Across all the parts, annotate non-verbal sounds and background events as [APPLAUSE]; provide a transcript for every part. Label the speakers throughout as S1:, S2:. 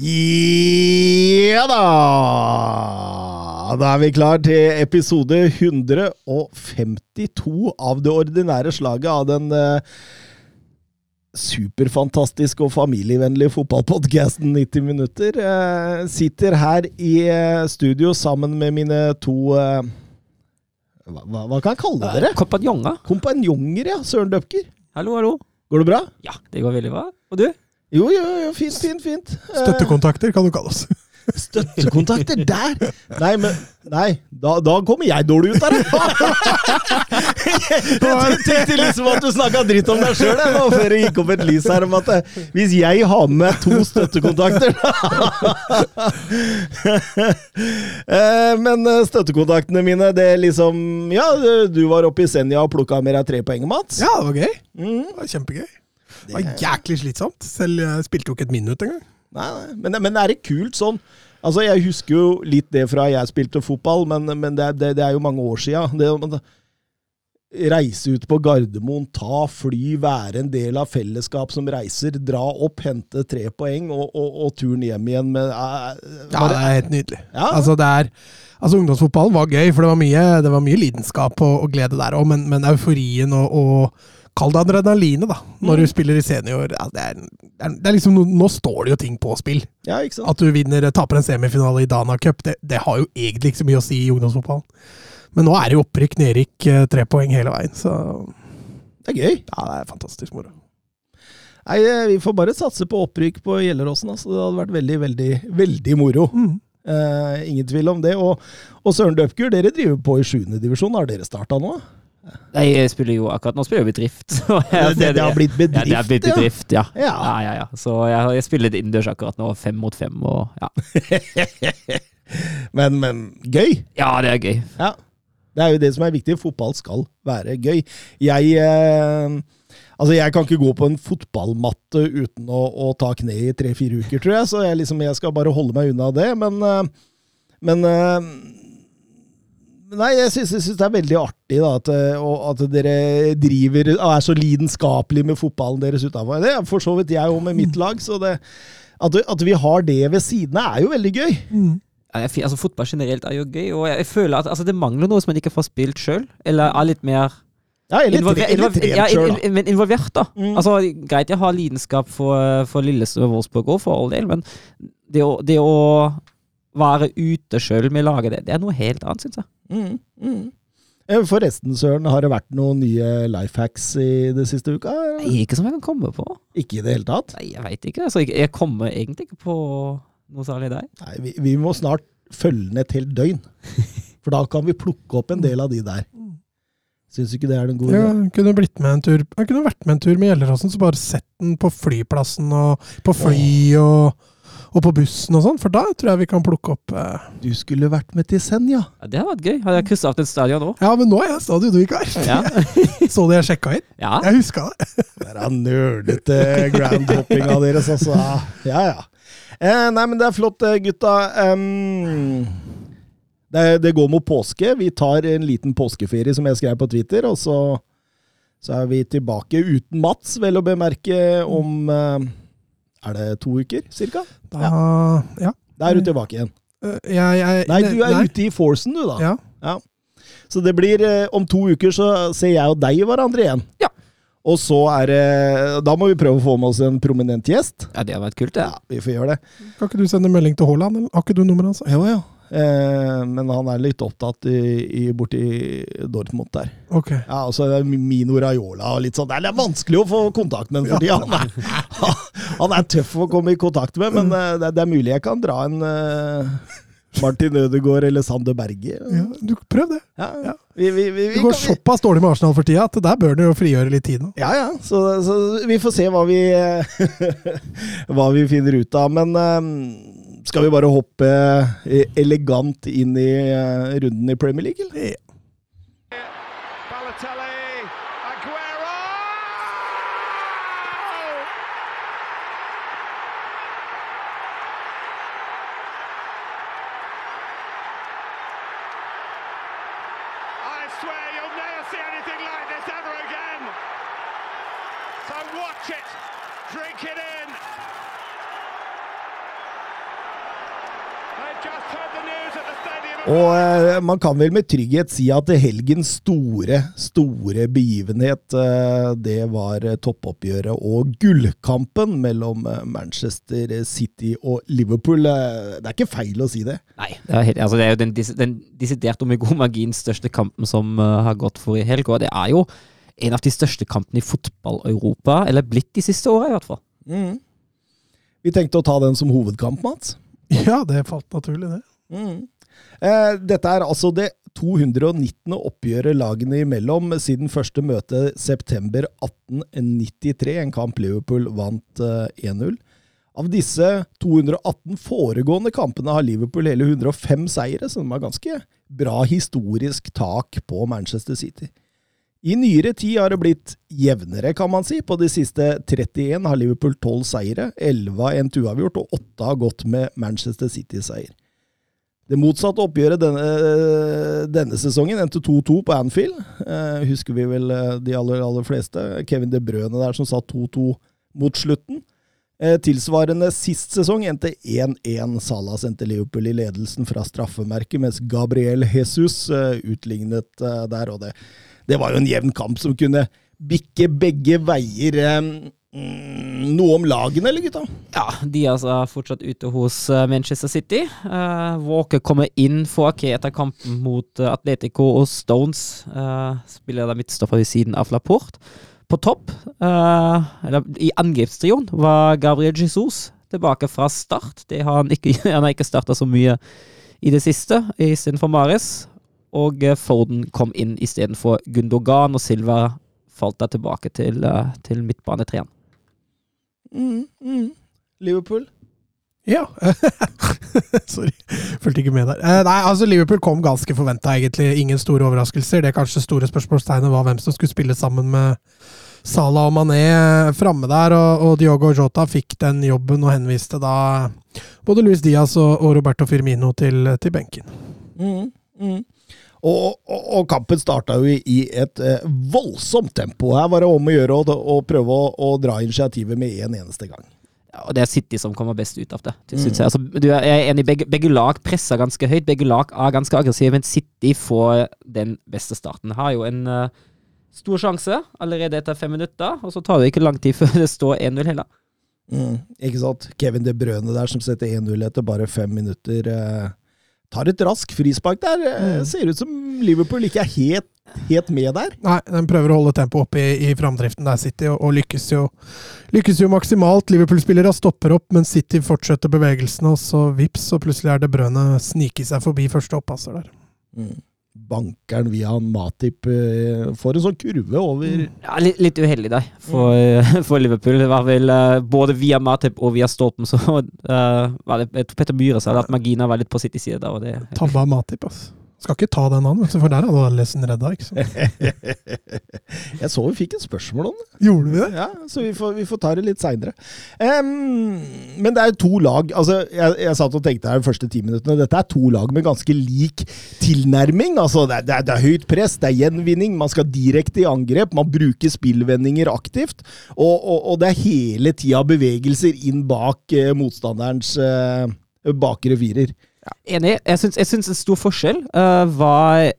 S1: Ja da! Da er vi klar til episode 152 av det ordinære slaget av den eh, superfantastiske og familievennlige fotballpodkasten 90 minutter. Eh, sitter her i eh, studio sammen med mine to eh, hva, hva- hva kan jeg kalle dere?
S2: Kompanjonger.
S1: Kompanjonger, ja. Søren Døpker.
S2: Hallo, hallo.
S1: Går det bra?
S2: Ja, det går veldig bra. Og du?
S1: Jo, jo, jo, fint, fint, fint. Eh,
S3: Støttekontakter kan du kalle oss.
S1: Støttekontakter der! Nei, men Nei, da, da kommer jeg dårlig ut der! det! Jeg tenkte liksom at du snakka dritt om deg sjøl før det gikk opp et lys her om at eh, hvis jeg har med meg to støttekontakter Eh, Men eh, støttekontaktene mine, det er liksom Ja, du var oppe i Senja og plukka med deg tre poeng, Mats.
S3: Ja, det var gøy.
S1: Mm.
S3: Det var Kjempegøy. Det var jæklig slitsomt. Selv jeg spilte jo ikke et minutt engang.
S1: Nei, nei. Men, men er det kult sånn? Altså, Jeg husker jo litt det fra jeg spilte fotball, men, men det, det, det er jo mange år sia. Reise ut på Gardermoen, ta fly, være en del av fellesskap som reiser, dra opp, hente tre poeng og, og, og turen hjem igjen med eh,
S3: Ja, det er helt nydelig.
S1: Ja.
S3: Altså, det er, altså, ungdomsfotballen var gøy, for det var mye, det var mye lidenskap og, og glede der òg, men, men euforien og Kall det adrenalinet, da, når
S1: Mm.
S3: du spiller i senior. Ja, det, er, det, er, liksom, Nå står det jo ting på spill.
S1: Ja, ikke sant?
S3: At du vinner, taper en semifinale i Dana Cup, det, det har jo egentlig ikke så mye å si i ungdomsfotballen. Men nå er det jo opprykk, nedrykk, eh, tre poeng hele veien. Så
S1: Det er gøy.
S3: ja, det er fantastisk moro.
S1: Nei, eh, Vi får bare satse på opprykk på Gjelleråsen. Altså. Det hadde vært veldig, veldig, veldig moro.
S3: Mm.
S1: Eh, ingen tvil om det. Og, og Søren Døpker, dere driver på i sjuende divisjon. Har dere starta nå?
S2: Nei, jeg spiller jo akkurat nå spiller jeg bedrift. [LAUGHS] så
S1: Det,
S2: jeg-
S1: det, det har blitt bedrift,
S2: ja, det har blitt bedrift, ja.
S1: Ja.
S2: Ja, ja, ja. Så jeg, jeg spiller innendørs akkurat nå, fem mot fem, og ja. [LAUGHS]
S1: Men, men gøy!
S2: Ja, det er gøy.
S1: Ja. Det er jo det som er viktig. Fotball skal være gøy. Jeg eh, Altså, jeg kan ikke gå på en fotballmatte uten å, å ta kne i tre-fire uker, tror jeg. Så jeg, liksom, jeg skal bare holde meg unna det. Men, eh, men eh, Nei, jeg syns, jeg syns det er veldig artig da, at, eh, og at dere driver og er så lidenskapelige med fotballen deres utafor. Det er for så vidt jeg òg med mitt lag. så det, at, at vi har det ved siden av, er jo veldig gøy.
S2: Ja, jeg altså, fotball generelt er jo gøy, og jeg, jeg føler at altså, det mangler noe som man ikke får spilt sjøl. Eller er litt mer
S1: Ja, eller,
S2: involver-
S1: tre, eller
S2: involver-
S1: trent
S2: ja,
S1: sjøl, da.
S2: men involvert, da.
S1: Mm.
S2: Altså, greit jeg har lidenskap for, for Lillestrøm og Wolfsburg òg, for all del, men det å, det å være ute sjøl med laget, det, det er noe helt annet, syns jeg.
S1: Mm, mm. Eh, Forresten, Søren, har det vært noen nye life hacks i det siste uka?
S2: Nei, ikke som jeg kan komme på.
S1: Ikke i det hele tatt?
S2: Nei, jeg veit ikke. Altså, jeg, kommer egentlig ikke på noe særlig der.
S1: Nei, vi, vi må snart følge den et helt døgn. [LAUGHS] For da kan vi plukke opp en del av de der. Syns du ikke det er den gode
S3: Ja, jeg kunne blitt med en tur Jeg kunne vært med en tur med Gjelleråsen, så bare sett den på flyplassen og på fly og, og på bussen og sånn, for da tror jeg vi kan plukke opp eh.
S1: Du skulle vært med til Senja.
S2: Ja, det har vært gøy. Hadde jeg kryssa av til et stadion nå?
S3: Ja, men nå er jeg stadionvikar!
S2: Ja. [LAUGHS]
S3: Så du jeg sjekka inn?
S2: ja.
S3: Jeg huska [LAUGHS] det.
S1: Er nerdete groundhoppinga deres, altså. Ja, ja. Eh, nei, men det er flott, eh, gutta. Um, det, det går mot påske. Vi tar en liten påskeferie, som jeg skrev på Twitter, og så, så er vi tilbake uten Mats, vel å bemerke, om eh, Er det to uker, cirka?
S3: Da, ja.
S1: Da er du tilbake igjen.
S3: Uh, Jeg, jeg,
S1: Nei, du er
S3: nei.
S1: ute i Forcen, du, da.
S3: Ja.
S1: Så det blir eh, Om to uker så ser jeg og deg hverandre igjen.
S2: Ja.
S1: Og så er det Da må vi prøve å få med oss en prominent gjest.
S2: ja, det har vært kult, det.
S1: Ja, vi får gjøre det.
S3: Kan ikke du sende melding til Haaland? Har ikke du nummeret hans?
S1: Altså? jo. Eh, men han er litt opptatt i, i, borti Dortmund der.
S3: Ok.
S1: Ja, altså Mino Raiola og litt sånn. Det er vanskelig å få kontakt med ham fordi ja. Han, er- [LAUGHS] han er tøff å komme i kontakt med, men eh, det, det er mulig jeg kan dra en, eh, Martin Ødegaard eller Sander Berge.
S3: Ja, du Prøv det.
S1: Ja,
S3: Ja.
S1: Vi, vi, vi,
S3: Det går såpass dårlig med Arsenal for tida at der bør du jo frigjøre litt tid nå.
S1: Ja, ja. Så, så vi får se hva vi [LAUGHS] Hva vi finner ut av. Men eh, skal vi bare hoppe eh, elegant inn i eh, runden i Premier League, eller? Og eh, man kan vel med trygghet si at helgens store, store begivenhet, eh, det var eh, toppoppgjøret og gullkampen mellom Manchester City og Liverpool. Det er ikke feil å si det.
S2: Nei, det er, helt, altså det er jo den, dis- den desidert god magien største kampen som har gått for i helg, og det er jo en av de største kampene i fotball-Europa, eller blitt de siste åra i hvert fall.
S1: Mm. Vi tenkte å ta den som hovedkamp, Mats.
S3: Ja, det falt naturlig, det.
S1: Mm. Eh, dette er altså det 219. oppgjøret lagene imellom siden første møte september 1893, en kamp Liverpool vant eh, 1-0. Av disse 218 foregående kampene har Liverpool hele 105 seire, så de har ganske bra historisk tak på Manchester City. I nyere tid har det blitt jevnere, kan man si. På de siste 31 har Liverpool 12 seire, 11 har endt uavgjort, og 8 har gått med Manchester City-seier. Det motsatte oppgjøret denne, denne sesongen endte 2-2 på Anfield. Eh, husker vi vel eh, de aller, aller fleste. Kevin De Brøne der som satt 2-2 mot slutten. Eh, tilsvarende sist sesong endte 1-1. Salah sendte Liverpool i ledelsen fra straffemerket, mens Gabriel Jesus eh, utlignet eh, der. og det, det var jo en jevn kamp som kunne bikke begge veier. Eh, mm, noe om lagene, eller gutta?
S2: Ja, Diaz er fortsatt ute hos eh, Manchester City. Uh, Walker kommer inn for Ake etter kampen mot eh, Atletico og Stones. Uh, spiller da midtstopper ved siden av Laporte. På topp, uh, eller i angrepstrioen, var Gabriel Jesus tilbake fra start. Det har han ikke [LAUGHS] Han har ikke starta så mye i det siste, istedenfor Maris. Og Forden kom inn istedenfor Gundogan, og Silva falt da tilbake til, til midtbanetreen.
S1: Mm, mm. Liverpool?
S3: Ja. [LAUGHS] Sorry, fulgte ikke med der. Eh, nei, altså Liverpool kom ganske forventa, egentlig. Ingen store overraskelser. Det kanskje store spørsmålstegnet var hvem som skulle spille sammen med Salah og Mané eh, framme der, og, og Diogo Jota fikk den jobben og henviste da både Luis Diaz og, og Roberto Firmino til, til benken.
S1: Mm, mm. Og, og, og kampen starta jo i, et eh, voldsomt tempo. Her var det om å gjøre å, å prøve å, å dra initiativet med en eneste gang.
S2: Ja, og det er City som kommer best ut av det. synes jeg. Altså, du er, jeg er enig, begge, begge lag presser ganske høyt, begge lag er ganske aggressive, men City får den beste starten. Har jo en uh, stor sjanse allerede etter fem minutter, og så tar det ikke lang tid før det står 1-0 heller.
S1: Mm, ikke sant? Kevin De Brøne der som setter 1-0 etter bare fem minutter. Eh, tar et rask frispark der. Eh,
S3: Mm.
S1: Ser ut som Liverpool ikke er helt, helt med der.
S3: Nei, de prøver å holde tempoet oppe i, i framdriften der, City, og, og lykkes, jo, lykkes jo maksimalt. Liverpool-spillere stopper opp, men City fortsetter bevegelsene, og så vips, og plutselig er det brødene sniker seg forbi første oppasser der.
S1: Mm. Bankeren via Matip eh, får en sånn kurve over
S2: Ja, litt, litt uheldig der for, [LAUGHS] for Liverpool. Det var vel eh, både via Matip og via Stolpen, så uh, [LAUGHS] var det, Petter Myhre sa at Magina var litt på sitt side
S3: Tabba Matip, altså. Skal ikke ta den an, for der hadde Alison redda, ikke sant. [LAUGHS]
S1: Jeg så vi fikk et spørsmål om det.
S3: Gjorde vi det?
S1: Ja, så vi får, vi får ta det litt seinere. men det er to lag altså Jeg, jeg satt og tenkte her de første ti minuttene. Dette er to lag med ganske lik tilnærming. altså Det er, det er, det er høyt press, det er gjenvinning, man skal direkte i angrep. Man bruker spillvendinger aktivt. Og, og, og det er hele tida bevegelser inn bak eh, motstanderens eh, bakre firer.
S2: Enig. Jeg syns, jeg syns en stor forskjell uh, var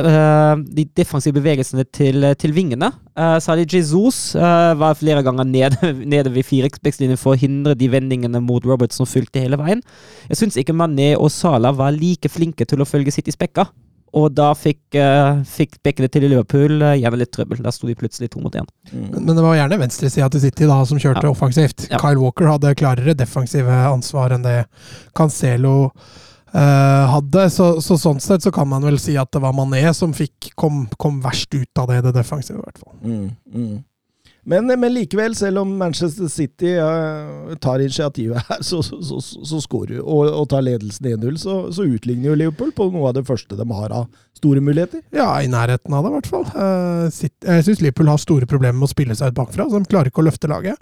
S2: uh, de defensive bevegelsene til, til vingene. Uh, Særlig Jesus uh, var flere ganger nede, [LAUGHS] nede ved firebackslinjen for å hindre de vendingene mot Roberts som fulgte hele veien. Jeg syns ikke Mané og Salah var like flinke til å følge City spekka. Og da fikk, uh, fikk bekkene til Liverpool uh, gjerne litt trøbbel. Da sto de plutselig to mot én.
S3: Men, men det var gjerne venstresida til City da som kjørte
S2: Ja.
S3: offensivt.
S2: Ja.
S3: Kyle Walker hadde klarere defensive ansvar enn det Cancelo hadde. Så, så sånn sett så kan man vel si at det var Mané som fikk, kom, kom verst ut av det, det defensive, i hvert fall.
S1: Mm, mm. Men, men likevel, selv om Manchester City uh, tar initiativet her, så, så, så, så skårer og, og tar ledelsen 1-0, så, så utligner jo Liverpool på noe av det første de har av store muligheter.
S3: Ja, i nærheten av det, i hvert fall. Uh, City- jeg syns Liverpool har store problemer med å spille seg ut bakfra, så de klarer ikke å løfte laget.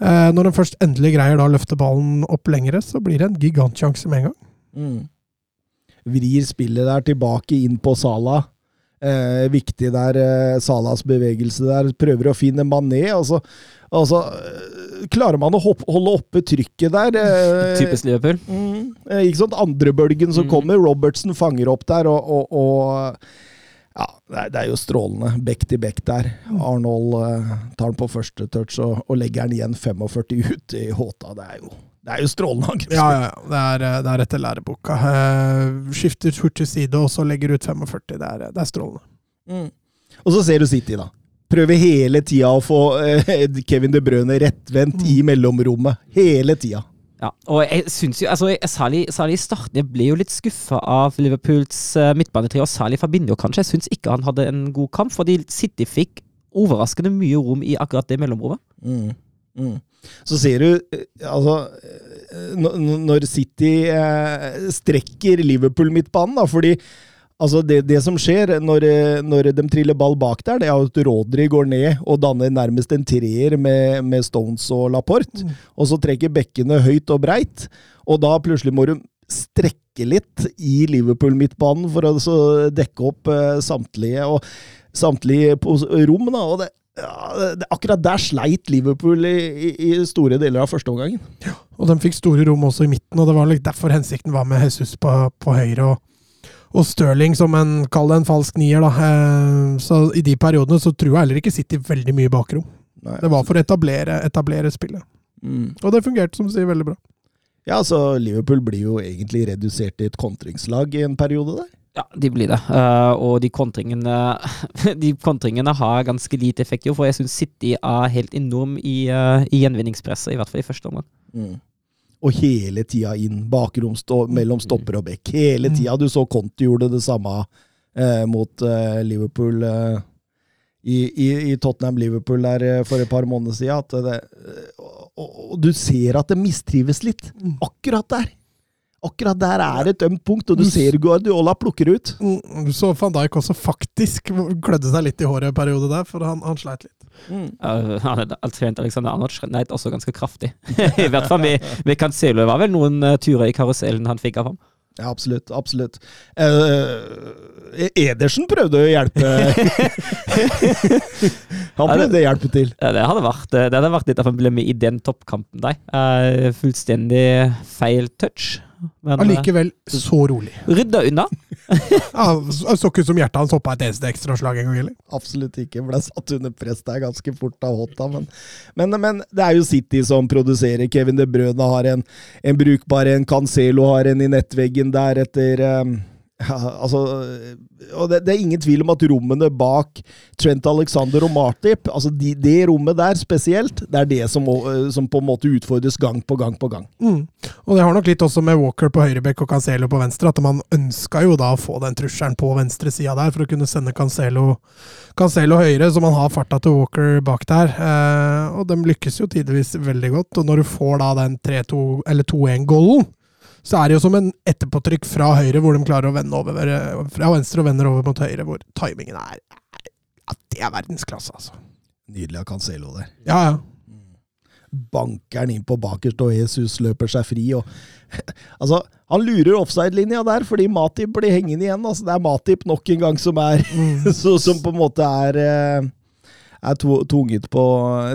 S3: Uh, når de først endelig greier da å løfte ballen opp lengre, så blir det en gigantsjanse med en gang.
S1: Mm. Vrir spillet der tilbake inn på Sala. Eh, viktig der, eh, Salas bevegelse der. Prøver å finne Mané. Altså, altså eh, Klarer man å hopp, holde oppe trykket der? Eh, [LAUGHS]
S2: Typisk Liverpool.
S1: Mm, eh, ikke sant? Andrebølgen som
S2: Mm.
S1: kommer, Robertsen fanger opp der, og, og, og Ja, det er, jo strålende. Back til back der. Arnold eh, tar den på første touch og, og legger den igjen 45 ut i håta. Det er jo, det er jo strålende angrep.
S3: Ja, ja, ja. Det er, eh, det er etter læreboka. Eh, skifter fort til side, og så legger ut 45. Det er, det er strålende.
S1: Mm. Og så ser du City, da. Prøver hele tida å få eh, Kevin De Bruyne rettvendt i mellomrommet. Hele tida.
S2: Ja, og jeg syns jo altså, Særlig, særlig i starten jeg ble jo litt skuffa av Liverpools uh, midtbanetrio, og særlig Fabinho, kanskje. Jeg syns ikke han hadde en god kamp, fordi City fikk overraskende mye rom i akkurat det mellomrommet.
S1: Mm. Mm. Så ser du eh, altså eh, Når City eh, strekker Liverpool-midtbanen, da, fordi altså det, det som skjer når, når de triller ball bak der, det er at Rodri går ned og danner nærmest en treer med, med Stones og Laporte. Og så trekker bekkene høyt og breit, og da plutselig må du strekke litt i Liverpool-midtbanen for å altså dekke opp samtlige. og samtlige rom. Da, og det, ja, det, akkurat der sleit Liverpool i, i, store deler av første omgangen.
S3: Og de fikk store rom også i midten, og det var derfor hensikten var med Jesus på, på høyre. og, og Stirling som en, kall det en falsk nier, da. Eh, Så i de periodene så tror jeg heller ikke City veldig mye bakrom.
S1: Nei.
S3: Det var for å etablere, etablere spillet.
S1: Mm.
S3: Og det fungerte, som du sier, veldig bra.
S1: Ja, så Liverpool blir jo egentlig redusert til et kontringslag i en periode der.
S2: Ja, de blir det. Uh, og de kontringene [LAUGHS] De kontringene har ganske lite effekt, jo, for jeg syns City er helt enorm i, uh, i gjenvinningspresset, i hvert fall i første omgang.
S1: Mm. Og hele tida inn, bakrom stå, mellom stopper og bekk. Hele tida. Du så Conti gjorde det samme uh, mot Liverpool i, i, i Tottenham-Liverpool der for et par måneder siden. At det, og, og du ser at det mistrives litt. Akkurat der. Akkurat der er et ømt punkt, og du ser Guardiola plukker ut.
S3: Mm, så van Dijk også faktisk klødde seg litt i håret en periode der, for han, han sleit litt.
S2: Uh, han er- Trent Alexander Arnold sleit også ganske kraftig. [LAUGHS] I hvert fall vi kan se, Det var vel noen uh, turer i karusellen han fikk av ham.
S1: Ja, absolutt. Absolutt. Eh, Edersen prøvde å hjelpe [LAUGHS] [LAUGHS] Han prøvde å hjelpe til.
S2: Ja, det hadde vært, eh, det hadde vært litt av en problem i den toppkampen der. Eh, fullstendig feil touch. Men eh,
S3: Allikevel så rolig.
S2: rydda unna. [LAUGHS]
S3: Ja, så ikke ut som hjertet hans hoppa et eneste ekstraslag en gang heller.
S1: Absolutt ikke. Ble satt under press der ganske fort av Hotta. Men, men, men det er jo City som produserer. Kevin De Bruyne har en, en brukbar en. Cancelo har en i nettveggen der etter eh, altså, og det, det er ingen tvil om at rommene bak Trent Alexander og Martip, altså de, det rommet der spesielt, det er det som, eh, som på en måte utfordres gang på gang på gang.
S3: Mm. Og det har nok litt også med Walker på høyrebekk og Cancelo på venstre, at man ønska jo da å få den trusselen på venstresida der, for å kunne sende Cancelo, Cancelo høyre, så man har farta til Walker bak der. Eh, og de lykkes jo tidvis veldig godt. Og når du får da den 3-2 eller 2-1-golden, så er det jo som en etterpåtrykk fra høyre, hvor de klarer å vende over fra venstre og vender over mot høyre, hvor timingen er Ja, det er verdensklasse, altså.
S1: Nydelig av Cancelo der.
S3: Ja, ja.
S1: banker inn på bakerst, og Jesus løper seg fri. Og, [LAUGHS] altså, han lurer offside-linja der, fordi Matip blir hengende igjen. Altså, det er Matip nok en gang som er [LAUGHS] så, Som på en måte er eh, er tvunget på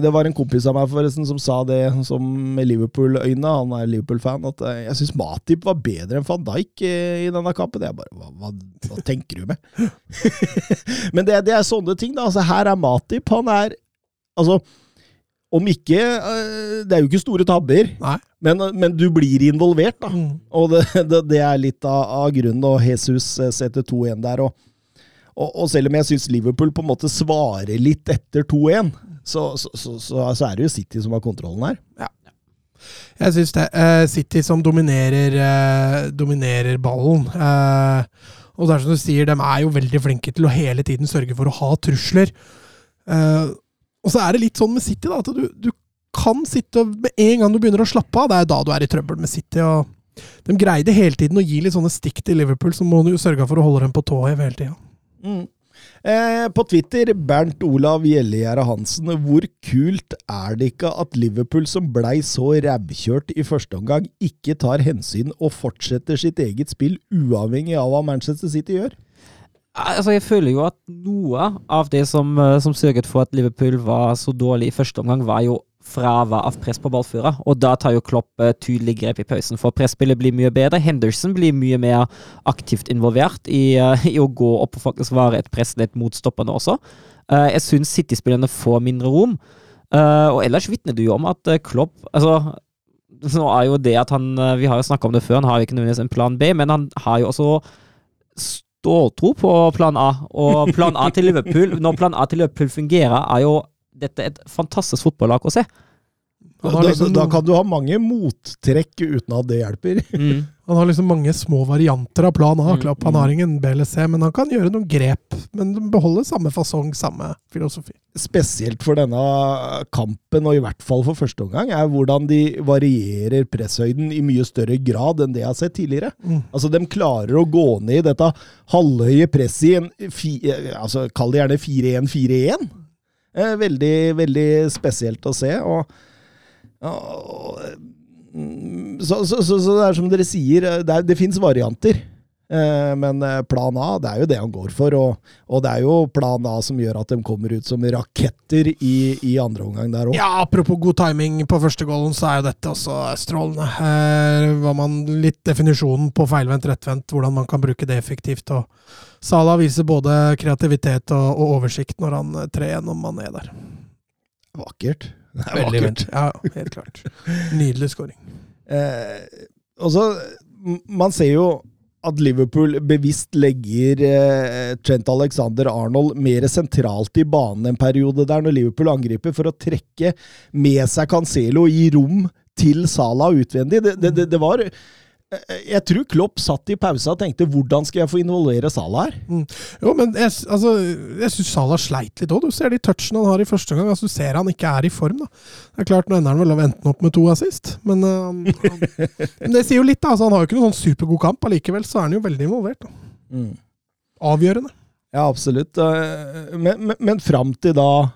S1: Det var en kompis av meg forresten som sa det som med Liverpool-øyne, han er Liverpool-fan, at eh, jeg syns Matip var bedre enn van Dijk i denne kampen. Jeg bare, hva, hva, hva tenker du med? [LAUGHS] Men det, det er sånne ting, da. Altså, her er Matip. Han er Altså, om ikke eh, Det er jo ikke store tabber, men, men du blir involvert, da.
S3: Mm.
S1: Og det, det, det er litt av, av grunnen, og Jesus setter 2-1 der. Og, og, og selv om jeg syns Liverpool på en måte svarer litt etter 2-1, så, så, så, så, er det jo City som har kontrollen her.
S3: Jeg syns det. Uh, City som dominerer, uh, dominerer ballen. Uh, og det er som du sier, de er jo veldig flinke til å hele tiden sørge for å ha trusler. Uh, og så er det litt sånn med City, da, at du, du kan sitte og Med en gang du begynner å slappe av, det er da du er i trøbbel med City. og De greide hele tiden å gi litt sånne stikk til Liverpool, så må du jo sørge for å holde dem på tå hev hele tida.
S1: Mm. Eh, på Twitter, Bernt Olav Gjellegjerde Hansen. Hvor kult er det ikke at Liverpool, som blei så rævkjørt i første omgang, ikke tar hensyn og fortsetter sitt eget spill, uavhengig av hva Manchester City gjør?
S2: Altså, jeg føler jo at noe av det som, eh, som sørget for at Liverpool var så dårlig i første omgang, var jo fravær av press på ballfører. Og da tar jo Klopp eh, tydelig grep i pausen, for presspillet blir mye bedre. Henderson blir mye mer aktivt involvert i, eh, i å gå opp og faktisk være et pressledd mot stopperne også. Eh, jeg syns City-spillerne får mindre rom. Og ellers vitner du jo om at Klopp Altså, nå er jo det at han Vi har jo snakka om det før, han har jo ikke nødvendigvis en plan B, men han har jo også ståltro på plan A. Og plan A til Liverpool, [LAUGHS] når plan A til Liverpool fungerer, er jo dette et fantastisk fotballag å se.
S3: Han
S1: Da,
S3: har, liksom,
S1: da kan du ha mange mottrekk uten at det hjelper. [LAUGHS]
S2: Mm.
S3: han har liksom mange små varianter av plan A.
S2: Mm,
S3: Klopp. Han har ingen BLC, men han kan gjøre noen grep. Men de beholder samme fasong, samme filosofi.
S1: Spesielt for denne kampen, og i hvert fall for første omgang, er hvordan de varierer presshøyden i mye større grad enn det jeg har sett tidligere.
S3: Mm.
S1: Altså, De klarer å gå ned i dette halvhøye presset i en fi, altså, Kall det gjerne 4-1-4-1. Eh, veldig, veldig spesielt å se. og, mm, så, så, så, så det er som dere sier, eh, det, er- det fins varianter. Eh, Men eh, plan A, det er jo det han går for. Og, og det er jo plan A som gjør at de kommer ut som raketter i, i andre omgang der òg.
S3: Ja, apropos god timing på første goalen, så er jo dette også strålende. Her var man litt definisjonen på feilvendt, rettvendt, hvordan man kan bruke det effektivt. og Salah viser både kreativitet og, og oversikt når han trer gjennom Mané der.
S1: Vakkert. Det er
S3: Veldig
S1: vakkert.
S3: Ja, helt klart. Nydelig skåring. [LAUGHS]
S1: Eh, og så, Man ser jo at Liverpool bevisst legger eh, Trent Alexander Arnold mer sentralt i banen en periode der, når Liverpool angriper, for å trekke med seg Cancelo og gi rom til Salah utvendig. Det, det, det, det var Jeg tror Klopp satt i pausa og tenkte 'hvordan skal jeg få involvere Salah her'?
S3: Jo, men jeg, altså, jeg syns Salah sleit litt òg. Du ser de touchene han har i første gang. Altså, du ser han ikke er i form. da. Det er klart, Nå ender han vel å enten opp med to assist, men, uh, han, men det sier jo litt. da. Altså, han har jo ikke noen sånn supergod kamp. Allikevel så er han jo veldig involvert. da. Avgjørende.
S1: Ja, absolutt. Eh, Men, men, men fram til da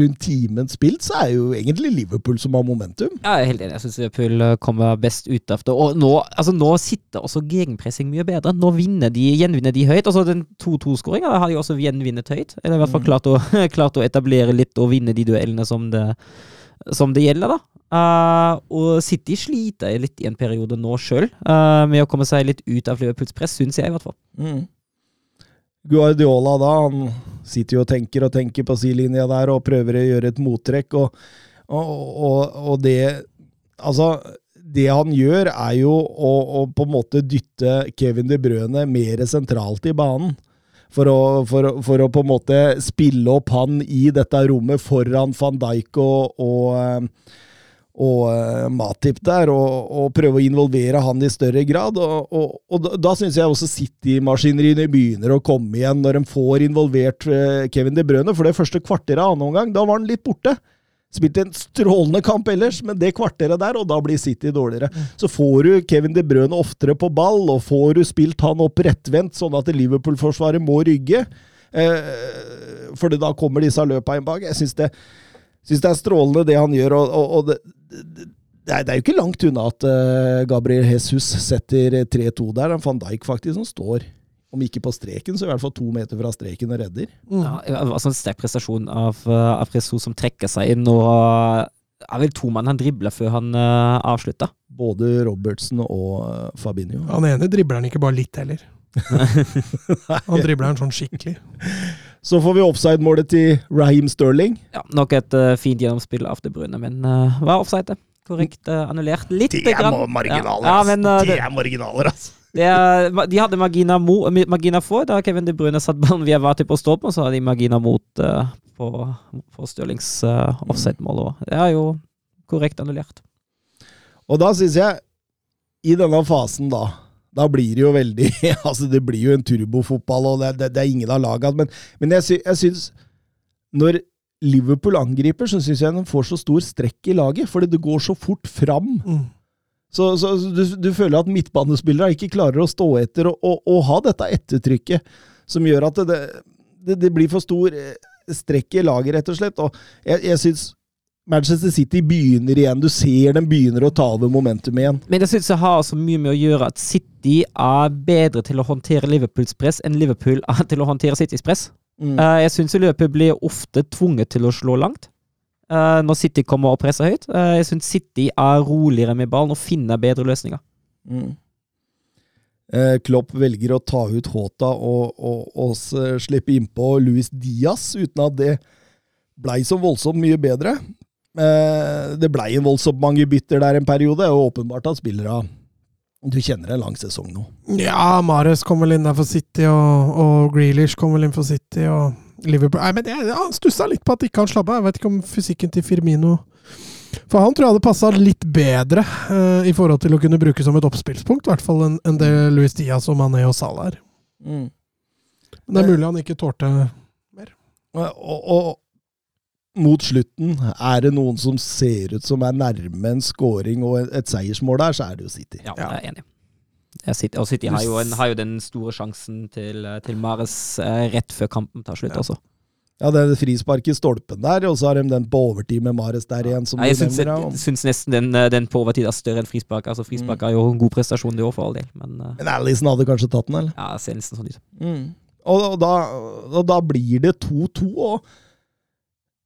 S1: rundt timen spilt, så er jo egentlig Liverpool som har momentum.
S2: Ja, jeg er helt enig. Jeg syns Liverpool eh, kommer best ut av det. Og nå, altså, nå sitter også gegenpressing mye bedre. Nå vinner de, gjenvinner de høyt. Altså Den 2-2-skåringa har de også gjenvunnet høyt. Eller i hvert fall klart å, [LAUGHS] klart å etablere litt og vinne de duellene som det, som det gjelder, da. Uh, og City sliter litt i en periode nå sjøl, med å komme seg litt ut av Liverpools press, syns jeg i hvert fall.
S1: Mm. Guardiola da, han sitter jo og tenker og tenker på sidelinja der og prøver å gjøre et mottrekk, og, og, og, og det Altså, det han gjør, er jo å, å på en måte dytte Kevin De Brøne mer sentralt i banen. For å, for, for å på en måte spille opp han i dette rommet foran van Dijk og, og eh, og uh, Matip der, og, og prøve å involvere han i større grad. Og, og, og da, da syns jeg også City-maskineriene begynner å komme igjen, når de får involvert uh, Kevin De Brøne. For det første kvarteret av annen omgang, da var han litt borte. Spilte en strålende kamp ellers, men det kvarteret der, og da blir City dårligere. Så får du Kevin De Brøne oftere på ball, og får du spilt han opp rettvendt, sånn at Liverpool-forsvaret må rygge. Uh, for da kommer disse løpa inn bak. Jeg syns det, synes det er strålende det han gjør, og, og, og det, det, det, er, jo ikke langt unna at eh, Gabriel Jesus setter 3-2 der. Det er Van Dijk faktisk som står, om ikke på streken, så i hvert fall to meter fra streken og redder.
S2: Ja, det var altså en sterk prestasjon av, uh, av Jesus som trekker seg inn, og uh, er vel to mann han dribler før han uh, avslutta.
S1: Både Robertsen og eh, Fabinho.
S3: Han ene dribler han ikke bare litt heller. [LAUGHS] Han dribler han sånn skikkelig. [LAUGHS]
S1: Så får vi offside-målet til Raheem Sterling.
S2: Ja, nok et uh, fint gjennomspill av det brune, men uh, var offside. det. Korrekt uh, annullert. Litt grann. Ja, ja, men, uh, det,
S1: er marginaler, altså!
S2: det er, de hadde margina, mo, margina for da Kevin De Bruyne satt ballen via Vati på stolpen, og så hadde de margina mot uh, på, på Stirlings uh, offside-mål òg. Det er jo korrekt annullert.
S1: Og da syns jeg, i denne fasen da da blir det jo veldig [LAUGHS] altså Det blir jo en turbofotball, og det, det, det er ingen av lagene. Men, men jeg, sy, jeg syns Når Liverpool angriper, så syns jeg de får så stor strekk i laget, fordi det går så fort fram.
S3: Mm.
S1: Så, så du, du føler at midtbanespillere ikke klarer å stå etter og, og, og ha dette ettertrykket som gjør at det, det, det blir for stor eh, strekk i laget, rett og slett. Og jeg, jeg syns Manchester City begynner igjen. Du ser dem begynner å ta over momentum igjen.
S2: Men jeg syns det har så mye med å gjøre at City er bedre til å håndtere Liverpools press enn Liverpool er til å håndtere Citys press.
S1: Mm.
S2: Uh, jeg syns Liverpool blir ofte tvunget til å slå langt Uh, når City kommer og presser høyt. Uh, jeg syns City er roligere med ballen og finner bedre løsninger.
S1: Mm. Klopp velger å ta ut Håta og, og, og s- slippe innpå Luis Diaz, uten at det blei så voldsomt mye bedre. Det blei en voldsomt mange bytter der en periode, og åpenbart at spillere Du kjenner en lang sesong nå.
S3: Ja, Mares kom vel inn der for City, og, og Grealish kom vel inn for City, og Liverpool Nei, men jeg, jeg stussa litt på at ikke han slapp av. Jeg vet ikke om fysikken til Firmino For han tror jeg hadde passa litt bedre eh, i forhold til å kunne brukes som et oppspillspunkt, i hvert fall enn en det Luis Diaz og Mané og Salah er. Men det er mulig han ikke tålte
S1: Og, og mot slutten, er det noen som ser ut som er nærme en scoring og et, seiersmål der, så er det jo City.
S2: Ja, jeg er enig. Jeg sitter, og City har jo, en, har jo den store sjansen til, eh, til Mares eh, rett før kampen tar slutt
S3: Ja.
S2: også.
S1: Ja, det er frispark i stolpen der, og så har de den på overtid med Mares der igjen, som
S2: Nei, jeg syns,
S1: nevner.
S2: jeg,
S1: ja.
S2: syns nesten den, eh, den på overtid er større enn frispark. Altså Frispark er jo en god prestasjon det år, for all del, men uh,
S1: Men Alison hadde kanskje tatt den, eller?
S2: ja, det ser nesten sånn ut.
S1: Og, og, da, og da blir det 2-2, og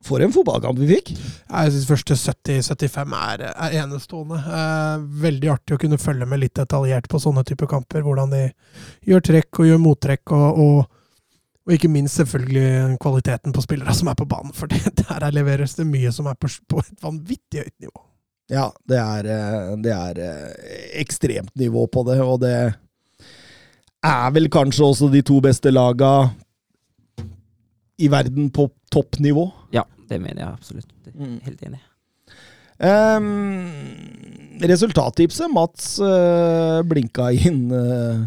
S1: for en fotballkamp vi fikk!
S3: Jeg syns første 70-75 er, er enestående. Eh, veldig artig å kunne følge med litt detaljert på sånne typer kamper. Hvordan de gjør trekk og gjør mottrekk, og, og, og ikke minst selvfølgelig kvaliteten på spillere som er på banen. For [LAUGHS] det, der er leveres det mye som er på, på et vanvittig høyt nivå.
S1: Ja, det er, eh, det er eh, ekstremt nivå på det, og det er vel kanskje også de to beste laga i verden på toppnivå.
S2: Det mener jeg absolutt. Det er
S1: Mm.
S2: Helt enig.
S1: Um, resultattipset. Mats uh, blinka inn uh,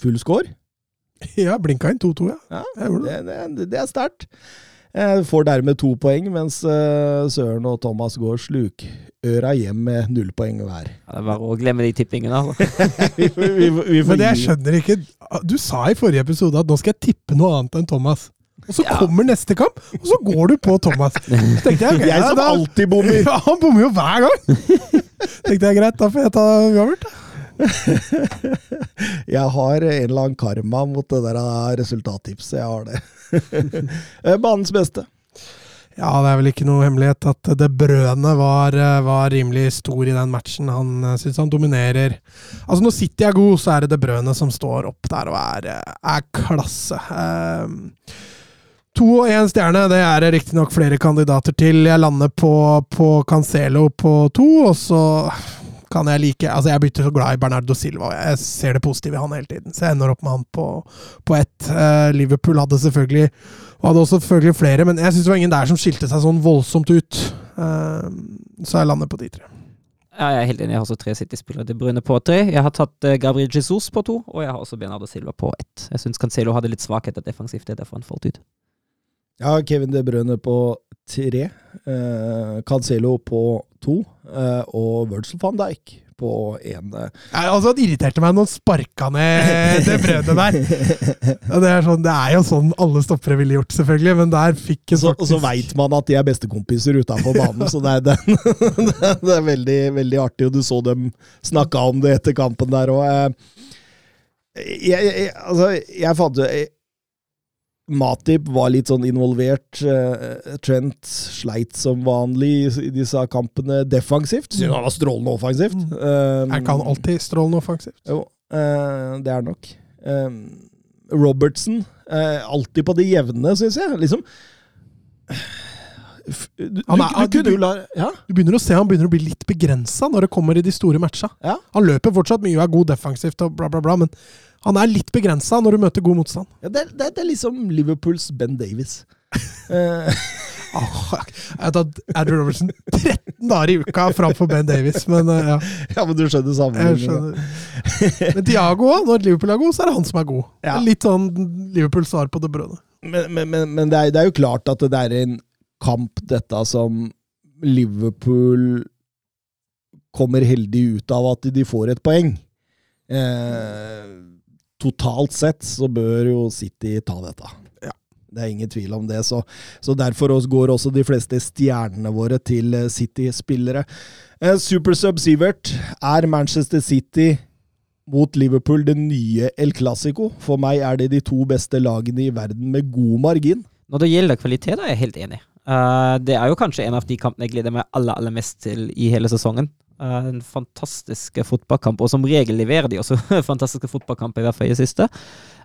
S1: full score. [LAUGHS]
S3: Ja, blinka inn 2-2, ja.
S1: Ja,
S3: det.
S1: det, det, det er sterkt. Uh, får dermed to poeng, mens Søren og Thomas går slukøra hjem med null poeng hver.
S2: Ja, det er bare å glemme de tippingene. Altså. [LAUGHS]
S1: vi, får- vi, vi får
S3: Men det jeg skjønner ikke Du sa i forrige episode at nå skal jeg tippe noe annet enn Thomas. Og så
S2: Ja.
S3: kommer neste kamp, og så går du på Thomas. [LAUGHS] Jeg, okay,
S1: Jeg som alltid bommer!
S3: Ja, han bommer jo hver gang! [LAUGHS] tenkte jeg greit, da får jeg ta uavgjort. da.
S1: Jeg har en eller annen karma mot det der resultattipset. Jeg har det. [LAUGHS] Eh, Banens beste.
S3: Ja, det er vel ikke noe hemmelighet at det brødene var, eh, var rimelig stor i den matchen. Han uh, syns han dominerer. Altså Når City er god, så er det det brødene som står opp der og er, eh, er klasse. Ehm, to og én stjerne, det er det riktignok flere kandidater til. Jeg lander på, på Cancelo på to, og så kan jeg like Altså, jeg er så glad i Bernardo Silva, og jeg ser det positive i han hele tiden, så jeg ender opp med han på, på ett. Eh, Liverpool hadde selvfølgelig og hadde også selvfølgelig flere, men jeg syns det var ingen der som skilte seg sånn voldsomt ut. Eh, så jeg lander på de tre.
S2: Ja, jeg er helt enig. Jeg har også tre City-spillere. De Brune på tre. Jeg har tatt eh, Gabriel Jesus på to, og jeg har også Bernardo Silva på ett. Jeg syns Cancelo hadde litt svakheter defensivt, det er derfor han falt ut.
S1: Har Kevin De Bruyne på tre. Eh, Cancelo på to. eh, og Virgil van Dijk på én. eh.
S3: Ja, altså, det irriterte meg når han sparka ned det brødet der. Det, er sånn, det er jo sånn alle stoppere ville gjort, selvfølgelig, men der fikk en
S1: faktisk... og så veit man at de er bestekompiser utafor banen, så det er, det, [LAUGHS] det er veldig, veldig artig. Og du så dem snakka om det etter kampen der òg. Jeg, jeg, altså, jeg fant jo Matip var litt sånn involvert. eh, Trent sleit som vanlig i- disse kampene defensivt. Syns han var strålende offensivt.
S3: Mm.
S1: Um,
S3: Er ikke han alltid strålende offensivt?
S1: Jo, eh, det er nok. Um, Robertson, eh, alltid på det jevne, syns jeg. Liksom du, du,
S3: Han er-
S1: du?
S3: Du begynner å se han begynner å bli litt begrensa når det kommer i de store matcha.
S1: Ja.
S3: Han løper fortsatt mye og er god defensivt, og bla, bla, bla, men han er litt begrensa når du møter god motstand.
S1: ja det, er- det, er- det er liksom Liverpools Ben Davies. [LAUGHS]
S3: Ah, Jeg har tatt Andrew Robertson 13 dager i uka framfor Ben Davies, men eh, ja. [LAUGHS]
S1: Ja, men du skjønner sammenhengen.
S3: Men Diago, når Liverpool er god, så er det han som er god.
S1: Ja.
S3: Litt sånn Liverpool svar på det brødet.
S1: Men, men, men, men det, er, det er jo klart at det er en kamp, dette som Liverpool kommer heldig ut av at de får et poeng. Eh, totalt sett så bør jo City ta dette.
S3: Ja.
S1: Det er ingen tvil om det. Så, så derfor går også de fleste stjernene våre til eh, City-spillere. Eh, Supersub Sivert, er Manchester City mot Liverpool det nye El Clásico? For meg er det de to beste lagene i verden med god margin.
S2: Når det gjelder kvalitet, er jeg helt enig. Uh, det er jo kanskje en av de kampene jeg gleder meg aller, aller mest til i hele sesongen. Eh, en fantastisk fotballkamp, og som regel leverer de også [LAUGHS] fantastiske fotballkamper, i hvert fall i det siste.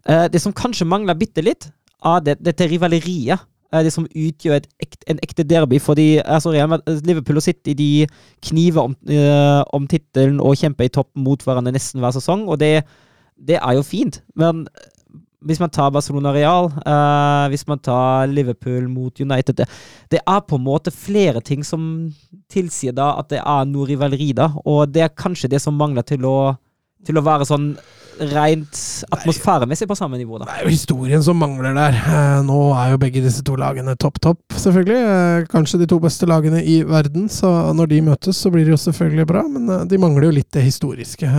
S2: Eh, det som kanskje mangler bitte litt, er det, dette rivaleriet. eh, det som utgjør et ekt, en ekte derby. Fordi altså, Liverpool og City de kniver om, om tittelen og kjemper i toppen mot hverandre nesten hver sesong, og det, det er jo fint. Men hvis man tar Barcelona Real, uh, hvis man tar Liverpool mot United det, det er på en måte flere ting som tilsier da at det er noe rivaleri, da. Og det er kanskje det som mangler til å, til å være sånn rent atmosfæremessig på samme nivå, da.
S3: Det er jo historien som mangler der. Eh, Nå er jo begge disse to lagene topp, topp, selvfølgelig. Eh, Kanskje de to beste lagene i verden, så når de møtes, så blir det jo selvfølgelig bra, men de mangler jo litt det historiske.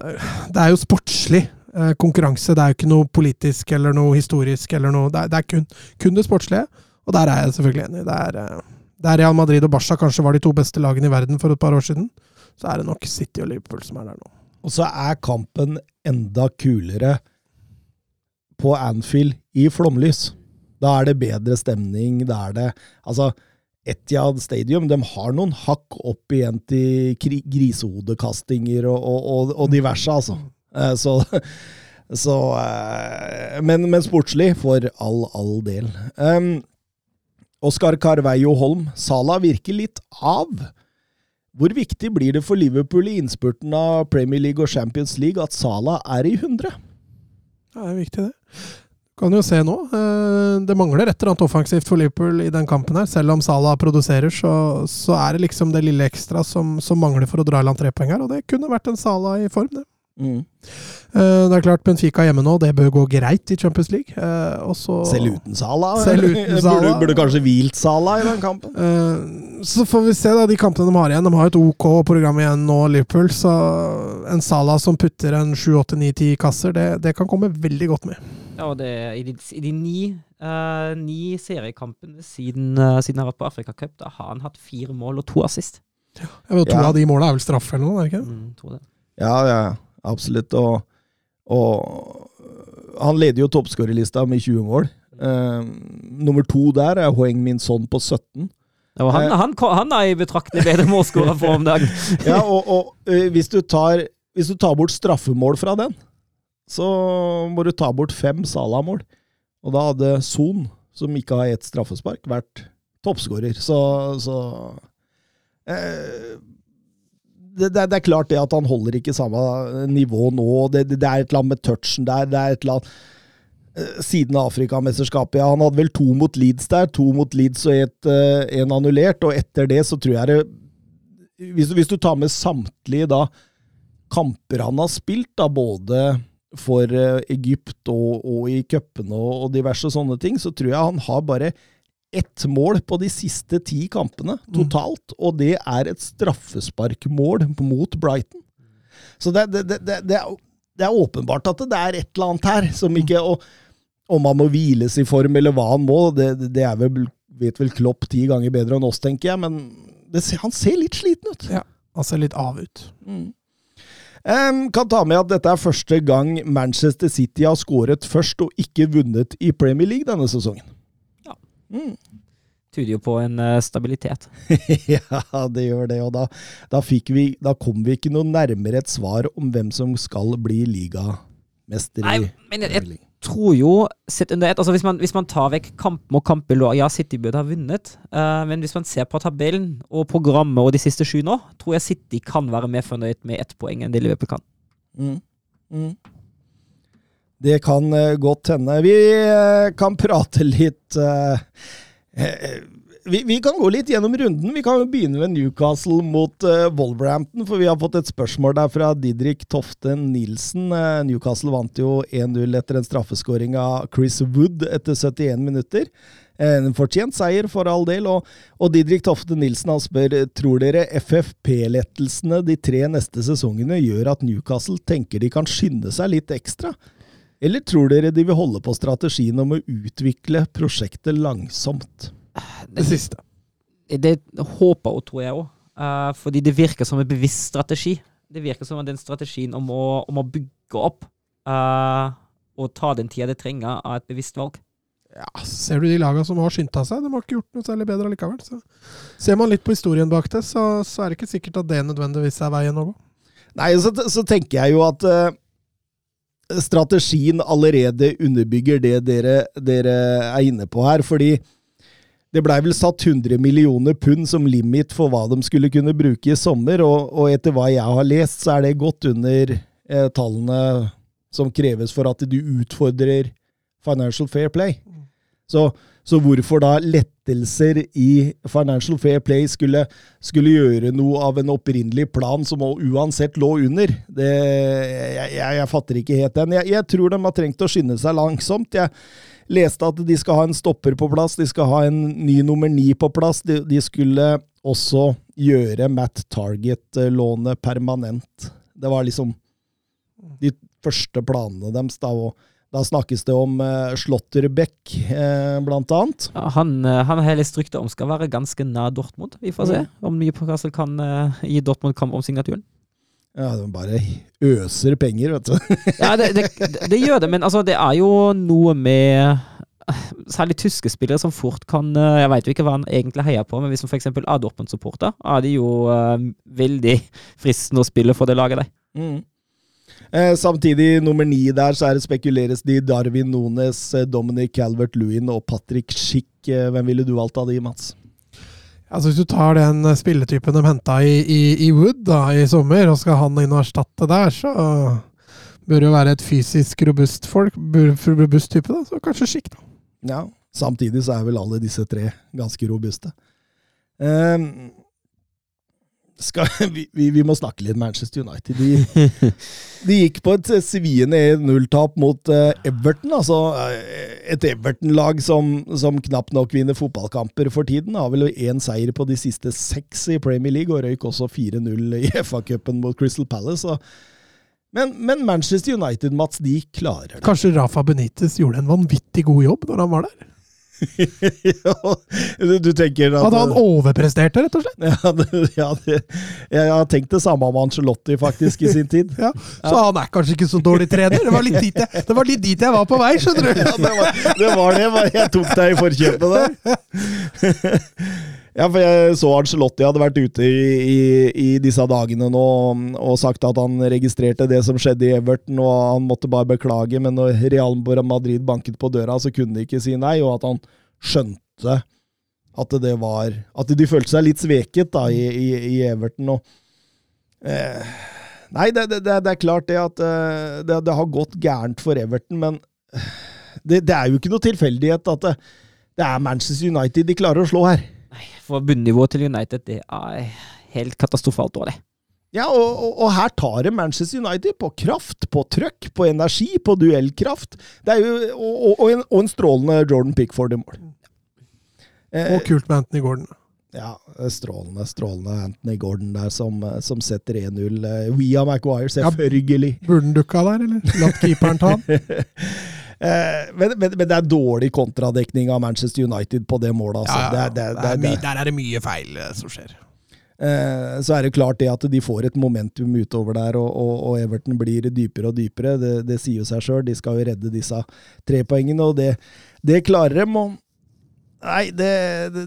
S3: Det er jo sportslig eh, konkurranse, det er jo ikke noe politisk eller noe historisk eller noe Det er, det er kun, kun det sportslige, og der er jeg selvfølgelig enig. Det er, eh, det er Real Madrid og Barca kanskje var de to beste lagene i verden for et par år siden. Så er det nok City og Liverpool som er der nå.
S1: Og så er kampen enda kulere på Anfield i flomlys. Da er det bedre stemning. Da er det Altså, Etiad Stadium de har noen hakk opp igjen til grisehodekastinger og, og, og, og diverse, altså. Eh, Så, [LAUGHS] så eh, men, men sportslig, for all, all del. Um, Oskar Carveio Holm, Sala virker litt av. Hvor viktig blir det for Liverpool i innspurten av Premier League og Champions League at Salah er i 100?
S3: Ja, det er viktig, det. Kan jo se nå. eh, Det mangler et eller annet offensivt for Liverpool i den kampen her. Selv om Salah produserer, så, så er det liksom det lille ekstra som, som mangler for å dra i land tre poeng her. Og det kunne vært en Salah i form, det.
S1: Mm.
S3: Eh, Det er klart Benfica hjemme nå, det bør gå greit i Champions League. Også,
S1: Selv uten Sala.
S3: Selv uten [LAUGHS]
S1: Burde,
S3: Salah.
S1: burde kanskje hvilt Sala i den kampen?
S3: Eh, Så får vi se da, de kampene de har igjen. De har et OK program igjen nå, Liverpool. Så en Sala som putter en 7-8-9-10 kasser, det, det kan komme veldig godt med.
S2: Ja, og det, i, de, I de ni, uh, ni seriekampene siden, uh, siden han har vært på Afrikacup, da har han hatt fire mål og to assist.
S3: Ja, vet, To
S1: Ja.
S3: av de måla er vel straffe eller noe? er det ikke?
S2: Mm, tror det.
S1: Ja, ja, absolutt. Og, og han leder jo toppskårerlista med 20 mål. Uh, nummer to der er Hoeng Min Son på 17.
S2: Ja, han,
S1: uh,
S2: han, han er i betraktelig bedre målskårer for om dagen. [LAUGHS]
S1: Ja, og, og uh, hvis, du tar, hvis du tar bort straffemål fra den, så må du ta bort fem Salah-mål. Og da hadde Son, som ikke har ett straffespark, vært toppskårer. Så, så eh, det, det, er klart det at han holder ikke samme nivå nå. Det, det, er et eller annet med touchen der. det er et eller annet eh, siden Afrikamesterskapet. Ja, han hadde vel to mot Leeds der. To mot Leeds og et, eh, en annullert. Og etter det så tror jeg det hvis, hvis du tar med samtlige da kamper han har spilt, da, både for eh, Egypt og, og i cupene og, og diverse sånne ting, så tror jeg han har bare ett mål på de siste ti kampene totalt, og det er et straffesparkmål mot Brighton. Så det, det, det, det, er, det er åpenbart at det er et eller annet her som ikke og, Om han må hviles i form, eller hva han må, det, det er vel, vet vel Klopp ti ganger bedre enn oss, tenker jeg, men han ser litt sliten ut.
S3: Ja. Han ser litt av ut.
S1: Mm. Um, kan ta med at dette er første gang Manchester City har skåret først og ikke vunnet i Premier League denne sesongen. Mm.
S2: Tyder jo på en eh, stabilitet. [LAUGHS]
S1: ja, det gjør det, og da, da, vi, da kom vi ikke noe nærmere et svar om hvem som skal bli ligamester
S2: Nei, men jeg, jeg tror jo sett under ett, altså hvis, man, hvis man tar vekk kamp mot kampbildet Ja, City burde ha vunnet, uh, men hvis man ser på tabellen og programmet og de siste sju nå, tror jeg City kan være mer fornøyd med ett poeng enn det Liverpool kan.
S1: Mm. Mm. Det kan eh, godt hende. Vi eh, kan prate litt eh, vi, vi kan gå litt gjennom runden. Vi kan begynne med Newcastle mot uh, Wolverhampton, for vi har fått et spørsmål der fra Didrik Tofte Nilsen. Uh, Newcastle vant jo 1-0 etter en straffeskåring av Chris Wood etter 71 minutter. En fortjent seier, for all del. Og, og Didrik Tofte Nilsen han spør tror dere FFP-lettelsene de tre neste sesongene gjør at Newcastle tenker de kan skynde seg litt ekstra? Eller tror dere de vil holde på strategien om å utvikle prosjektet langsomt?
S3: Det siste.
S2: Det håper og tror jeg òg. fordi det virker som en bevisst strategi. Det virker som den strategien om å, om å bygge opp eh, og ta den tida det trenger, av et bevisst valg.
S3: Ja, Ser du de lagene som har skynda seg, de har ikke gjort noe særlig bedre likevel. Så ser man litt på historien bak det, så, så er det ikke sikkert at det nødvendigvis er veien å gå.
S1: Nei, så, så tenker jeg jo at eh, strategien allerede underbygger det dere, dere er inne på her. Fordi det blei vel satt 100 millioner pund som limit for hva de skulle kunne bruke i sommer, og, og etter hva jeg har lest, så er det godt under eh, tallene som kreves for at du utfordrer Financial Fair Play. Så, så hvorfor da lettelser i Financial Fair Play skulle, skulle gjøre noe av en opprinnelig plan som uansett lå under, det, jeg, jeg, jeg fatter ikke helt den. Jeg, jeg, tror de har trengt å skynde seg langsomt. Jeg leste at de skal ha en stopper på plass, de skal ha en ny nummer ni på plass. De, de skulle også gjøre Matt Target-lånet permanent. Det var liksom de første planene deres. Da snakkes det om uh, Slotterbeck, uh, blant annet.
S2: Ja, han, uh, han har lest rykter om skal være ganske nær Dortmund. Vi får se om Newcastle kan uh, gi Dortmund kamp om signaturen.
S1: Ja, de bare øser penger, vet du.
S2: ja, det, det, det, gjør det, men altså, det er jo noe med Særlig tyske spillere som fort kan Jeg veit jo ikke hva han egentlig heier på, men hvis han f.eks. er Dortmund-supporter, er det jo veldig fristende å spille for det laget der.
S1: Mm. Eh, samtidig, nummer ni der, så er det spekuleres de Darwin Nones, Dominic Calvert-Lewin og Patrick Schick. Hvem ville du valgt av de, Mats?
S3: Altså Hvis du tar den spilletypen de henta i, i, i, Wood da, i sommer, og skal han inn og erstatte der, så bør det jo være et fysisk robust folk, robust type, da, så kanskje Schick, da.
S1: Ja, samtidig så er vel alle disse tre ganske robuste. Um, skal, [LAUGHS] vi, vi, må snakke litt Manchester United. De, de gikk på et sviende 1-0-tap mot uh, Everton. Altså uh, et Everton-lag som, som, knapt nok vinner fotballkamper for tiden. Har vel én seier på de siste seks i Premier League, og røyk også 4-0 i [LAUGHS] FA-cupen mot Crystal Palace. Men, men, Manchester United, Mats, de klarer det.
S3: Kanskje Rafa Benitez gjorde en vanvittig god jobb når han var der? [LAUGHS]
S1: du, du, tenker at
S3: Hadde han overpresterte, rett og slett? [LAUGHS]
S1: Ja, det, ja det, jeg har tenkt det samme om Angelotti, faktisk, i sin tid. [LAUGHS]
S3: ja, så ja. han er kanskje ikke så dårlig trener? Det var litt dit jeg, det var, litt dit jeg var på vei, skjønner du.
S1: det var, det var det. Jeg tok deg i forkjøpet der. Ja, for jeg så Arncelotti hadde vært ute i, i, i, disse dagene nå og sagt at han registrerte det som skjedde i Everton, og han måtte bare beklage, men når Real Madrid banket på døra, så kunne de ikke si nei, og at han skjønte at det var At de følte seg litt sveket da, i, i Everton. og eh, Nei, det, det, det, er klart det at eh, det, det, har gått gærent for Everton, men det, er jo ikke noe tilfeldighet at det, er Manchester United de klarer å slå her.
S2: For bunnivået til United det er helt katastrofalt dårlig.
S1: Ja, og, og, og, her tar det Manchester United på kraft, på trøkk, på energi, på duellkraft. Det er jo, og, og en, en, strålende Jordan Pickford i mål.
S3: Eh, og kult med Anthony Gordon.
S1: Ja, strålende, strålende Anthony Gordon der som, som setter 1-0 eh, via Maguire, selvfølgelig.
S3: Ja, burde han dukka der, eller? Latt keeperen ta han? [LAUGHS]
S1: Eh, men, men, men, det er dårlig kontradekning av Manchester United på det målet. Altså.
S3: Ja. Det, det, det, er der er det mye feil eh, som skjer.
S1: Eh, så er det klart det at de får et momentum utover der, og, og, og Everton blir dypere og dypere. Det, det sier jo seg sjøl. De skal jo redde disse tre poengene, og det, det klarer dem. Og nei, det,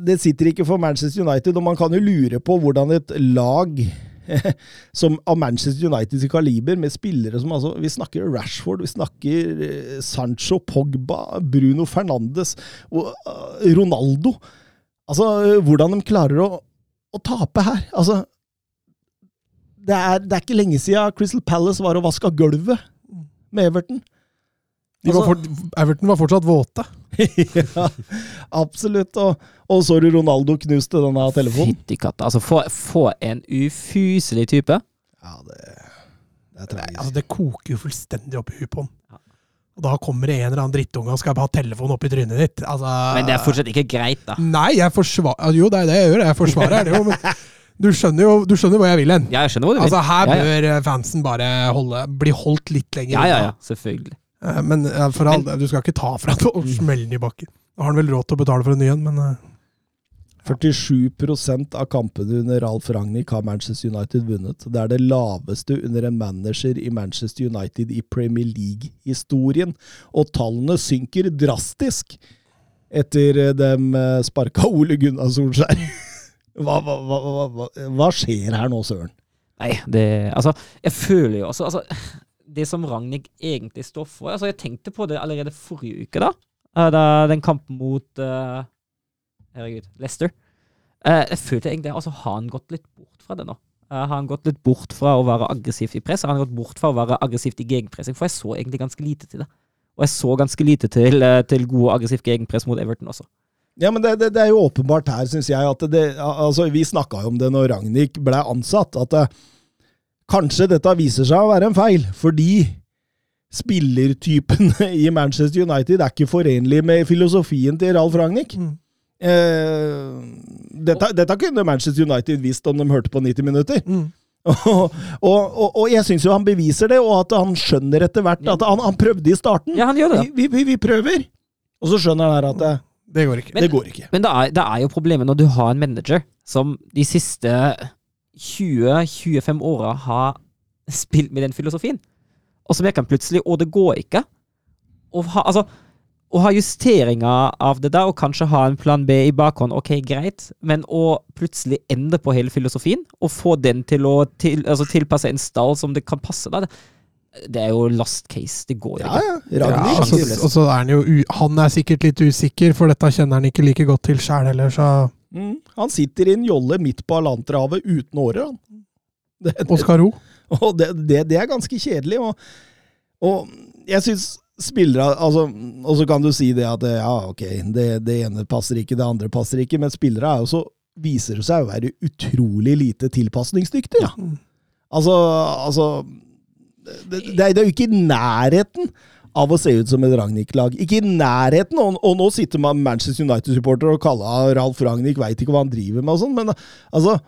S1: det sitter ikke for Manchester United, og man kan jo lure på hvordan et lag [LAUGHS] som av Manchester Uniteds kaliber, med spillere som altså Vi snakker Rashford, vi snakker eh, Sancho, Pogba, Bruno Fernandes og eh, Ronaldo. Altså, hvordan de klarer å, å tape her. Altså det er, det er, ikke lenge siden Crystal Palace var og vaska gulvet med Everton.
S3: De var for, Everton var fortsatt våte. [LAUGHS]
S1: ja, absolutt. Og, og så du Ronaldo knuste denne telefonen?
S2: Fytti katta. Altså, få, en ufyselig type.
S1: Ja, det, det er
S3: Nei,
S1: tragisk.
S3: altså Det koker jo fullstendig opp i huet på han.
S2: Ja.
S3: Og da kommer det en eller annen drittunge og skal ha telefonen opp i trynet ditt. Altså,
S2: Men det er fortsatt ikke greit, da.
S3: Nei, jeg forsvarer Jo, det er det jeg gjør. Jeg forsvarer det jo, men du skjønner jo du skjønner hvor jeg vil hen.
S2: Ja, jeg skjønner hva du vil.
S3: Altså, her
S2: ja, ja.
S3: bør fansen bare holde, bli holdt litt lenger
S2: ja, ja, ja, selvfølgelig.
S3: Eh, Men eh, for all, du skal ikke ta fra det og smelle den i bakken. Da har han vel råd til å betale for en ny en, men eh,
S1: 47% av kampene under Ralf Ragnhild har Manchester United vunnet. Det er det laveste under en manager i Manchester United i Premier League-historien. Og tallene synker drastisk etter eh, dem eh, sparka Ole Gunnar Solskjær. [LAUGHS] Hva, hva, hva, hva, skjer her nå, Søren?
S2: Nei, det Altså, jeg føler jo også altså, Det som Ragnhild egentlig står for altså, Jeg tenkte på det allerede forrige uke, da. Eh, da den kampen mot uh, Herregud, Leicester. Uh, jeg følte egentlig Altså, har han gått litt bort fra det nå? Uh, har han gått litt bort fra å være aggressivt i press? Har han gått bort fra å være aggressivt i gegenpressing? For jeg så egentlig ganske lite til det. Og jeg så ganske lite til, til god og aggressiv gegenpress mot Everton også.
S1: Ja, men det, det, det er jo åpenbart her, syns jeg, at det Altså, vi snakka jo om det når Ragnhild ble ansatt, at kanskje dette viser seg å være en feil, fordi spillertypene i Manchester United er ikke forenlig med filosofien til Ralf Ragnhild.
S3: Mm.
S1: Eh, dette, dette kunne Manchester United visst om de hørte på 90 minutter.
S3: mm. [LAUGHS]
S1: og, og, og, jeg syns jo han beviser det, og at han skjønner etter hvert at han, han prøvde i starten.
S2: Ja, han gjør det.
S1: Vi, vi, vi prøver! Og så skjønner han at det,
S3: Det går ikke.
S1: det går ikke.
S2: Men det er, det er jo problemet når du har en manager som de siste 20-25 åra har spilt med den filosofien, og så merker han plutselig Og det går ikke. Å ha, altså, å ha justeringer av det der, og kanskje ha en plan B i bakhånd, ok, greit, men å plutselig endre på hele filosofien, og få den til å til, altså, tilpasse en stall som det kan passe, da, det, det er jo lost case. Det går jo
S1: Ja,
S2: ikke.
S1: ja.
S3: Ja, og så- og så er han jo u Han er sikkert litt usikker, for dette kjenner han ikke like godt til sjæl heller, så
S1: Mm. Han sitter i en jolle midt på Atlanterhavet uten årer, han. Det, det,
S3: Oskar Ro.
S1: og det, det, det er ganske kjedelig. Og, og jeg syns spillere altså, Og så kan du si det at ja, ok, det, det ene passer ikke, det andre passer ikke, men spillere er jo så viser det seg å være utrolig lite tilpasningsdyktig.
S3: Ja.
S1: Altså, altså det, det, det er jo ikke i nærheten av å se ut som et Ragnhild-lag. Ikke i nærheten! Og, og nå sitter man Manchester United-supporter og kaller Ralf Ragnhild, veit ikke hva han driver med og sånn, men altså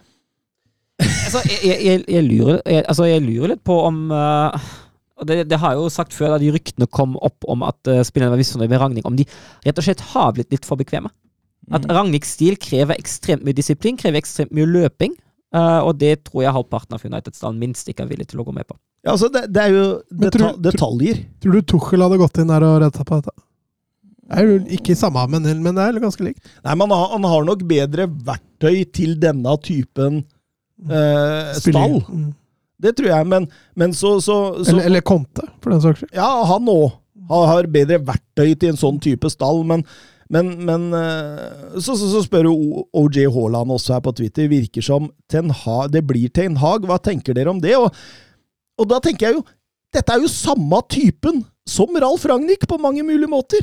S2: Altså, jeg, jeg, jeg, lurer, altså, jeg lurer litt på om uh, det, det har jeg jo sagt før, da de ryktene kom opp om at uh, spillerne var misfornøyd med Ragnhild, om de rett og slett har blitt litt for bekvemme. At Ragnhilds stil krever ekstremt mye disiplin, krever ekstremt mye løping. Uh, og det tror jeg halvparten av United Stand minst ikke er villig til å gå med på.
S1: Ja, altså, det, det er jo deta
S3: tror-
S1: detaljer.
S3: Tror du Tuchel hadde gått inn der og redda på dette? Det er jo ikke samme, men, men det er ganske likt.
S1: Nei, men han, han har nok bedre verktøy til denne typen eh, stall.
S3: Mm.
S1: Det tror jeg, men, men så, så, så
S3: Eller, eller Conte, for den saks skyld.
S1: Ja, han òg har, har bedre verktøy til en sånn type stall, men, men, men eh, så, så, så spør jo OJ Haaland også her på Twitter. Virker som Ten Hag, det blir Ten Hag. Hva tenker dere om det? Og, og da tenker jeg jo Dette er jo samme typen som Ralf Ragnhild på mange mulige måter.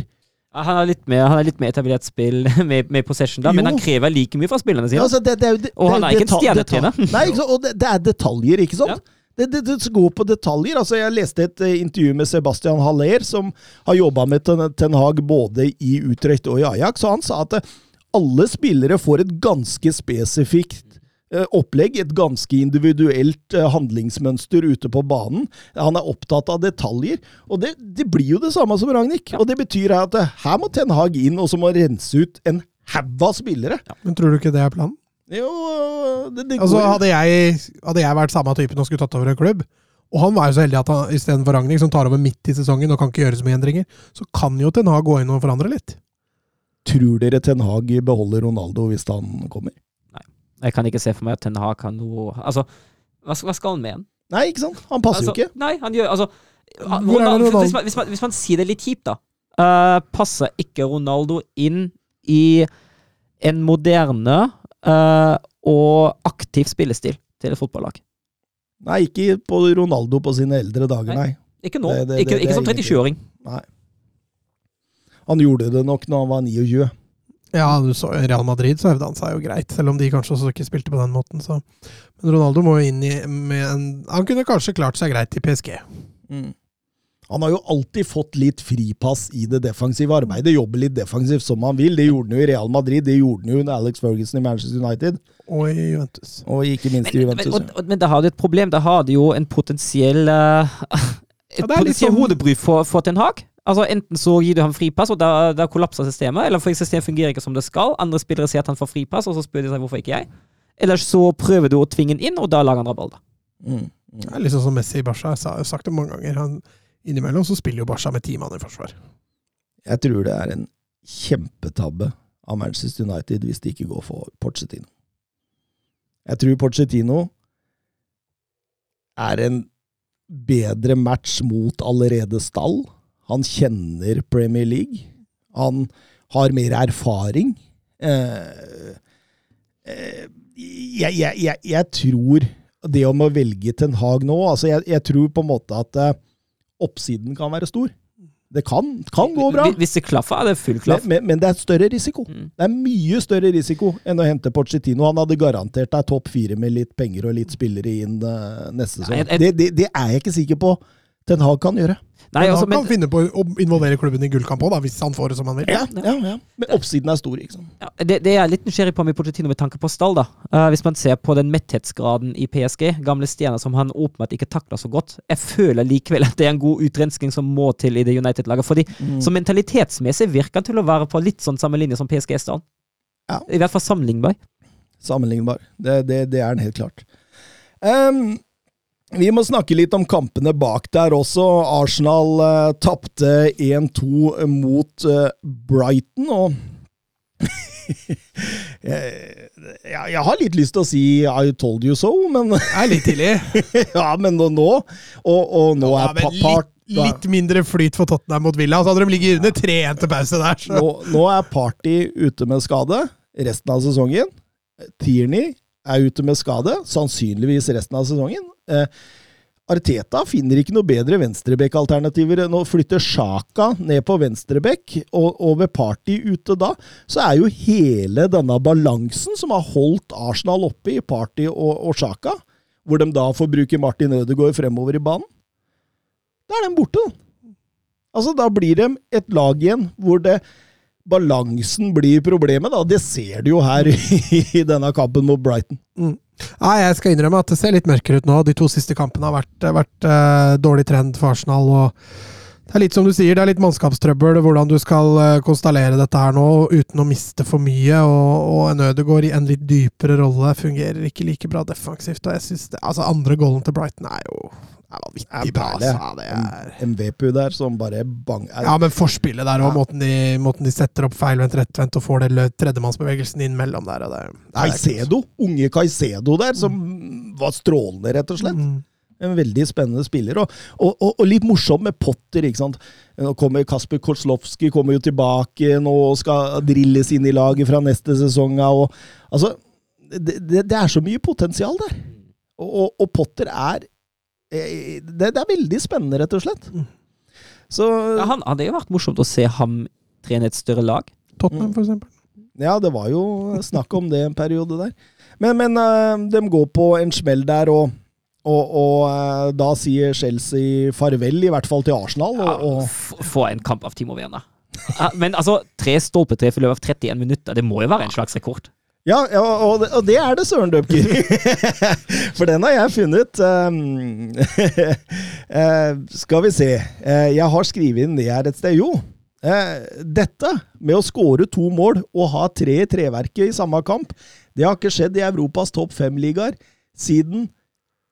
S2: Ja, Han er litt mer, han er litt mer etablert spill [LAUGHS] med, med possession, da, men han krever like mye fra spillerne
S1: Ja, altså, det, det det,
S2: Og han
S1: det
S2: er ikke en stjernetrener.
S1: Nei, og det, er detaljer, ikke sant?
S2: Ja.
S1: Det, det, det går på detaljer. altså Jeg leste et eh, intervju med Sebastian Haller, som har jobba med Ten, Hag både i Utrecht og i Ajax, og han sa at alle spillere får et ganske spesifikt opplegg, et ganske individuelt eh, handlingsmønster ute på banen. Han er opptatt av detaljer, og det, det blir jo det samme som Ragnhild. Og det betyr at eh, her må Ten Hag inn, og så må rense ut en haug av spillere.
S3: Men tror du ikke det er planen?
S1: Jo, det, det
S3: Altså, hadde jeg, hadde jeg vært samme typen og skulle tatt over en klubb, og han var jo så heldig at han istedenfor Ragnhild, som tar over midt i sesongen og kan ikke gjøre så mye endringer, så kan jo Ten Hag gå inn og forandre litt.
S1: Tror dere Ten Hag beholder Ronaldo hvis han kommer?
S2: Jeg kan ikke se for meg at Ten Hag har noe Altså, hva, hva skal han med den?
S1: Nei, ikke sant? Han passer
S2: altså,
S1: jo ikke.
S2: Nei, han gjør Altså han- Ronaldo, hvis, man, hvis, man, hvis man sier det litt kjipt, da. uh, passer ikke Ronaldo inn i en moderne uh, og aktiv spillestil til et fotballag?
S1: Nei, ikke på Ronaldo på sine eldre dager, nei.
S2: Ikke nå.
S1: Det- det-
S2: ikke
S1: det-
S2: ikke
S1: det
S2: som
S1: er
S2: 37-åring. Nei.
S1: Han gjorde det nok når han var 29.
S3: Ja, du så Real Madrid så hevde han seg jo greit, selv om de kanskje også ikke spilte på den måten. Så. Men Ronaldo må jo inn i med en Han kunne kanskje klart seg greit i PSG.
S1: Han har jo alltid fått litt fripass i det defensive arbeidet. Jobber litt defensivt som han vil. Det gjorde han jo i Real Madrid, det gjorde han jo under Alex Ferguson i Manchester United.
S3: Og i Juventus.
S1: Og ikke minst i Juventus.
S2: men, og, men da har du et problem. Da har du jo en potensiell uh, Et
S3: Ja,
S2: potensiell
S3: som-
S2: hodebry for, for Ten Hag. Altså Enten så gir du ham fripass, og da, da kollapser systemet. Eller for systemet fungerer ikke som det skal. Andre spillere sier at han får fripass, og så spør de seg hvorfor ikke jeg. Eller så prøver du å tvinge han inn, og da lager han rabalder.
S1: Mm.
S3: Det er litt sånn som Messi i Barca. Jeg har sagt det mange ganger. Han, innimellom så spiller jo Barca med ti mann i forsvar.
S1: Jeg tror det er en kjempetabbe av Manchester United hvis de ikke går for Pochettino. Jeg tror Pochettino er en bedre match mot allerede stall. Han kjenner Premier League. Han har mer erfaring. Eh, eh, jeg, jeg, jeg, jeg tror det om å velge Ten Hag nå altså jeg, tror på en måte at eh, oppsiden kan være stor. Det kan, kan gå bra.
S2: Hvis- det klaffer, er det full klaff.
S1: Men, men, men det er større risiko.
S2: Mm.
S1: Det er mye større risiko enn å hente Pochettino. Han hadde garantert deg topp fire med litt penger og litt spillere inn eh, neste sesong. Det, det, det er jeg ikke sikker på Ten Hag kan gjøre.
S2: Nei,
S3: Men
S2: altså,
S3: han kan
S2: men,
S3: finne på å involvere klubben i gullkamp òg, hvis han får det som han vil.
S1: Ja, ja, ja. Men oppsiden er stor, ikke sant.
S2: ja, det, det er litt nysgjerrig på med Pochettino med tanke på stall. da. Uh, hvis man ser på den metthetsgraden i PSG, gamle stjerner som han åpenbart ikke takler så godt, jeg føler likevel at det er en god utrenskning som må til i det United-laget. fordi
S1: Mm.
S2: Så mentalitetsmessig virker han til å være på litt sånn samme linje som PSG-stallen.
S1: Ja.
S2: I hvert fall sammenlignbar.
S1: Sammenlignbar. Det, det, det er den helt klart. Ehm, vi må snakke litt om kampene bak der også. Arsenal eh, tapte 1-2 mot eh, Brighton, og [LAUGHS] jeg, jeg, har litt lyst til å si I told you so, men
S3: Det er litt tidlig. [LAUGHS]
S1: Ja, men nå, nå Og, og nå
S3: Ja,
S1: er pa, part,
S3: litt, litt mindre flyt for Tottenham mot Villa. Så hadde de ligget under 3-1 til pause der.
S1: Nå, nå er Party ute med skade resten av sesongen. Tierney er ute med skade, sannsynligvis resten av sesongen. Eh, Arteta finner ikke noe bedre venstrebekk-alternativer enn å flytte Sjaka ned på venstrebekk, og, og ved Party ute da, så er jo hele denne balansen som har holdt Arsenal oppe i Party og, og Sjaka, hvor de da får bruke Martin Ødegaard fremover i banen, da er den borte. da. Altså, da blir de et lag igjen hvor det balansen blir problemet. da. Det ser du jo her [LAUGHS] i denne kampen mot Brighton.
S3: Nei, jeg skal innrømme at det ser litt mørkere ut nå. De to siste kampene har vært, vært uh, dårlig trend for Arsenal. og det er litt som du sier, det er litt mannskapstrøbbel hvordan du skal uh, konstallere dette her nå uten å miste for mye. Og, og en Ødegaard i en litt dypere rolle fungerer ikke like bra defensivt. og jeg synes det, altså Andre goalen til Brighton er jo er vanvittig bra. Altså. Ja, det er,
S1: En VPU der som bare bang er,
S3: ja, men forspillet der og
S1: Ja.
S3: måten, de, måten de setter opp feilvendt, rettvendt og får det tredjemannsbevegelsen inn mellom der. Det, det
S1: Caicedo, unge Caicedo der, som var strålende, rett og slett.
S3: Mm.
S1: En veldig spennende spiller, og, og, og, og litt morsom med Potter. ikke sant? Nå kommer Kasper Koslowski kommer jo tilbake nå og skal drilles inn i laget fra neste sesong. Og, altså, det, det, det er så mye potensial der. Og, og, og Potter er det, det er veldig spennende, rett og slett. Så
S2: Ja, han hadde jo vært morsomt å se ham trene et større lag.
S3: Tottenham, for eksempel.
S1: Ja, det var jo snakk om det en periode der. Men, men eh, de går på en smell der, og, og, og eh, da sier Chelsea farvel, i hvert fall til Arsenal. Og, og,
S2: Få en kamp av Timo Werner. Men altså, tre stolpetre i løpet av 31 minutter, det må jo være en slags rekord.
S1: Ja, ja og, det, og det er det, Søren Døpker. [LAUGHS] For den har jeg funnet. Um, [LAUGHS] eh, skal vi se. Eh, jeg har skrevet inn det her et sted. Jo. Eh, dette med å skåre to mål og ha tre i treverket i samme kamp, det har ikke skjedd i Europas topp fem-ligaer siden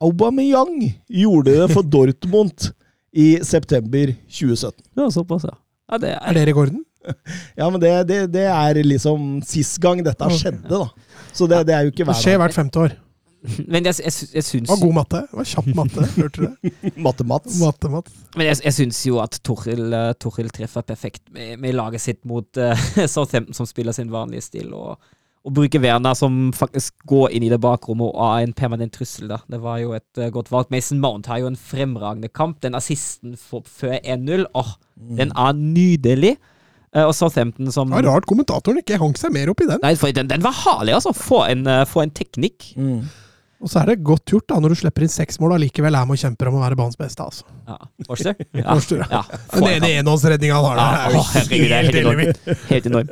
S1: Aubameyang gjorde det for [LAUGHS] Dortmund i september 2017.
S2: Ja, såpass, ja. ja det
S3: Er
S2: er,
S3: det rekorden? [LAUGHS]
S1: Ja, men det, det, det er liksom sist gang dette skjedde, da. Så det, det er jo ikke
S3: Det skjer hvert femte år. [LAUGHS]
S2: men jeg, jeg, jeg, syns
S3: Det var god matte. Det var kjapp matte. [LAUGHS] Hørte du det?
S1: Matte-Mats.
S3: Matte,
S2: Men jeg, jeg syns jo at Toril, Toril treffer perfekt med, med laget sitt mot uh, Southampton, som spiller sin vanlige stil, og, og bruker Werner, som faktisk går inn i det bakrommet og er en permanent trussel. da. Det var jo et uh, godt valg. Mason Mount har jo en fremragende kamp. Den assisten for, før 1-0, åh, den er nydelig. Eh, og Southampton som
S3: var rart kommentatoren ikke hang seg mer opp i den.
S2: Nei, for den, den var herlig, altså. Få en, eh, få en teknikk.
S1: Mm.
S3: Og så er det godt gjort da, når du slipper inn seks mål og allikevel er med og kjemper om å være banens beste. altså.
S2: Ja. Forster? [LAUGHS] Ja.
S3: Forster, ja. [LAUGHS]
S2: ja.
S3: Det ene enhåndsredninga han har der,
S2: Ja,
S3: er jo
S2: helt
S3: helt
S2: enormt.
S3: enormt.
S2: Helt enorm.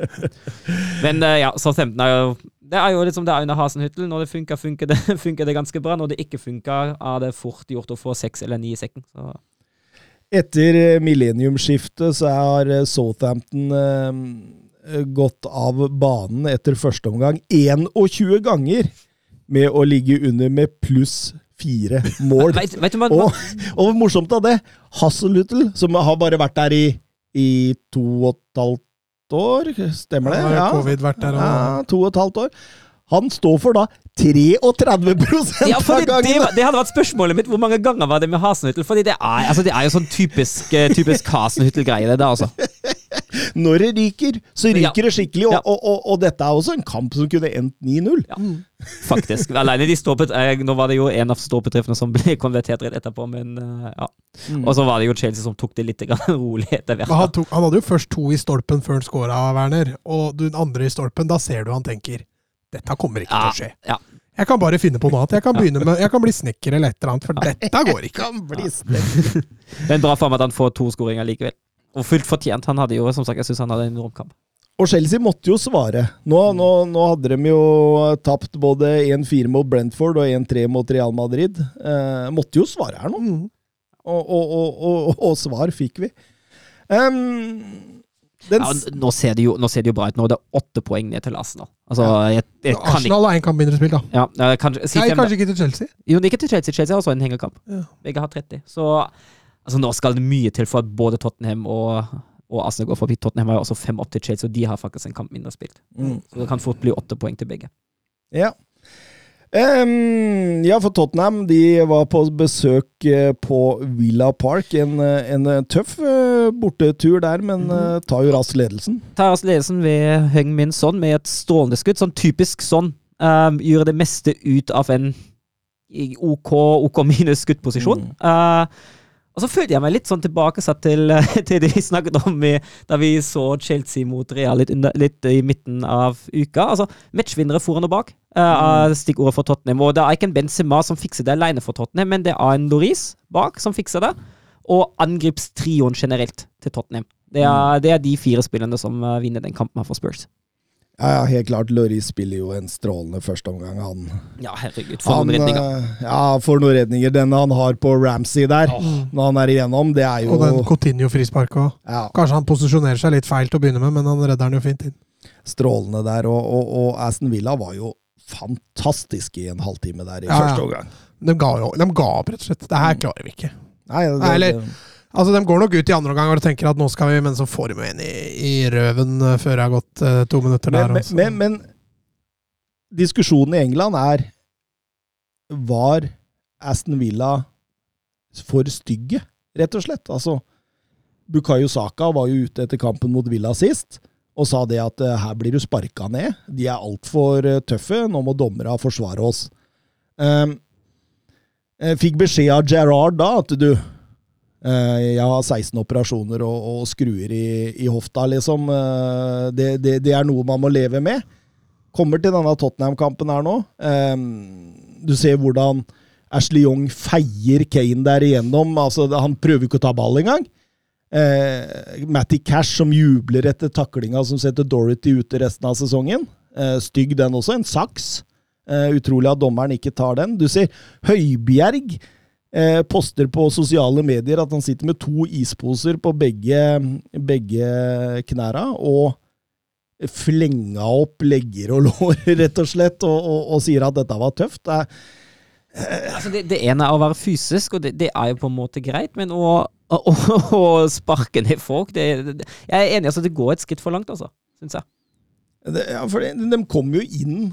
S2: Men eh, ja, Southampton er jo Det er jo liksom det er under Hasenhyttel. Når det funker, funker det, [LAUGHS] funker det ganske bra. Når det ikke funker, er det fort gjort å få seks eller ni i sekken. Så
S1: Etter eh, millenniumsskiftet så har eh, Southampton eh, gått av banen etter første omgang 21 ganger med å ligge under med pluss fire mål. [LAUGHS]
S2: vet, vet du man,
S1: og, og morsomt av det, Hasselhutl, som har bare vært der i, i to og et halvt år, stemmer det?
S3: Ja, covid vært der og
S1: Ja, to og et halvt år. Han står for da 33%
S2: Ja,
S1: av
S2: gangene! det, det,
S1: gangene!
S2: var- det hadde vært spørsmålet mitt. Hvor mange ganger var det med Hasenhyttel? Fordi det er, altså, det er jo sånn typisk, eh, typisk Hasenhyttel-greie, det der, altså. [LAUGHS]
S1: Når det ryker, så
S2: Ja.
S1: ryker det skikkelig. Og,
S2: Ja.
S1: og, og, og dette er også en kamp som kunne endt 9-0.
S2: Ja, faktisk. Alene de ståpet, eh, nå var det jo en av ståpedriftene som ble konvertert rett etterpå, men eh, ja. Og så var det jo Chelsea som tok det litt [LAUGHS] rolig etter hvert.
S3: Han, tok, han hadde jo først to i stolpen før han scora, Werner. Og den andre i stolpen, da ser du han tenker Dette kommer ikke til å skje.
S2: ja.
S3: Jeg kan bare finne på noe annet. Jeg kan med, jeg kan bli snekker eller et eller annet, for dette går ikke. [LAUGHS]
S1: Kan bli sterk.
S2: Men bra for ham at han får to skåringer likevel. Og fullt fortjent. Han hadde jo, som sagt, jeg syns han hadde en enorm kamp.
S1: Og Chelsea måtte jo svare. Nå, nå, nå hadde de jo tapt både 1-4 mot Brentford og 1-3 mot Real Madrid. Eh, måtte jo svare her nå.
S3: Mm.
S1: Og, og, og, og, og svar fikk vi. Um, den,
S2: Ja, nå, ser det jo, nå ser det jo bra ut. Nå er det åtte poeng ned til Arsenal. Altså, jeg, jeg kan
S3: Arsenal har én kamp mindre spill, da.
S2: ja, kanskje, si
S3: Nei, kanskje ikke til Chelsea.
S2: Jo, ikke til Chelsea. Chelsea har også en hengekamp.
S3: Ja.
S2: Begge har 30. Så altså, nå skal det mye til for at både Tottenham og, og Arsenal går forbi. Tottenham har jo også fem opp til Chelsea, og de har faktisk en kamp mindre spilt.
S1: Mm.
S2: Så det kan fort bli åtte poeng til begge.
S1: Ja. Ehm, ja, for Tottenham de var på besøk eh, på Villa Park. En, eh, en eh, tøff bortetur der, men eh, tar jo raskt ledelsen.
S2: Tar raskt ledelsen ved Heng Min Son med et strålende skudd. Sånn typisk sånn. Um, gjør det meste ut av en OK, OK minus skuddposisjon.
S1: Mm.
S2: Uh, og så følte jeg meg litt sånn tilbakesatt til, [LAUGHS] til det vi snakket om i, da vi så Chelsea mot Real litt, under, litt i midten av uka. Altså, Matchvinnere foran og bak, uh, stikkordet for Tottenham. Og det er ikke en Benzema som fikser det alene for Tottenham, men det er en Loris bak som fikser det. Og angripstrioen generelt til Tottenham. Det er, det er de fire spillerne som uh, vinner den kampen her for Spurs.
S1: Ja, ja, helt klart. Loris spiller jo en strålende førsteomgang, han.
S2: Ja, herregud, for
S1: han
S2: noen redninger.
S1: eh, ja, for noen redninger. Den han har på Ramsey der, når han er igjennom, det er jo
S3: Og den Coutinho-frisparket òg.
S1: ja,
S3: Kanskje han posisjonerer seg litt feil til å begynne med, men han redder den jo fint inn.
S1: strålende der. Og, og, og Aston Villa var jo fantastisk i en halvtime der i
S3: Ja,
S1: første omgang.
S3: De ga, jo- de ga opp, rett og slett. Det her klarer vi ikke.
S1: Nei, det,
S3: Nei, eller-
S1: det-
S3: Altså, De går nok ut i andre omgang og tenker at nå skal vi, men så får de en i, i røven eh, før det har gått uh, to minutter der.
S1: men,
S3: også.
S1: men, men, diskusjonen i England er Var Aston Villa for stygge, rett og slett? Altså, Bukayo Saka var jo ute etter kampen mot Villa sist og sa det at uh, her blir du sparka ned. De er altfor uh, tøffe. Nå må dommerne forsvare oss. Um, fikk beskjed av Gerard da at du Jeg har 16 operasjoner og, og skruer i, i hofta, liksom. Eh, det, det, det er noe man må leve med. Kommer til denne Tottenham-kampen her nå. Um, du ser hvordan Ashley Young feier Kane der igjennom. Altså, han prøver ikke å ta ball engang. Eh, Matty Cash som jubler etter taklinga som setter Dorothy ute resten av sesongen. Eh, stygg den også. En saks. Eh, utrolig at dommeren ikke tar den. Du ser Høibjerg eh, poster på sosiale medier at han sitter med to isposer på begge, begge knæra, og flenga opp legger og [LAUGHS] lår, rett og slett, og, og, og sier at dette var tøft. Det er,
S2: Altså det, det ene er å være fysisk, og det, det er jo på en måte greit, men å, å, å, å sparke ned folk Jeg er enig, altså det går et skritt for langt, altså. Syns jeg.
S1: ja, for de, de kom jo inn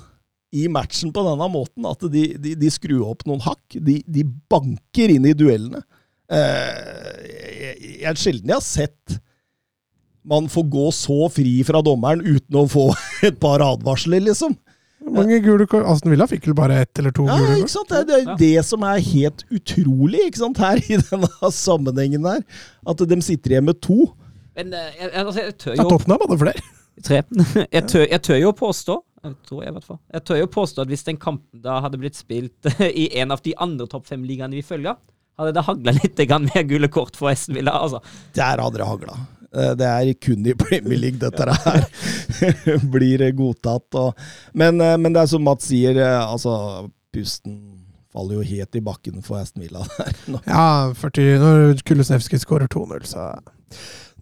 S1: i matchen på denne måten at de, de, de skrur opp noen hakk. De, de banker inn i duellene. Eh, jeg, er sjelden jeg har sett man får gå så fri fra dommeren uten å få [LAUGHS] et par advarsler, liksom.
S3: Mange gule kort? Aston Villa fikk vel bare ett eller to
S1: Ja,
S3: gule
S1: ikke sant? Det er det, er det som er helt utrolig ikke sant? her i [LAUGHS] denne sammenhengen her. At de sitter igjen med to.
S2: Men eh, jeg, jeg, altså, jeg tør
S3: Ja,
S2: jo
S3: Tottenham hadde flere.
S2: Tre. [LAUGHS] Jeg tør, jeg tør jo påstå tror jeg, i hvert fall. Jeg tør jo påstå at hvis den kampen da hadde blitt spilt [LAUGHS] i en av de andre topp fem-ligaene vi følger, hadde det hagla litt mer gule kort for Esten Villa. Altså.
S1: Der hadde det hagla. Eh, Det er kun i Premier League dette her [LAUGHS] blir godtatt. Og, men, eh, men det er som Mats sier, eh, altså pusten faller jo helt i bakken for Aston Villa [LAUGHS] der. nå.
S3: Ja, 40, når Kulusevski skårer 2-0, så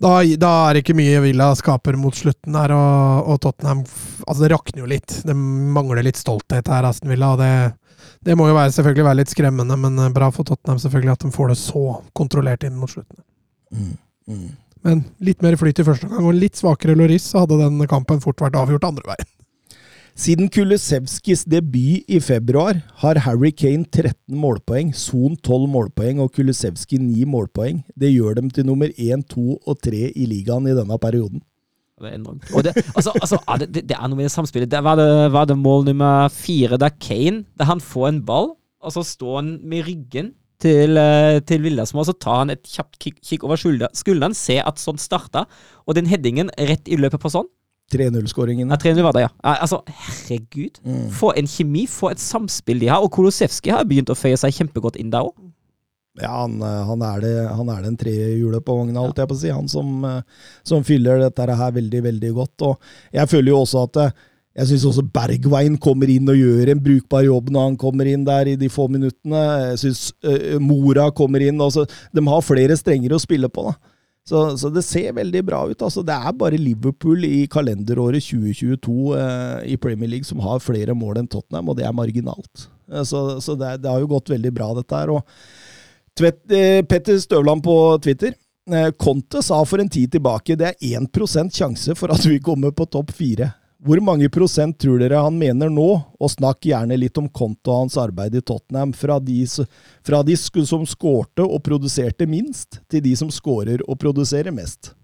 S3: da, da er det ikke mye Villa skaper mot slutten her, og, og Tottenham Altså, det rakner jo litt. Det mangler litt stolthet her, Aston Villa, og det, det må jo være, selvfølgelig være litt skremmende, men eh, bra for Tottenham selvfølgelig at de får det så kontrollert inn mot slutten.
S1: Mm, mm.
S3: Men litt mer flyt i første gang, og litt svakere Loris, så hadde den kampen fort vært avgjort andre veien.
S1: Siden Kulisevskis debut i februar har Harry Kane 13 målpoeng, Son 12 målpoeng og Kulisevski 9 målpoeng. Det gjør dem til nummer 1, 2 og 3 i ligaen i denne perioden.
S2: Det er enormt. Det, altså, altså, det, det, er noe med det samspillet. Det var det, var det mål nummer fire, der Kane der han får en ball, og så står han med ryggen til, eh, til Villasmo, og så tar han et kjapt kikk over skulderen, skulderen, ser at sånn starta, og den headingen rett i løpet på sånn
S1: 3-0-skåringene.
S2: Ja, 300 var det, ja. Altså, herregud.
S1: Mm.
S2: Få en kjemi, få et samspill de har. Og Kolosevskij har begynt å føye seg kjempegodt inn der òg.
S1: Ja, han, eh, han, er det, han er den trehjulet på vogna, holdt jeg på å si. Han som, eh, som fyller dette her veldig, veldig godt. Og jeg føler jo også at eh, jeg syns også Bergveien kommer inn og gjør en brukbar jobb når han kommer inn der i de få minuttene. Jeg syns Mora kommer inn. Altså, de har flere strenger å spille på. da. Så, så det ser veldig bra ut. altså Det er bare Liverpool i kalenderåret 2022 eh, i Premier League som har flere mål enn Tottenham, og det er marginalt. Eh, så så det, det har jo gått veldig bra, dette her. Tvet, eh, Petter Støvland på Twitter. Eh, Conte sa for en tid tilbake det er 1 sjanse for at vi kommer på topp fire. Hvor mange prosent tror dere han mener nå? Og snakk gjerne litt om og hans arbeid i Tottenham. Fra de, fra de som skårte og produserte minst, til de som skårer og produserer mest.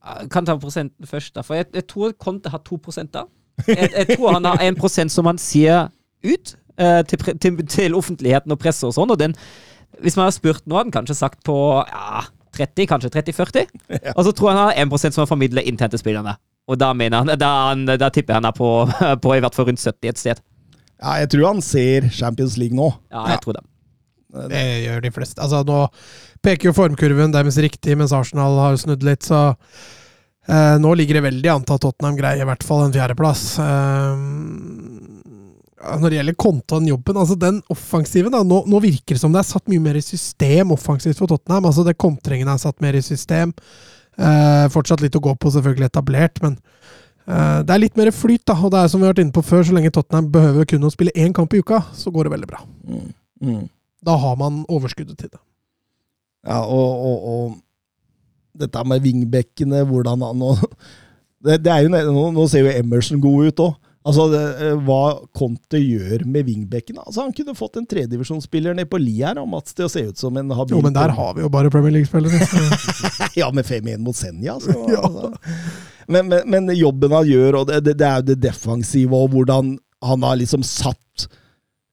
S2: Jeg Kan ta prosenten først, da. For jeg, jeg tror Conte har to prosenter. da. Jeg, jeg tror han har en prosent som han sier ut eh, til, til, til offentligheten og presse og sånn, og den Hvis man har spurt nå, hadde han kanskje sagt på ja, 30, kanskje 30-40. [LAUGHS] Og så tror jeg han har 1% som han formidler internt til spillerne. Og da mener han, da, han, da tipper jeg han er på, [LAUGHS] på i hvert fall rundt 70 et sted.
S1: Ja, jeg tror han ser Champions League nå.
S2: Ja, jeg tror det.
S3: Det gjør de fleste. Altså, nå peker jo formkurven deres riktig, mens Arsenal har snudd litt, så eh, Nå ligger det veldig an til at Tottenham greier i hvert fall en fjerdeplass. Eh, når det gjelder kontoen jobben, altså den offensiven da, nå, nå virker det som det er satt mye mer i system offensivt for Tottenham. altså det Kontringen er satt mer i system. Eh, fortsatt litt å gå på, selvfølgelig etablert, men eh, det er litt mer flyt. da, og det er som vi har vært inne på før, Så lenge Tottenham behøver kun å spille én kamp i uka, så går det veldig bra.
S1: Mm. Mm.
S3: Da har man overskuddet til det.
S1: Ja, og, og, og dette med vingbekkene, hvordan han nå [LAUGHS] det, det jo, nå, nå ser jo Emerson god ut òg. Altså, det, eh, hva Conte gjør med vingbekkene altså, Han kunne fått en tredivisjonsspiller ned på li her, og Mats, til å se ut som en habil
S3: Jo, men der har vi jo bare Premier League-spillere. [LAUGHS]
S1: Ja, med 5-1 mot Senja, så [LAUGHS]
S3: Ja.
S1: altså. men, men, men jobben han gjør, og det, det, det er jo det defensive, og hvordan han har liksom satt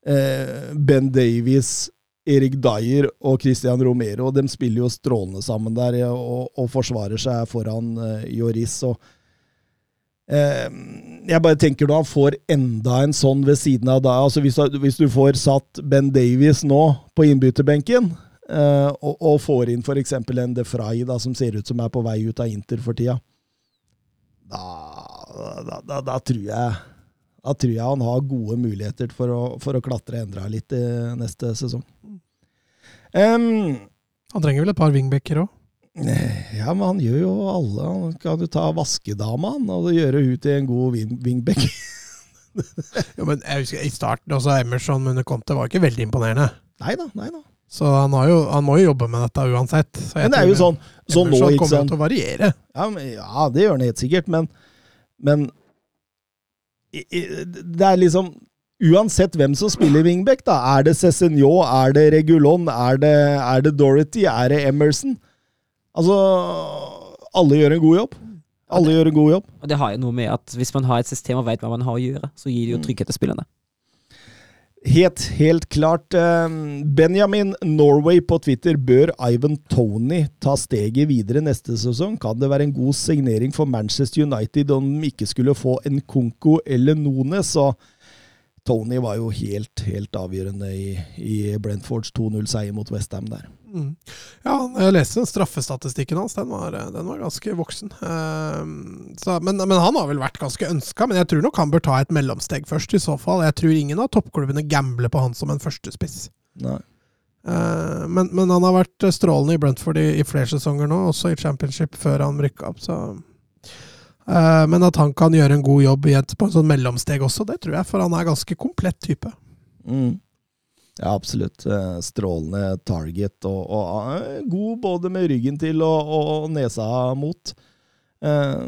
S1: eh, Ben Davies, Erik Dyer og Christian Romero. De spiller jo strålende sammen der og, og forsvarer seg foran Joris. og eh, jeg bare tenker når han får enda en sånn ved siden av da, altså hvis, hvis du får satt Ben Davies nå på innbytterbenken, eh, og, og får inn f.eks. en De Frey da, som ser ut som er på vei ut av Inter for tida, da, da, da, da tror jeg da tror jeg han har gode muligheter for å, for å klatre enda litt i neste sesong. Um,
S3: Han trenger vel et par wingbacker òg?
S1: Ja, men han gjør jo alle. Han kan jo ta vaskedama han, og gjøre hun til en god wingback. [LAUGHS]
S3: Jo, men jeg husker I starten også Emerson under Conte var ikke veldig imponerende.
S1: Neida, neida.
S3: Så han, har jo, han må jo jobbe med dette uansett.
S1: Men det er jo sånn, sånn nå,
S3: Emerson
S1: ikke
S3: kommer jo til å variere.
S1: Ja, men, ja, det gjør han helt sikkert, men, men i, i, det er liksom Uansett hvem som spiller wingback, da. Er det Cézinho, er det Regulon, er det, er det Dorothy, er det Emerson? Altså Alle gjør en god jobb. Alle gjør en god jobb.
S2: Og det har jo noe med at hvis man har et system og vet hva man har å gjøre, så gir det jo
S1: Mm.
S2: trygghet til spillerne.
S1: Helt, helt klart. eh, Benjamin Norway på Twitter. Bør Ivan Tony ta steget videre neste sesong? Kan det være en god signering for Manchester United om de ikke skulle få en Konko eller Nones? Og Tony var jo helt, helt avgjørende i, i Brentfords 2-0-seier mot Westham der.
S3: Mm. Ja, jeg leste straffestatistikken hans. Den var, den var ganske voksen. Ehm, så, men, men han har vel vært ganske ønska. Men jeg tror nok han bør ta et mellomsteg først, i så fall. Jeg tror ingen av toppklubbene gambler på han som en førstespiss.
S1: Nei.
S3: Uh, men, men han har vært strålende i Brentford i, i flere sesonger nå, også i championship, før han rykka opp. Så Eh, men at han kan gjøre en god jobb på en sånn mellomsteg også, det tror jeg, for han er ganske komplett type.
S1: Mm. Ja, absolutt. Eh, Strålende target, og, og eh, god både med ryggen til og, og nesa mot. Eh,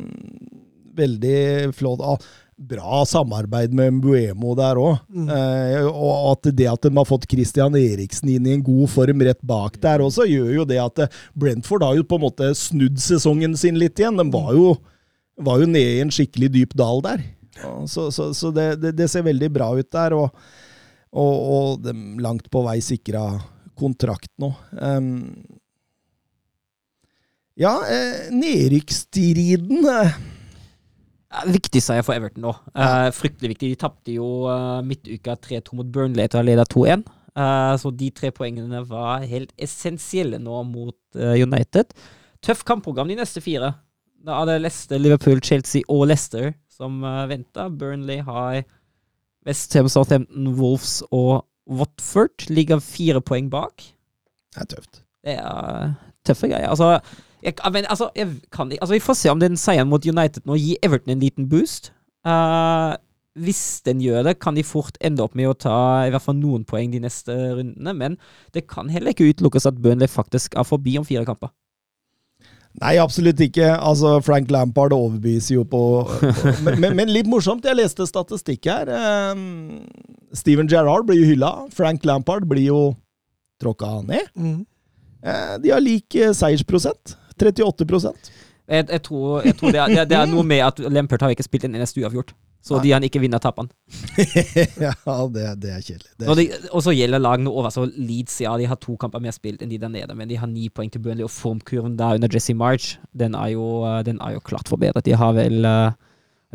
S1: veldig flott. Ah, bra samarbeid med Mbuemo der òg.
S3: Mm.
S1: Eh, og at det at de har fått Christian Eriksen inn i en god form rett bak der også, gjør jo det at eh, Brentford har jo på en måte snudd sesongen sin litt igjen. De var jo, var jo nede i en skikkelig dyp dal der. Så, så, så det, det, det ser veldig bra ut der. og og, og de langt på vei sikra kontrakt nå. Um, ja, eh, nedrykksstriden eh,
S2: Viktig seier for Everton nå. Eh, fryktelig viktig. De tapte jo eh, midtuka 3-2 mot Burnley etter å ha leda 2-1. Eh, så de tre poengene var helt essensielle nå mot eh, United. Tøff kampprogram de neste fire. Da er det Leicester, Liverpool, Chelsea og Leicester som uh, venter. Burnley har Westham, Southampton, Wolves og Watford. Ligger fire poeng bak.
S1: Det er tøft.
S2: Det er tøffe greier. Altså, jeg, men, altså, jeg kan, altså, vi får se om den seieren mot United nå gir Everton en liten boost. Uh, hvis den gjør det, kan de fort ende opp med å ta i hvert fall noen poeng de neste rundene. Men det kan heller ikke utelukkes at Burnley faktisk er forbi om fire kamper.
S1: Nei, absolutt ikke. Altså, Frank Lampard overbeviser jo på, [LAUGHS] men, men litt morsomt, jeg leste statistikk her. Ehm, Steven Gerrard blir jo hylla. Frank Lampard blir jo tråkka ned.
S3: Mm.
S1: Eh, de har lik eh, seiersprosent. 38
S2: Jeg, jeg tror, jeg tror det, er, det, er noe med at Lempert har ikke spilt en eneste uavgjort. Så
S1: Nei.
S2: de han ikke vinner, taper han. [LAUGHS]
S1: Ja, det, det er kjedelig. Det er
S2: Og, det, og så gjelder lagene over. Så Leeds ja, de har to kamper mer spilt enn de der nede, men de har ni poeng til Burnley. Og formkurven der under Jesse March, den er jo, eh, den er jo klart forbedret. De har vel uh,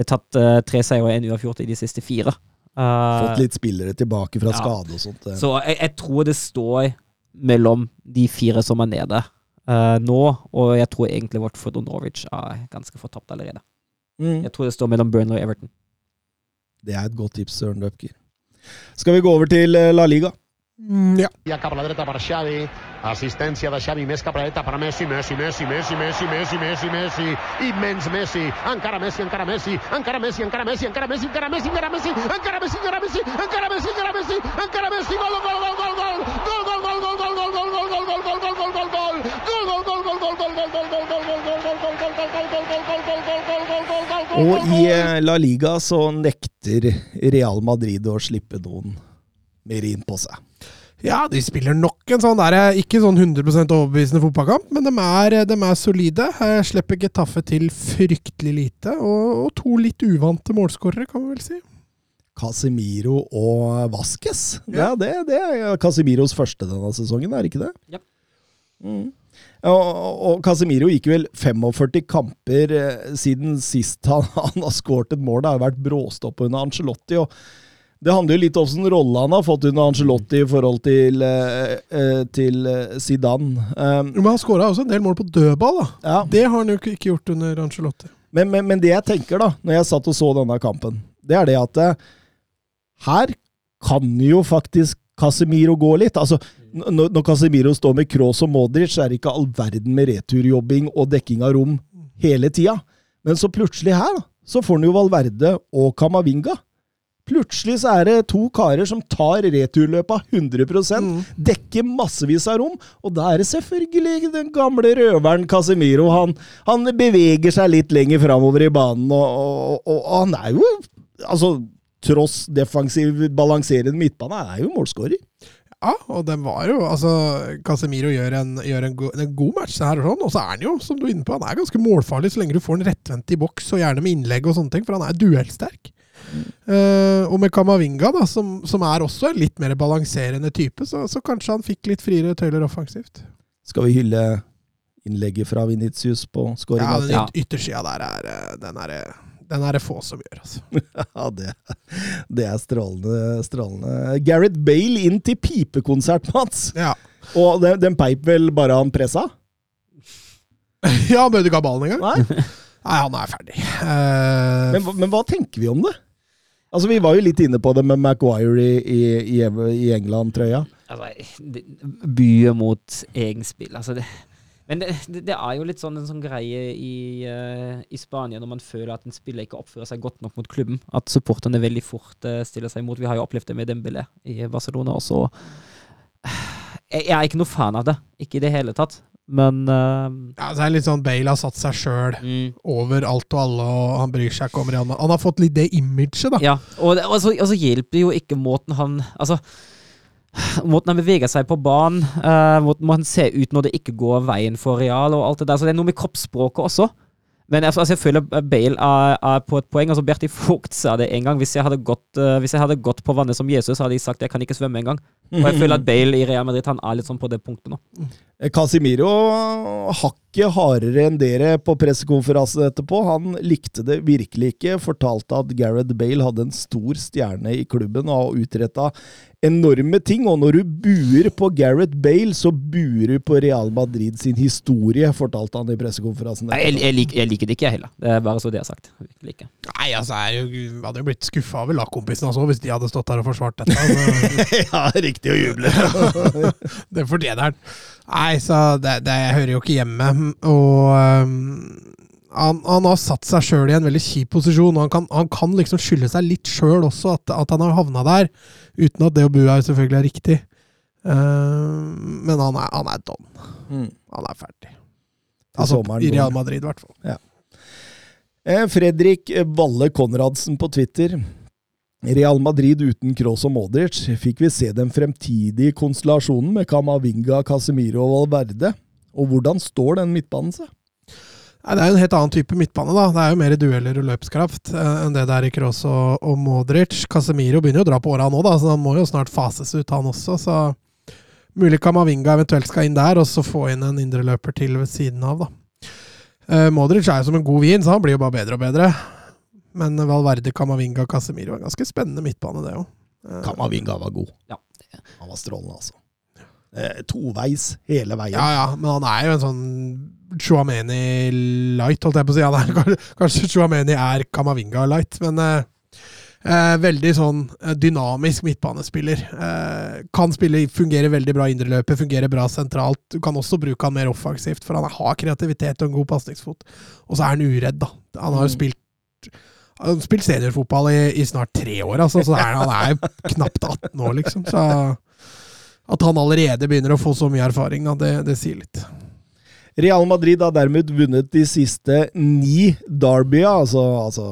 S2: tatt uh, tre seier og én uavgjort i de siste fire. Uh,
S1: Fått litt spillere tilbake fra
S2: Ja.
S1: skade og sånt.
S2: så jeg, jeg tror det står mellom de fire som er nede eh, nå, og jeg tror egentlig vårt og Norwich er ganske fortapt allerede.
S1: Mm.
S2: Jeg tror det står mellom Burnley og Everton.
S1: Det er et godt tips, Søren Døpker. Skal vi gå over til eh, La Liga?
S3: Mm, ja.
S4: Ja cap a la dreta per Xavi, assistència de Xavi més cap a la dreta per Messi, Messi, Messi, Messi, Messi, Messi, Messi, Messi, immens Messi, encara Messi, encara Messi, encara Messi, encara Messi, encara Messi, encara Messi, encara Messi, encara Messi, encara Messi, encara Messi, encara Messi, encara Messi, gol, gol, gol, gol, gol, gol, gol, gol, gol, gol, gol, gol, gol, gol, gol, gol,
S1: Og i eh, La Liga så nekter Real Madrid å slippe noen mer inn på seg.
S3: Ja, de spiller nok en sånn der, eh, ikke sånn 100 overbevisende fotballkamp, men de er, de er solide. Jeg Slipper Getafe til fryktelig lite, og, og to litt uvante målskårere, kan vi vel si.
S1: Casemiro og Vasques. Ja,
S3: Ja.
S1: det, det er Casemiros første denne sesongen, er det ikke det?
S2: Ja.
S1: Mm. Og, Casemiro gikk vel 45 kamper eh, siden sist han, [LAUGHS] han har skåret et mål. Det har vært bråstopp under Ancelotti. og det handler jo litt om hvilken rolle han har fått under Ancelotti i forhold til, eh, eh, til Zidane. Um,
S3: Men han skåra også en del mål på dødball, da.
S1: ja.
S3: Det har han jo ikke gjort under Angelotti.
S1: Men, men, men det jeg tenker da, når jeg satt og så denne kampen, det er det at her kan jo faktisk Casemiro gå litt. Altså, når, når Casemiro står med Kroos og Modric, så er det ikke all verden med returjobbing og dekking av rom hele tida. Men så plutselig her, da, så får han jo Valverde og Kamavinga. Plutselig så er det to karer som tar returløpa 100
S3: Mm.
S1: dekker massevis av rom, og da er det selvfølgelig den gamle røveren Casemiro. Han, han beveger seg litt lenger framover i banen, og, og, og, og han er jo Altså, tross defensiv, balanserende midtbane, er jo målskårer.
S3: Ja, og den var jo Altså, Casemiro gjør en, gjør en, go en god match her, og sånn, og så er han jo, som du er inne på, han er ganske målfarlig så lenge du får den rettvendt i boks, og gjerne med innlegg og sånne ting, for han er duellsterk. Uh, og med Kamavinga, da, som, som er også en litt mer balanserende type, så, så kanskje han fikk litt friere tøyler offensivt.
S1: Skal vi hylle innlegget fra Vinicius på skåringa?
S3: den
S2: Ja.
S3: yt- yttersida der er eh, Den er, det- den er det få som gjør, altså. [LAUGHS]
S1: Ja, det, det er strålende, strålende. Gareth Bale inn til pipekonsert, Mats!
S3: Ja,
S1: Og den, den peip vel bare han pressa? [LAUGHS]
S3: ja bør du ikke ha ballen engang?
S1: Nei? [LAUGHS]
S3: Nei, han er ferdig. Uh...
S1: Men, men hva tenker vi om det? Altså, Vi var jo litt inne på det med Maguire i, i, i, England-trøya.
S2: Altså, byet bye mot egenspill. Altså det, men det, det, er jo litt sånn en sånn greie i, uh, i Spania når man føler at en spiller ikke oppfører seg godt nok mot klubben. At supporterne veldig fort uh, stiller seg imot. Vi har jo opplevd det med Dembélé i Barcelona også. Jeg, jeg er ikke noe fan av det. Ikke i det hele tatt. Men uh,
S3: ja, Det er litt sånn Bale har satt seg sjøl
S2: mm,
S3: over alt og alle, og han bryr seg ikke om Rihanna. Han har fått litt det imaget, da.
S2: Ja, og, det, og, så, og så hjelper jo ikke måten han Altså Måten han beveger seg på banen, uh, måten han ser ut når det ikke går veien for Real, og alt det der. Så det er noe med kroppsspråket også. Men jeg, altså, jeg føler Bale er, er på et poeng. altså Berti Vogt sa det en gang. Hvis jeg, hadde gått, uh, hvis jeg hadde gått på vannet som Jesus, hadde de sagt jeg kan ikke svømme engang. Og jeg føler at [LAUGHS] Bale i Real Madrid han er litt sånn på det punktet nå.
S1: Casimiro hakket hardere enn dere på pressekonferansen etterpå. Han likte det virkelig ikke. Fortalte at Gareth Bale hadde en stor stjerne i klubben og har utretta enorme ting. Og når du buer på Gareth Bale, så buer du på Real Madrid sin historie, fortalte han i pressekonferansen.
S2: Jeg, jeg, lik, jeg liker det ikke, jeg heller. Det er bare så det er sagt. Ikke.
S3: Nei, altså, jeg hadde jo blitt skuffa over lagkompisene også, hvis de hadde stått der og forsvart dette. [LAUGHS] Altså,
S1: ja, riktig å juble. [LAUGHS]
S3: det fortjener han. Nei, så det, det hører jo ikke hjemme. Og um, han, han har satt seg sjøl i en veldig kjip posisjon, og han kan, han kan liksom skylde seg litt sjøl også, at, at han har havna der. Uten at det å bo her selvfølgelig er riktig. Uh, men han er, han er don.
S1: Mm.
S3: Han er ferdig. Altså, I Real. Madrid, i hvert fall.
S1: Ja. Fredrik Valle Konradsen på Twitter. Real Madrid uten Kroos og Modric. Fikk vi se den fremtidige konstellasjonen med Camavinga, Casemiro og Valverde? Og hvordan står den midtbanen seg?
S3: Det er jo en helt annen type midtbane. da. Det er jo mer dueller og løpskraft eh, enn det det er i Kroos og, og Modric. Casemiro begynner jo å dra på åra nå, da, så han må jo snart fases ut, han også. så Mulig Kamavinga eventuelt skal inn der, og så få inn en indreløper til ved siden av. da. Eh, Modric er jo som en god vin, så han blir jo bare bedre og bedre. Men Valverde, Kamavinga, Casemiro er en ganske spennende midtbane, det òg.
S1: Camavinga var god.
S2: Ja.
S1: Han var strålende, altså. Eh, toveis hele veien.
S3: Ja, ja, men han er jo en sånn Chuameni light, holdt jeg på å si. Han er, [LAUGHS] kanskje- Chuameni er Kamavinga light, men eh, eh, veldig sånn eh, dynamisk midtbanespiller. Eh, kan spille, fungere veldig bra i indreløpet, fungere bra sentralt. Du kan også bruke han mer offensivt, for han har kreativitet og en god pasningsfot. Og så er han uredd, da. Han har jo
S1: Mm.
S3: spilt han har spilt seniorfotball i, i snart tre år, altså, så er, han er jo knapt 18 år, liksom. Så at han allerede begynner å få så mye erfaring, da, det, det sier litt.
S1: Real Madrid har dermed vunnet de siste ni derbyer, altså, altså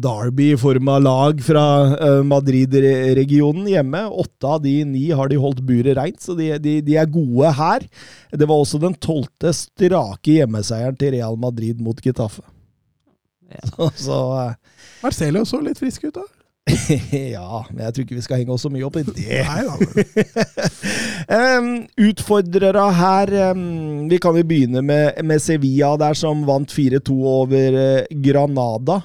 S1: derby i form av lag fra eh, Madrid-regionen hjemme. Åtte av de ni har de holdt buret reint, så de, de, de er gode her. Det var også den tolvte strake hjemmeseieren til Real Madrid mot Getafe.
S2: Ja. [LAUGHS]
S1: Så eh,
S3: Marcelo så litt frisk ut, da. [LAUGHS]
S1: ja, men jeg tror ikke vi skal henge oss så mye opp i det.
S3: Nei da.
S1: Um, [LAUGHS] utfordrere her um, Vi kan jo begynne med, med Sevilla der, som vant 4-2 over uh, Granada.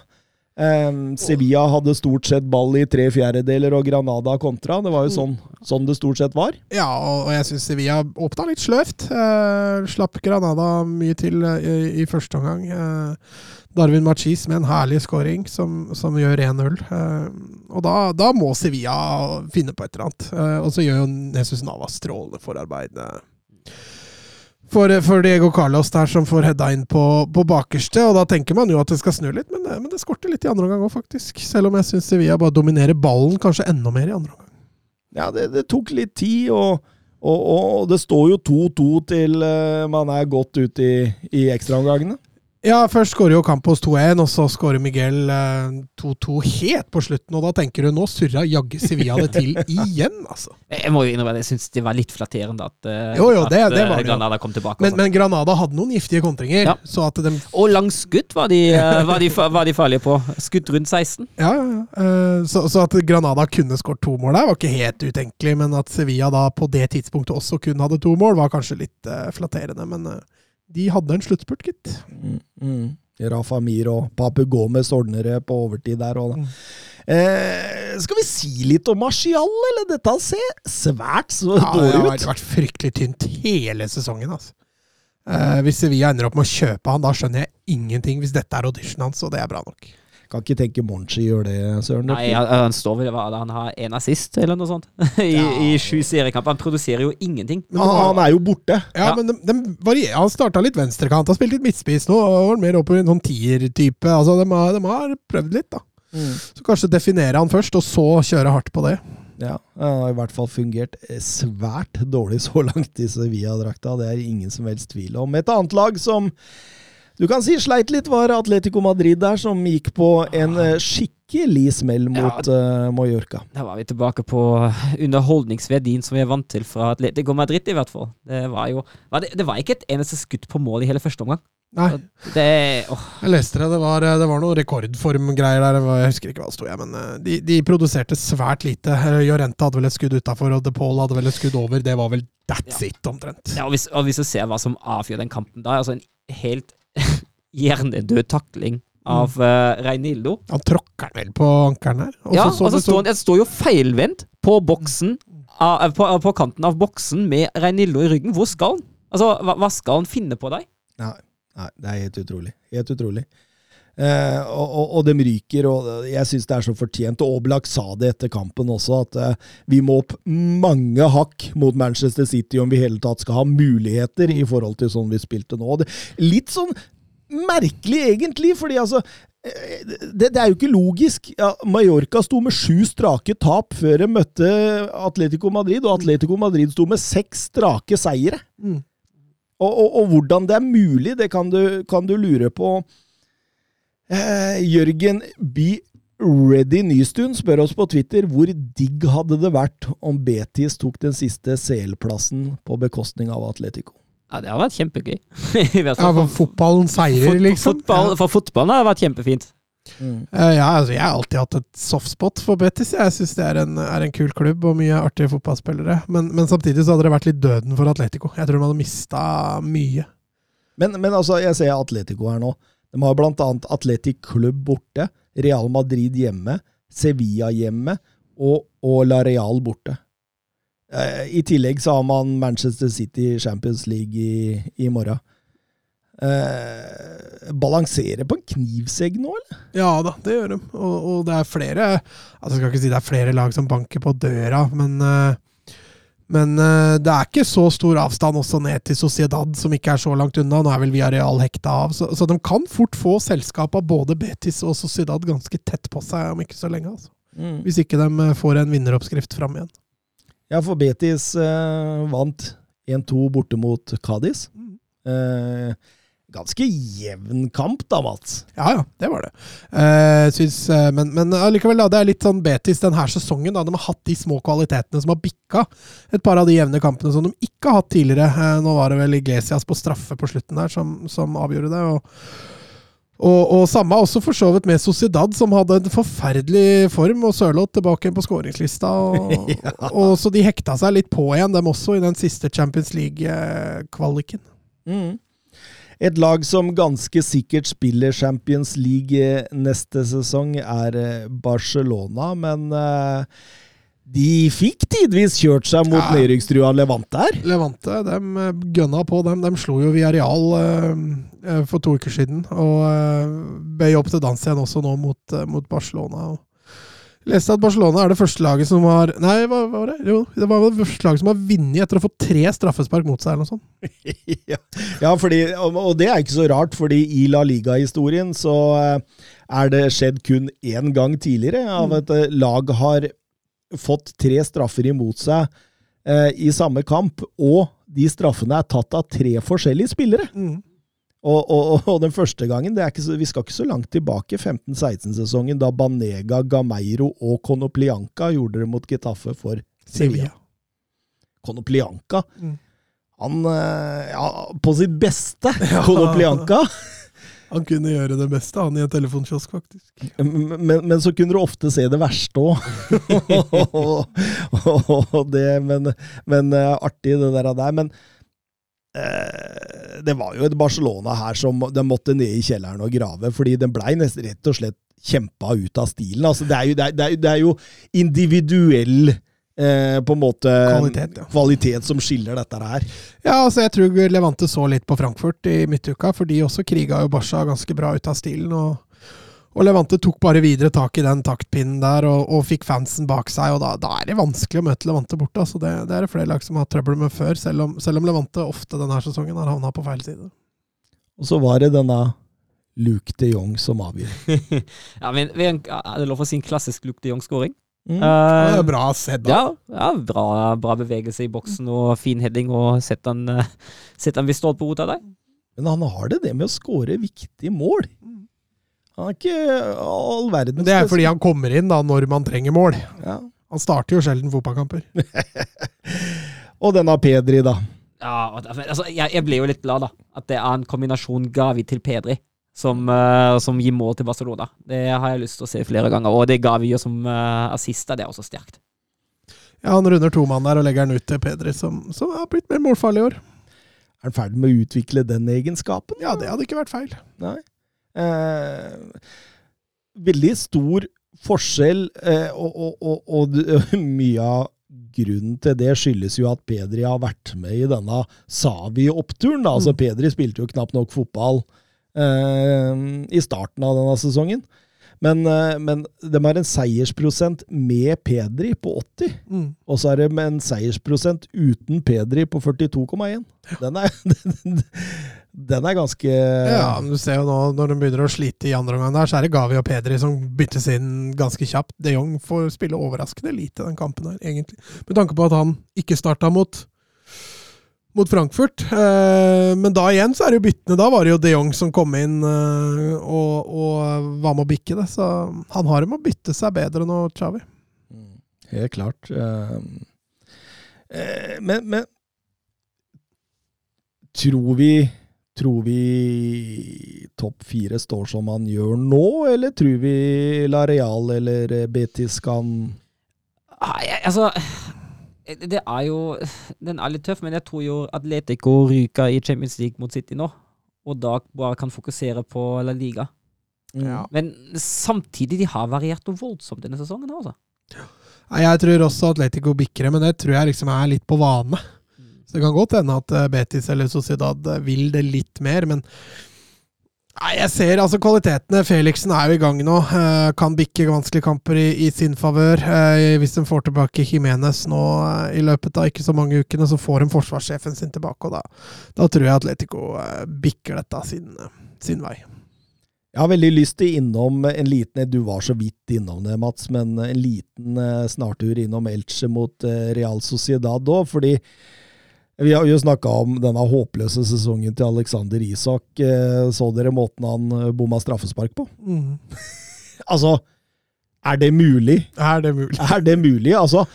S1: Um, Sevilla hadde stort sett ball i tre fjerdedeler, og Granada kontra. Det var jo sånn, sånn det stort sett var.
S3: Ja, og jeg syns Sevilla åpna litt sløvt. Uh, slapp Granada mye til uh, i, i første omgang. Eh, Darwin Machis med en herlig scoring som, som gjør 1-0. Eh, og da, da må Sevilla finne på et eller annet. Eh, og så gjør jo Jesus Navas strålende forarbeid. eh, For, for Diego Carlos der som får heada inn på, på bakerste, og da tenker man jo at det skal snu litt, men men det skorter litt i andre omgang òg, faktisk. Selv om jeg syns Sevilla bare dominerer ballen kanskje enda mer i andre omgang.
S1: Ja, det, det tok litt tid, og, og, og det står jo 2-2 til man er godt ute i, i ekstraomgangene.
S3: Ja, først skårer jo Campos 2-1, og så skårer Miguel eh, 2-2 helt på slutten. Og da tenker du nå surra jaggu Sevilla det til [LAUGHS] igjen, altså.
S2: Jeg må jo innrømme jeg syns det var litt flatterende at, eh,
S3: Jo, jo, det-
S2: at
S3: det
S2: eh,
S3: var.
S2: Granada kom tilbake.
S3: Men,
S2: sånn.
S3: men Granada hadde noen giftige kontringer,
S2: Ja.
S3: så at de
S2: og langskudd var, de, eh, [LAUGHS] var, de, var de farlige på. Skudd rundt 16.
S3: Ja. Eh, Så, så at Granada kunne skåret to mål der, var ikke helt utenkelig. Men at Sevilla da på det tidspunktet også kun hadde to mål, var kanskje litt eh, flatterende. Men eh, de hadde en sluttspurt, gitt.
S1: Mm, mm. Rafa Mir og Papu Gomez ordner det på overtid der. Og,
S3: Mm.
S1: eh, skal vi si litt om Marcial, eller? Dette ser svært så
S3: Ja, det
S1: dårlig
S3: har
S1: ut.
S3: vært- vært fryktelig tynt hele sesongen. Altså. Eh, hvis Sevilla ender opp med å kjøpe han, da skjønner jeg ingenting. Hvis dette er auditionen hans, og det er bra nok.
S1: Kan ikke tenke Monchi gjør det, Søren.
S2: Nei, han, han står vel hva Han har én assist eller noe sånt [LAUGHS] i, i sju seriekamper. Han produserer jo ingenting.
S1: Men han, han er jo borte.
S3: Ja,
S2: Ja.
S3: men de, de. Han starta litt venstrekant, har spilt litt midtspiss nå, og var mer oppe i en sånn tier-type. Altså, de, har, de har prøvd litt, da. Så kanskje definere han først, og så kjøre hardt på det.
S1: Ja, Han har i hvert fall fungert eh, svært dårlig så langt i Sevilla-drakta. Det er ingen som helst tvil om. Et annet lag som du kan si sleit litt, var Atletico Madrid der, som gikk på en eh, skikkelig smell mot eh, Mallorca.
S2: Da var vi tilbake på underholdningsverdien som vi er vant til fra Atletico Madrid, i hvert fall. Det var jo var det, det var ikke et eneste skudd på mål i hele første omgang.
S3: Nei,
S2: Det,
S3: jeg leste det. Det var, det var noe rekordformgreier der. Jeg husker ikke hva det sto, jeg, men eh, de, de produserte svært lite. Eh, Jorente hadde vel et skudd utafor, og De Paul hadde vel et skudd over. Det var vel that's it, omtrent.
S2: ja, og, hvis, og hvis du ser hva som avgjør den kampen da, altså en helt [LAUGHS] hjernedød takling av uh, Reinildo.
S3: Han tråkker vel på ankelen her.
S2: Ja,
S3: så så
S2: og så står han det står jo feilvendt på boksen uh, på, på kanten av boksen med Reinildo i ryggen. Hvor skal han? Altså, hva, hva skal han finne på deg?
S1: Nei, nei, det er helt utrolig. Helt utrolig. Eh, og, og, og de ryker, og jeg syns det er så fortjent. Og Oblak sa det etter kampen også, at eh, vi må opp mange hakk mot Manchester City om vi i hele tatt skal ha muligheter i forhold til sånn vi spilte nå. Det, litt sånn merkelig, egentlig, fordi altså eh, det, det er jo ikke logisk. Ja, Mallorca sto med sju strake tap før de møtte Atletico Madrid, og Atletico Madrid sto med seks strake seire.
S3: Mm.
S1: Og, og, og hvordan det er mulig, det kan du, kan du lure på. Eh, Jørgen Be Ready Nystuen spør oss på Twitter hvor digg hadde det vært om Betis tok den siste CL-plassen på bekostning av Atletico.
S2: Ja, det har vært kjempegøy. [LAUGHS]
S3: Ja, for fotballen seirer, liksom.
S2: Fotball, for fotballen har det vært kjempefint.
S3: Eh, Ja, altså, jeg har alltid hatt et softspot for Betis. Jeg syns det er en, er en kul klubb og mye artige fotballspillere. Men, men samtidig så hadde det vært litt døden for Atletico. Jeg tror de hadde mista mye.
S1: Men, men altså, jeg ser Atletico her nå. De har annet Atletic Klubb borte, Real Madrid hjemme, Sevilla hjemme og, og La Real borte. Eh, I tillegg så har man Manchester City Champions League i, i morgen. Eh, balanserer på en knivsegg nå, eller?
S3: Ja da, det gjør de. Og, og det er flere Altså, jeg skal ikke si det er flere lag som banker på døra, men eh, men uh, det er ikke så stor avstand også ned til Sociedad, som ikke er så langt unna. Nå er vel Villarreal hekta av, så, så de kan fort få selskap av både Betis og Sociedad ganske tett på seg om ikke så lenge. altså. Hvis ikke de eh, får en vinneroppskrift fram igjen.
S1: Ja, for Betis uh, vant 1-2 borte mot Cádiz. Eh, ganske jevn kamp da, Mats.
S3: Ja, ja, det var det. Uh, synes, uh, men, men allikevel, da, det er litt sånn Betis denne sesongen. Da, de har hatt de små kvalitetene som har bikka et par av de jevne kampene som de ikke har hatt tidligere. Eh, nå var det vel Iglesias på straffe på slutten der som, som avgjorde det. og og, og samme også for så vidt med Sociedad, som hadde en forferdelig form, og Sørloth tilbake på skåringslista. Og, [LAUGHS] og Så de hekta seg litt på igjen, dem også, i den siste Champions League-kvaliken.
S1: Mm. Et lag som ganske sikkert spiller Champions League eh, neste sesong, er eh, Barcelona, men eh, de fikk tidvis kjørt seg mot
S3: Ja.
S1: nedrykkstrua Levante her.
S3: Levante de gønna på dem. De slo jo Villarreal eh, for to uker siden. Og eh, bøy opp til dans igjen også nå mot, mot Barcelona. Og leste at Barcelona er det første laget som har Nei, hva hva var det? Jo, det var det første laget som har vunnet etter å få tre straffespark mot seg, eller noe sånt. [LAUGHS]
S1: ja, ja fordi, og, og det er ikke så rart, fordi i La Liga-historien så eh, er det skjedd kun én gang tidligere av at eh, lag har fått tre straffer imot seg eh, i samme kamp, og de straffene er tatt av tre forskjellige spillere. Og, og, og den første gangen, det er ikke så, vi skal ikke så langt tilbake, 15-16-sesongen, da Banega, Gameiro og Konoplianka gjorde det mot Getafe for Sevilla. Konoplianka,
S3: Mm.
S1: han eh, ja, På sitt beste, [LAUGHS] Konoplianka.
S3: Han kunne gjøre det beste, han i en telefonkiosk, faktisk.
S1: Men, men så kunne du ofte se det verste òg. [LAUGHS] [LAUGHS] men, men eh, artig, det der. der. Men det var jo et Barcelona her som de måtte ned i kjelleren og grave, fordi den blei rett og slett kjempa ut av stilen. Altså, det, er jo, det, det, er, det er jo individuell eh, på en måte
S3: Kvalitet, ja.
S1: kvalitet som skiller dette her.
S3: Ja, altså jeg tror Levante så litt på Frankfurt i midtuka, for de også kriga jo Barca ganske bra ut av stilen. Og, og Levante tok bare videre tak i den taktpinnen der og, og fikk fansen bak seg. og Da, da er det vanskelig å møte Levante borte. altså Det, det er det flere lag som har trøbbel med før, selv om, selv om Levante ofte denne sesongen har havna på feil side.
S1: Og så var det denne Luke de Jong som avgjør. [LAUGHS]
S2: ja, men vi er det lov å si en klassisk Luke de Jong-skåring?
S1: Mm.
S3: Det
S2: Uh,
S3: er bra sett, da.
S2: ja, ja bra, bra bevegelse i boksen og fin heading, og sett han, uh, sett han ved stolperota der.
S1: Men han har det det med å skåre viktige mål. Han er ikke all verdens
S3: det er fordi han kommer inn da når man trenger mål.
S1: ja.
S3: Han starter jo sjelden fotballkamper. [LAUGHS]
S1: Og denne Pedri, da.
S2: Ja, altså, jeg, jeg blir jo litt glad, da. At det er en kombinasjon Gavi til Pedri som, uh, som gir mål til Barcelona. Det har jeg lyst til å se flere ganger. Og det Gavi gjør som uh, assister, det er også sterkt.
S3: Ja, Han runder tomann der og legger den ut til Pedri, som, som har blitt mer målfarlig i år.
S1: Er han ferdig med å utvikle den egenskapen?
S3: Ja, det hadde ikke vært feil.
S1: Nei. Eh, veldig stor forskjell, eh, og, og, og, og [LAUGHS] mye av grunnen til det skyldes jo at Pedri har vært med i denne Savi-oppturen. Altså,
S3: Mm.
S1: Pedri spilte jo knapt nok fotball eh, i starten av denne sesongen. Men, eh, men de har en seiersprosent med Pedri på 80,
S3: Mm.
S1: og så er det med en seiersprosent uten Pedri på 42,1. Den er, [LAUGHS] den er ganske
S3: Ja, men du ser jo nå når de begynner å slite i andre omgang der, så er det Gavi og Pedri som byttes inn ganske kjapt. De Jong får spille overraskende lite den kampen her, egentlig. Med tanke på at han ikke starta mot mot Frankfurt. Eh, men da igjen så er det jo byttene. Da var det jo de Jong som kom inn eh, og, og var med å bikke det. Så han har med å bytte seg bedre nå, Chavi.
S1: Mm, Helt klart. Eh, eh, men, men Tror vi Tror vi topp fire står som han gjør nå, eller tror vi La Real eller Betis kan
S2: Nei, altså Det er jo Den er litt tøff, men jeg tror jo Atletico ryker i Champions League mot City nå. Og da bare kan fokusere på La Liga.
S3: Ja.
S2: Men samtidig, de har variert noe voldsomt denne sesongen. altså.
S3: Jeg tror også Atletico bikker det, men det tror jeg liksom er litt på vane. Så det kan godt hende at eh, Betis eller Sociedad eh, vil det litt mer, men Nei, jeg ser altså kvalitetene. Felixen er jo i gang nå. eh, kan bikke vanskelige kamper i, i sin favør. Hvis de får tilbake Jimenez nå i løpet av ikke så mange ukene, så får de forsvarssjefen sin tilbake, og da, da tror jeg Atletico bikker dette sin, sin vei.
S1: Jeg har veldig lyst til innom en liten Du var så vidt innom det, Mats, men en liten snartur innom Elche mot Real Sociedad òg, fordi vi har jo snakka om denne håpløse sesongen til Alexander Isak. Eh, Så dere måten han eh, bomma straffespark på?
S3: Mm. [LAUGHS]
S1: Altså, er det mulig?
S3: Er det mulig?
S1: Er det mulig? Altså,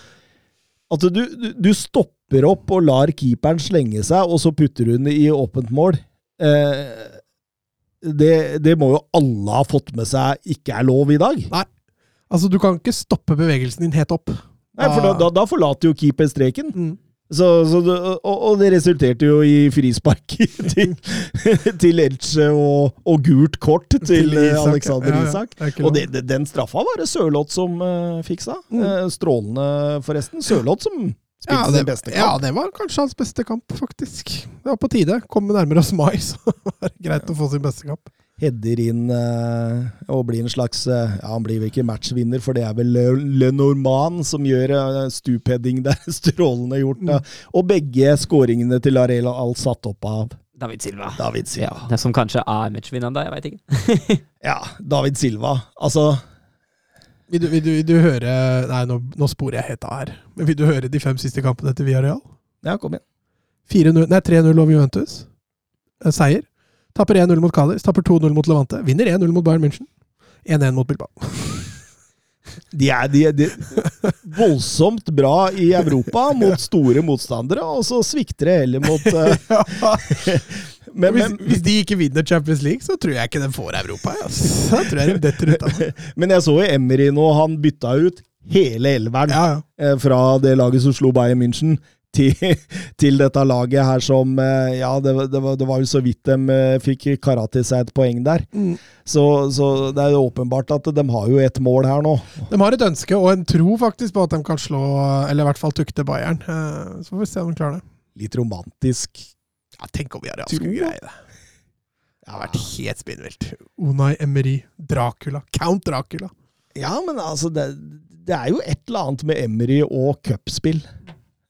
S1: at du, du, du stopper opp og lar keeperen slenge seg, og så putter den i åpent mål. Eh, det, det må jo alle ha fått med seg ikke er lov i dag. Nei.
S3: Altså, du kan ikke stoppe bevegelsen din helt opp.
S1: Nei, for da, da, da forlater jo keeper streken.
S3: Mm.
S1: Så, så det, og, og det resulterte jo i frispark [LAUGHS] til, til Elche og, og gult kort til,
S3: Til Isak.
S1: Alexander
S3: Ja, ja.
S1: Isak. Og det, det, den straffa var det Sørloth som uh, fiksa.
S3: Mm.
S1: Eh, strålende, forresten. Sørloth som spilte
S3: Ja det,
S1: sin beste kamp.
S3: ja, det var kanskje hans beste kamp, faktisk. Det var på tide. Kom nærmere oss mai, [LAUGHS] så var det greit å få sin beste kamp.
S1: Header inn eh, og blir en slags eh, Ja, han blir vel ikke matchvinner, for det er vel Le, Le som gjør uh, stupheading der. [LAUGHS] Strålende gjort. da. Og begge skåringene til Arela Al satt opp av
S2: David Silva.
S1: David
S2: Ja,
S1: Silva.
S2: det som kanskje er matchvinneren da. jeg veit ikke. [LAUGHS]
S1: Ja, David Silva. Altså
S3: Vil du, vil du, vil du høre Nei, nå, nå sporer jeg helt av her. Men vil du høre de fem siste kampene til Villarreal?
S1: Ja, kom igjen.
S3: 4-0 Nei, 3-0 over Juventus. Eh, Seier. Tapper 1-0 mot Cádiz, tapper 2-0 mot Levante. Vinner 1-0 mot Bayern München. 1-1 mot Bilbao.
S1: De er, de, de voldsomt bra i Europa [LAUGHS] mot store motstandere, og så svikter det heller mot [LAUGHS] uh, [LAUGHS] men,
S3: hvis,
S1: men,
S3: hvis de ikke vinner Champions League, så tror jeg ikke de får Europa. Altså. Da tror jeg de detter ut av det.
S1: men jeg så jo Emry nå, han bytta ut hele elveren
S3: Ja, ja.
S1: eh, fra det laget som slo Bayern München. Til, [LAUGHS] til dette laget her som eh, Ja, det, det, var, det var jo så vidt de eh, fikk karate seg et poeng der.
S3: Mm.
S1: Så, så det er jo åpenbart at de har jo et mål her nå.
S3: De har et ønske og en tro faktisk på at de kan slå, eller i hvert fall tukte Bayern. Eh, Så får vi se om de klarer det.
S1: Litt romantisk.
S3: Ja, tenk om vi har
S1: hatt
S3: en greie det. Det har vært helt spinnvilt. Unai Emery, Dracula, Count Dracula.
S1: Ja, men altså, det, det er jo et eller annet med Emery og cupspill.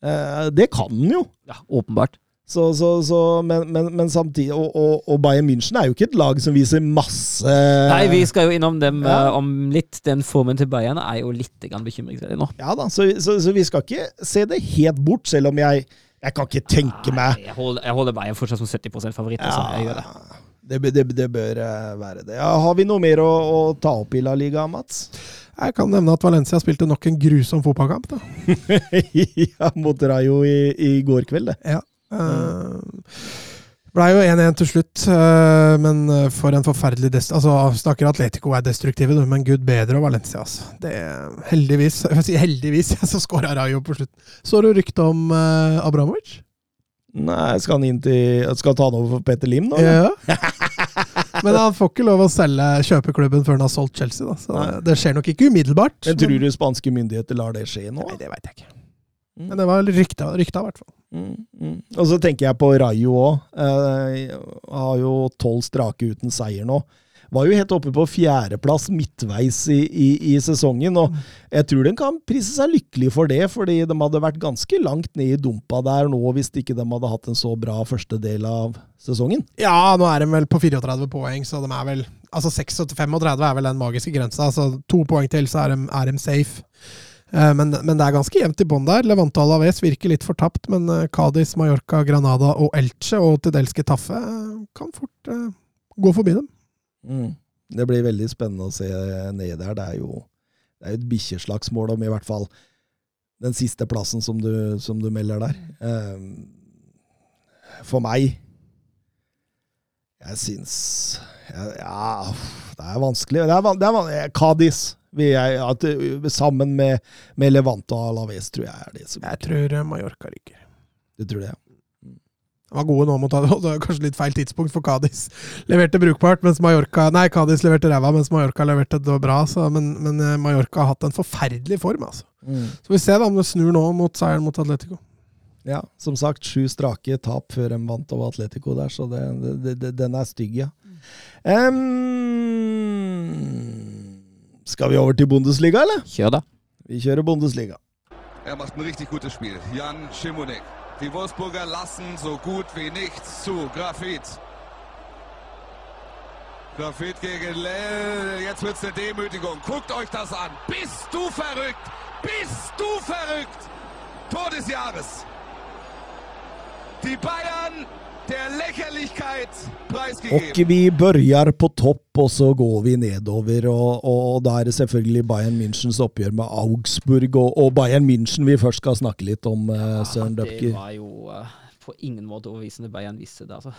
S1: Eh, det kan han jo.
S2: Ja, åpenbart.
S1: Så, så, så, men, men, men samtidig og, og, og Bayern München er jo ikke et lag som viser masse
S2: Nei, vi skal jo innom dem
S1: Ja.
S2: uh, om litt. Den formen til Bayern er jo litt bekymringsverdig nå.
S1: Ja da, så, så, så vi skal ikke se det helt bort, selv om jeg Jeg kan ikke tenke meg
S2: Nei, Jeg holder, jeg holder Bayern fortsatt som 70 favoritt. Altså. Jeg gjør det.
S1: det, det, det bør eh, være det. Ja, har vi noe mer å, å ta opp i La Liga, Mats?
S3: Jeg kan nevne at Valencia spilte nok en grusom fotballkamp. da. [LAUGHS]
S1: ja, mot Rayo i, i går kveld, det.
S3: Ja. Uh, Blei jo 1-1 til slutt, uh, men eh, for en forferdelig dest... Altså, snakker Atletico er destruktive, men gud bedre og Valencia, altså. Det, heldigvis, jeg si heldigvis, [LAUGHS] så skåra Rayo på slutt. Så du ryktet om uh, Abramovic?
S1: Nei, skal han inn til Skal ta han over for Petter Lim nå?
S3: Ja. [LAUGHS] Men han får ikke lov å selge kjøpeklubben før han har solgt Chelsea, da. Så
S1: Nei.
S3: det skjer nok ikke umiddelbart.
S1: Men tror du spanske myndigheter lar det skje nå?
S3: Nei, det veit jeg ikke. Men det var rykta i hvert fall.
S1: Mm, mm. Og så tenker jeg på Rayo òg. Eh, har jo tolv strake uten seier nå. Var jo helt oppe på fjerdeplass midtveis i, i, i sesongen, og jeg tror de kan prise seg lykkelig for det, fordi de hadde vært ganske langt ned i dumpa der nå hvis ikke de hadde hatt en så bra første del av sesongen.
S3: Ja, nå er de vel på 34 poeng, så de er vel Altså 36-35 er vel den magiske grensa. Altså to poeng til, så er de, er de safe. Eh, Men, men det er ganske jevnt i bånn der. Levante Alaves virker litt fortapt, men eh, Cádiz, Mallorca, Granada og Elche og til dels Getafe eh, kan fort uh, gå forbi dem.
S1: Mm. Det blir veldig spennende å se ned der. Det er jo det er jo et bikkjeslagsmål om i hvert fall den siste plassen som du, som du melder der. Um, for meg Jeg syns ja, ja, det er vanskelig. Det er, det er van- eh, jeg, at, eh, sammen med, med Levante og Alaves, tror jeg er det som
S3: Jeg tror eh, Mallorca ryker.
S1: Du tror det? ja.
S3: De var gode nå mot det var kanskje litt feil tidspunkt for Cádiz. Leverte brukbart, mens Mallorca Nei, Cádiz leverte ræva, mens Mallorca leverte det bra. Så, men, men eh, Mallorca har hatt en forferdelig form, altså. Så vi ser da om det snur nå mot seieren mot Atletico.
S1: Ja, som sagt, sju strake tap før de vant over Atletico der, så det, det, det, den er stygg, ja. Um, skal vi over til Bundesliga, eller?
S2: Kjør, da.
S1: Vi kjører Bundesliga.
S5: Er macht ein richtig gutes Spiel. Jan Schimonek. Die Wolfsburger lassen so gut wie nichts zu. Grafit. Grafit gegen Lell. Jetzt wird's eine Demütigung. Guckt euch das an. Bist du verrückt? Bist du verrückt? Tor des Jahres. Die Bayern
S1: Og vi børjar på topp, og så går vi nedover. Og, og da er det selvfølgelig Bayern Münchens oppgjør med Augsburg, og, og Bayern München vi først skal snakke litt om, eh, Søren
S2: det var jo uh, på ingen måte overbevisende Bayern visste det, altså.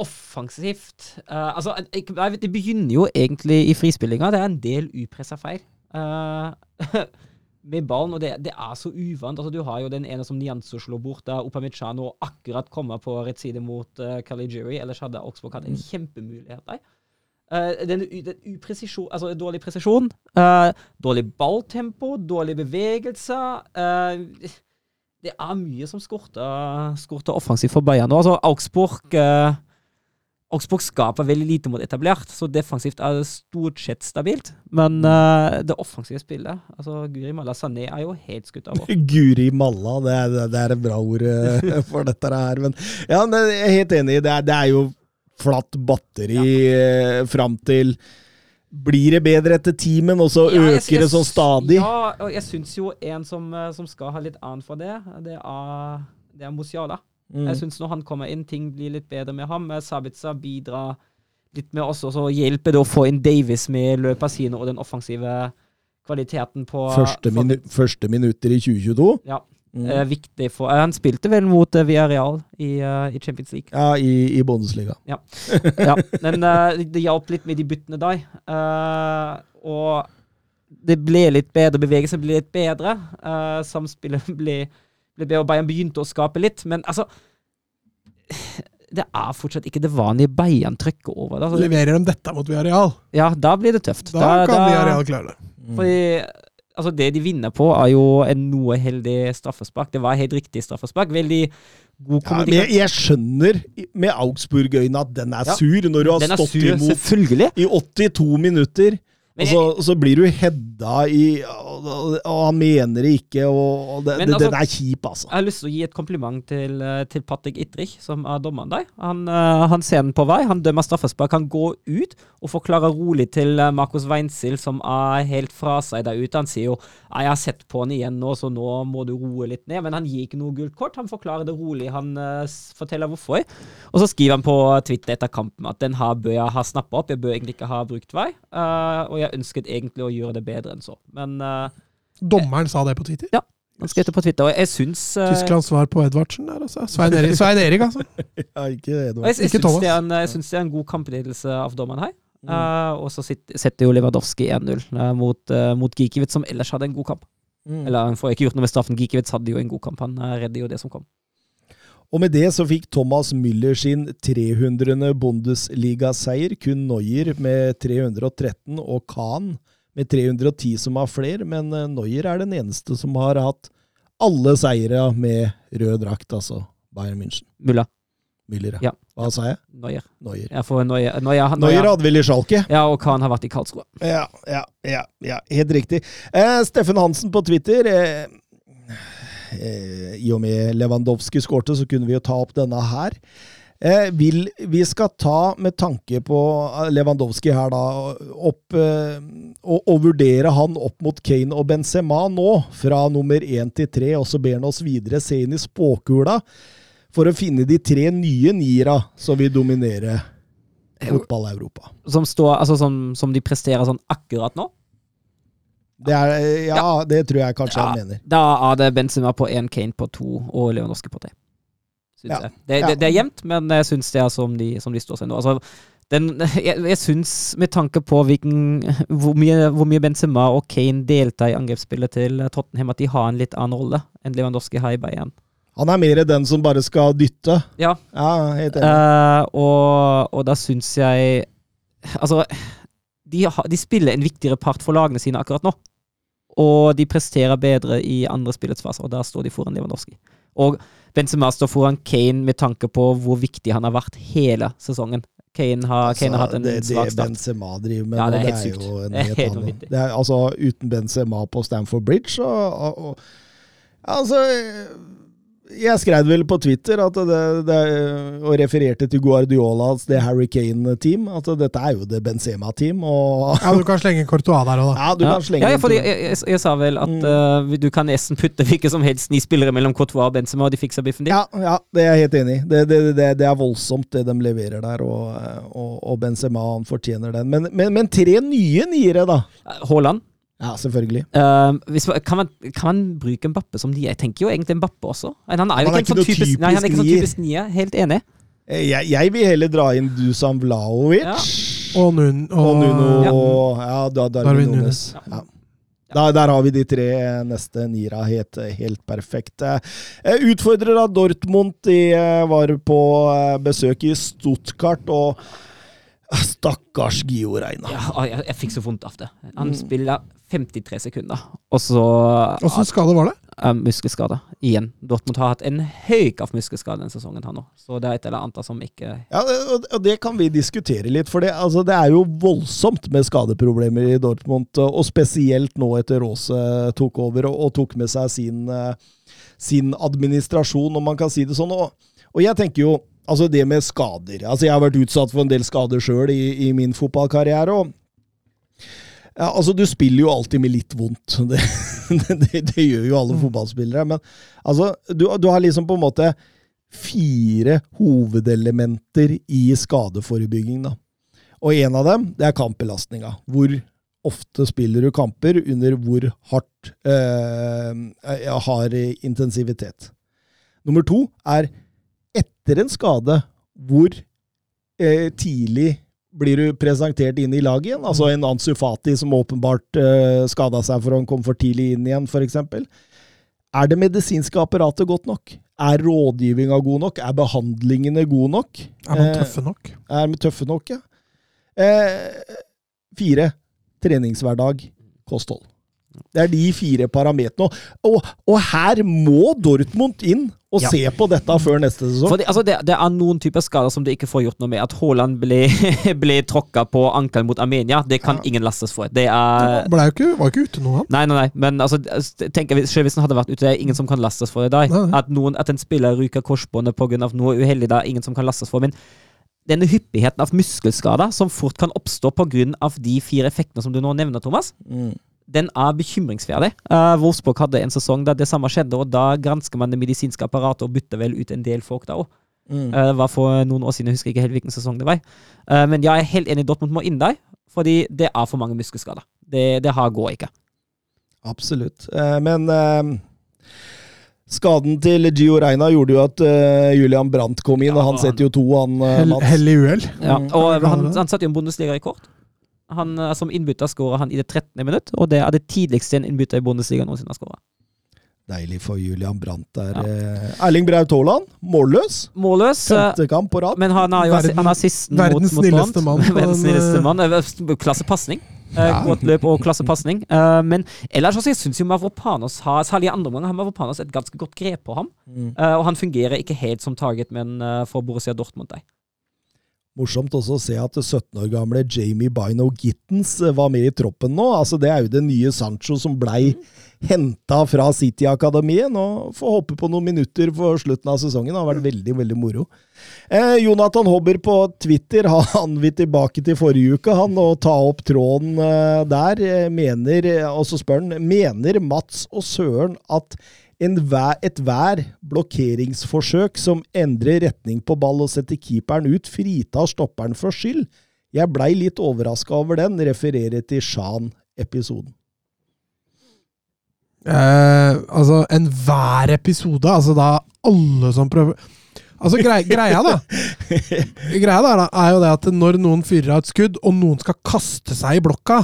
S2: Offensivt uh, Altså, jeg, jeg det begynner jo egentlig i frispillinga. Det er en del upressa feil. Eh, [LAUGHS] med ballen, og det, det er så uvant. Altså, du har jo den ene som Nianzo slår bort, da Upamecano akkurat kommer på rett side mot uh, Caligiuri. Ellers hadde Augsburg hatt en kjempemulighet der. Uh, den, den upresisjon, altså dårlig presisjon, uh, dårlig balltempo, dårlig bevegelse uh, det er mye som skorter, skorter offensivt for Bayern nå. Altså, Augsburg eh, Augsburg skaper veldig lite mot etablert, så defensivt er det stort sett stabilt. Men uh, det offensive spillet altså Guri Malla Sané er jo helt skutt av. [LAUGHS]
S1: Guri malla, det er, det er et bra ord eh, [LAUGHS] for dette her. Men ja, men jeg er helt enig. Det er, det er jo flatt batteri ja. fram til Blir det bedre etter timen, og så
S2: Ja,
S1: øker det sånn stadig?
S2: Ja, og jeg syns jo en som, eh, som skal ha litt annet for det, det er, det er Musiala.
S1: Mm.
S2: Jeg syns når han kommer inn, ting blir litt bedre med ham. Sabitza bidrar litt med oss, og så hjelper det å få inn Davis med løpene sine og den offensive kvaliteten på
S1: Første, minu første minutter i 2022.
S2: Ja.
S1: Mm.
S2: eh, viktig for eh, Han spilte vel mot uh, Villarreal i, uh, i Champions League.
S1: Ja, i, i Bundesliga.
S2: ja, men uh, det hjalp litt med de byttene der. eh, og det ble litt bedre, bevegelsen ble litt bedre. eh, samspillet [LAUGHS] ble, og Bayern begynte å skape litt. Men altså [SIGHS] Det er fortsatt ikke det vanlige Bayern trykker over. det, Altså,
S3: Leverer de dette mot Villarreal,
S2: ja, da blir det tøft.
S3: da kan Villarreal klare det.
S1: Mm.
S2: Fordi altså det de vinner på, er jo en noe heldig straffespark. Det var helt riktig straffespark. Veldig god
S1: Ja, men jeg, jeg skjønner med Augsburg-øynene at den er
S2: Ja.
S1: sur når du har stått
S2: sur,
S1: imot i 82 minutter.
S2: Men
S1: og så, så blir du hedda i Og, og, og han mener det ikke, og, og det,
S2: Men
S1: det,
S2: altså-
S1: den er kjip, altså.
S2: Jeg har lyst til å gi et kompliment til, eh, til Patrick Ittrich, som er dommeren der. Han, eh, han ser den på vei, han dømmer straffespark. Han går ut og forklarer rolig til eh, Markus Weinsil, som er helt fra seg der ute. Han sier jo 'jeg har sett på han igjen nå, så nå må du roe litt ned'. Men han gir ikke noe gult kort. Han forklarer det rolig. Han uh, forteller hvorfor. Og så skriver han på Twitter etter kampen at 'den her bør jeg ha snappa opp'. Jeg bør egentlig ikke ha brukt vei. Uh, og jeg ønsket egentlig å gjøre det bedre enn så. Men eh,
S3: Dommeren sa det på Twitter. Ja.
S2: han skrev det på Twitter, og jeg syns uh,
S3: Tysklands svar på Edvardsen der, altså. Svein Erik, Svein Erik altså. [LAUGHS]
S1: Ja, ikke Edvardsen.
S2: Jeg, jeg,
S3: Ikke
S2: syns en, jeg syns det er en god kampledelse av dommeren her.
S1: Mm.
S2: Uh, og så setter jo Lewandowski 1-0 uh, mot, uh, mot Gikiewicz, som ellers hadde en god kamp.
S1: Mm.
S2: Eller han får ikke gjort noe med straffen. Gikiewicz hadde jo en god kamp. Han uh, redder jo det som kom.
S1: Og med det så fikk Thomas Müller sin 300. Bundesliga-seier. Kun Neuer med 313 og Kahn med 310 som har flere, men eh, Neuer er den eneste som har hatt alle seire med rød drakt, altså Bayern München.
S2: Mulla.
S1: Müller,
S2: Ja.
S1: Hva sa jeg?
S2: Neuer.
S1: Neuer.
S2: ja, for Neuer. Neuer,
S1: Neuer
S2: Neuer.
S1: hadde vel i Schalke?
S2: Ja, og Khan har vært i Karlsruhe.
S1: Ja, ja, ja, ja helt riktig. Eh, Steffen Hansen på Twitter. Eh, eh, I og med Lewandowski skårte, så kunne vi jo ta opp denne her. Eh, vil, vi skal ta, med tanke på Lewandowski her, da, opp eh, og, og vurdere han opp mot Kane og Benzema nå, fra nummer én til tre, og så ber han oss videre se inn i spåkula for å finne de tre nye niera som vil dominere fotball-Europa.
S2: Som, står, altså, som, som de presterer sånn akkurat nå.
S1: Det er, ja, det tror jeg kanskje
S2: Ja,
S1: han mener.
S2: Da er det Benzema på én, Kane på to og Lewandowski på tre.
S1: Ja.
S2: Det,
S1: Ja.
S2: det, det er jevnt, men jeg syns det er som de, som de står seg nå. Altså, den, [LAUGHS] jeg jeg syns, med tanke på hvilken, hvor, mye, hvor mye Benzema og Kane deltar i angrepsspillet til Tottenham, at de har en litt annen rolle enn Lewandowski har i Bayern.
S1: Han er mer den som bare skal dytte.
S2: Ja,
S1: Ja, helt enig.
S2: Uh, og, og da syns jeg Altså, de, har, de spiller en viktigere part for lagene sine akkurat nå. Og de presterer bedre i andre spillets faser, og der står de foran Lewandowski. Og Benzema står foran Kane med tanke på hvor viktig han har vært hele sesongen. Kane har, Kane har hatt en
S1: Altså, det,
S2: svak
S1: det
S2: start.
S1: Benzema driver med
S2: Ja, det er
S1: det er
S2: sykt.
S1: jo en helt annen det Altså, uten Benzema på Stamford Bridge og, og, og Altså Jeg skrev vel på Twitter at det, det, og refererte til Guardiolas det Harry Kane-team. At dette er jo det Benzema-team.
S3: Ja, du kan slenge Courtois der òg, da.
S1: ja, du
S2: ja.
S1: kan slenge
S2: ja,
S1: jeg,
S2: fordi jeg, jeg, jeg sa vel at
S1: Mm.
S2: uh, du kan nesten putte hvilke som helst ni spillere mellom Courtois og Benzema, og de fikser biffen din.
S1: Ja, ja, det er jeg helt enig i. Det, det, det, det er voldsomt, det de leverer der. Og, og, og Benzema han fortjener den. Men, men, men tre nye niere, da.
S2: Haaland.
S1: Ja, selvfølgelig.
S2: Uh, hvis, man- kan, man, kan man bruke Mbappe som nier? Jeg tenker jo egentlig Mbappe også. Men han er jo
S1: er
S2: ikke,
S1: ikke
S2: sånn
S1: noe
S2: typisk, nei, han er ikke sånn
S1: typisk
S2: typisk nier. Helt enig.
S1: Eh, Jeg, jeg vil heller dra inn Dusan Vlaovic.
S2: Ja.
S3: Og, Nun, og,
S1: Og Nuno
S2: Ja.
S1: og ja, da, Darwin,
S3: Darwin
S1: Nunes. Ja. Der, der har vi de tre neste niera helt, helt perfekt. Eh, Utfordrer av Dortmund de eh, var på besøk i Stuttgart, og stakkars Gio Reina.
S2: Ja, jeg, jeg fikk så vondt av det. Han
S1: Mm.
S2: spiller 53 sekunder, og så
S3: Åssen skade var det?
S2: uh, muskelskade igjen. Dortmund har hatt en høyk av muskelskade denne sesongen, her nå. Så det er et eller annet som ikke
S1: Ja, og, og det kan vi diskutere litt, for det, altså, det er jo voldsomt med skadeproblemer i Dortmund, og spesielt nå etter Rose tok over og, og tok med seg sin, eh, sin administrasjon, om man kan si det sånn. Og, og jeg tenker jo, altså det med skader altså Jeg har vært utsatt for en del skader sjøl i, i min fotballkarriere. og ja, altså Du spiller jo alltid med litt vondt. [LAUGHS] Det, det, det gjør jo alle fotballspillere. Men altså, du, du har liksom på en måte fire hovedelementer i skadeforebygging. da. Og en av dem det er kampbelastninga. Hvor ofte spiller du kamper under hvor hardt eh, har intensivitet. Nummer to er etter en skade, hvor eh, tidlig blir du presentert inn i laget igjen? Altså en Ansu Fati som åpenbart uh, skada seg for han kom for tidlig inn igjen, f.eks. Er det medisinske apparatet godt nok? Er rådgivninga god nok? Er behandlingene gode nok?
S3: Er man
S1: Eh,
S3: tøffe nok?
S1: er man tøffe nok, ja? Eh, fire. Treningshverdag. Kosthold. Det er de fire parametrene. Og, og her må Dortmund inn og
S2: Ja.
S1: se på dette før neste sesong.
S2: Fordi, det, altså det, det er noen typer skader som du ikke får gjort noe med. At Haaland ble, [LAUGHS] ble tråkka på ankelen mot Armenia, det kan ingen lastes for. Det er
S3: Ble jo ikke, var jo ikke ute nå, han.
S2: Nei, nei, nei, men altså, tenk, selv hvis han hadde vært ute, det er ingen som kan lastes for det. At, noen, at en spiller ryker korsbåndet pga. noe uheldig, det er ingen som kan lastes for. Men denne hyppigheten av muskelskader som fort kan oppstå pga. de fire effektene som du nå nevner, Thomas,
S1: Mm.
S2: Den er bekymringsverdig. Uh, Wolfsburg hadde en sesong der det samme skjedde, og da gransker man det medisinske apparatet og bytter vel ut en del folk da òg.
S1: Mm.
S2: Uh, Det var for noen år siden, jeg husker ikke helt hvilken sesong det var. Uh, Men jeg er helt enig, Dortmund må inn der, fordi det er for mange muskelskader. Det, det her går ikke.
S1: Absolutt. Eh, men eh, skaden til Gio Reina gjorde jo at uh, Julian Brandt kom inn,
S2: Ja,
S1: og han
S2: han-
S1: setter jo to, han
S3: uh,
S1: Mats.
S3: hell i uhell.
S2: Ja,
S1: Mm.
S2: og han, han satte jo en Bundesliga-rekord. Han, eh, som innbytter skåra han i det 13. minutt, og det er det tidligste en innbytter i Bundesliga noensinne har skåra.
S1: Deilig for Julian Brandt der.
S2: Ja.
S1: Eh, Erling Braut Haaland, målløs.
S2: Målløs, eh,
S1: Femte kamp på rad.
S2: men han er jo
S3: Verden-
S2: han er assisten mot,
S3: verdens
S2: mot
S3: snilleste
S2: Brandt.
S3: mann [LAUGHS]
S2: verdens snilleste mann. Eh, Klassepasning.
S3: Ja.
S2: Godt løp og klassepasning. Eh, men ellers også, jeg syns jo Mavropanos har Særlig i andre omgang har Mavropanos et ganske godt grep på ham.
S1: Mm.
S2: Eh, og han fungerer ikke helt som target, men for Borussia Dortmund. Der.
S1: Morsomt også å se at 17 år gamle Jamie Bino Gittens eh, var med i troppen nå. Altså, det er jo den nye Sancho som blei henta fra City-akademiet. Nå får håpe på noen minutter for slutten av sesongen. Det har vært veldig, veldig moro. Eh, Jonathan Hobber på Twitter, [LAUGHS] han vil tilbake til forrige uke, han, og ta opp tråden eh, der. Eh, Mener, eh, og så spør han, mener Mats og Søren at ethver blokkeringsforsøk som endrer retning på ball og setter keeperen ut, fritar stopperen for skyld. Jeg blei litt overraska over den, refererer til Shan-episoden.
S3: Eh, altså, enhver episode, altså da alle som prøver Altså, grei, greia, da [LAUGHS] Greia da, er jo det at når noen fyrer av et skudd, og noen skal kaste seg i blokka,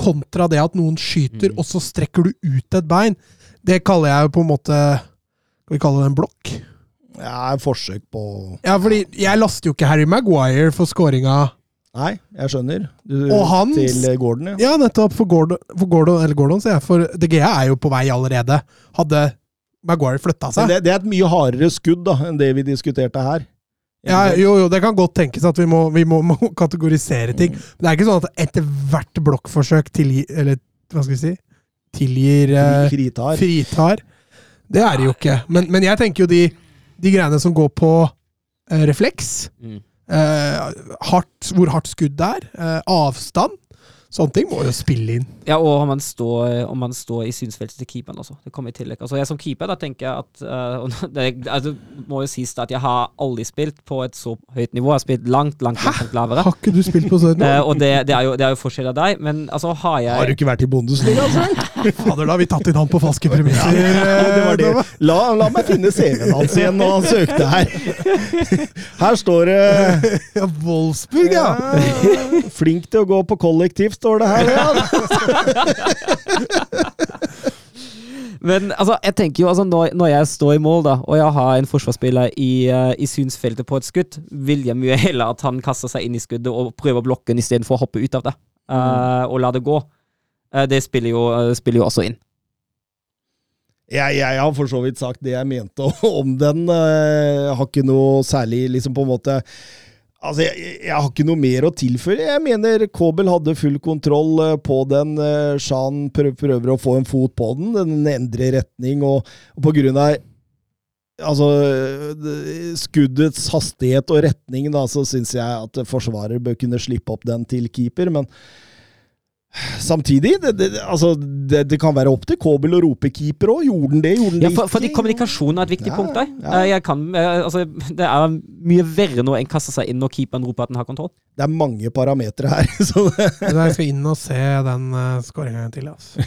S3: kontra det at noen skyter, og så strekker du ut et bein, det kaller jeg jo på en måte Skal vi kalle det en blokk?
S1: Ja, et forsøk på
S3: Ja, fordi jeg laster jo ikke Harry Maguire for scoringa
S1: Nei, jeg skjønner. Du,
S3: Og han-
S1: Til Gordon, ja.
S3: Ja, nettopp. For Gordon, for Gordon, eller Gordon, sier jeg. For DGA er jo på vei allerede. Hadde Maguire flytta seg
S1: det, det er et mye hardere skudd da, enn det vi diskuterte her.
S3: ja, Jo, jo, det kan godt tenkes at vi må, vi må, må kategorisere ting. Men det er ikke sånn at etter hvert blokkforsøk tilgi, Eller hva skal vi si? Tilgir eh,
S1: Fritar.
S3: Fritar. Det er det jo ikke. Men, men jeg tenker jo de, de greiene som går på eh, refleks
S2: Mm.
S3: eh, hardt, Hvor hardt skudd det er. eh, avstand. Sånne ting må jo spille inn.
S2: Ja, og om man står, om man står i synsfeltet til keeperen også. Det kommer i tillegg. Altså, jeg som keeper, da tenker jeg at [LAUGHS] uh, det, altså, må jo sies da at jeg har aldri spilt på et så høyt nivå. Jeg har spilt langt, langt, langt, langt lavere.
S3: Har ikke du spilt på sånn?
S2: uh, [LAUGHS] og det, det, er jo, det er jo forskjell av deg, men altså har jeg
S1: Har du ikke vært i Bundesliga, altså? [LAUGHS]
S3: Fader, da har vi tatt inn han på falske premisser.
S1: det var det. La, la meg finne CV-en hans igjen når han søkte her. Her står det
S3: Ja, Wolfsburg, ja!
S1: ja, Flink til å gå på kollektiv, står det her. Ja. [LAUGHS]
S2: Men altså, jeg tenker jo altså, når, når jeg står i mål, da, og jeg har en forsvarsspiller i, uh, i synsfeltet på et skudd, vil jeg mye heller at han kaster seg inn i skuddet og prøver å blokken istedenfor å hoppe ut av det. eh, og la det gå. Uh, det spiller jo, spiller jo også inn.
S1: Jeg, jeg har for så vidt sagt det jeg mente [LAUGHS] om den. Jeg har ikke noe særlig liksom på en måte Altså, jeg, jeg har ikke noe mer å tilføre. Jeg mener Kobel hadde full kontroll eh, på den. Eh, Shan prøver å få en fot på den. Den endrer retning, og, og på grunn av Altså, skuddets hastighet og retning, da, så syns jeg at forsvarer bør kunne slippe opp den til keeper, men Samtidig, det, det, altså, det, det kan være opp til Kobel å rope keeper òg. Gjorde den det? Gjorde den
S2: Ja,
S1: det
S2: for, fordi
S1: kommunikasjonen
S2: kommunikasjon er et viktig
S1: Ja,
S2: punkt der.
S1: ja.
S2: Eh, Jeg kan, eh, altså, det er mye verre når en kaster seg inn når keeperen roper at den har kontroll.
S1: Det er mange parametere her. [LAUGHS] Så det,
S3: Jeg skal inn og se den uh, skåringa til, altså.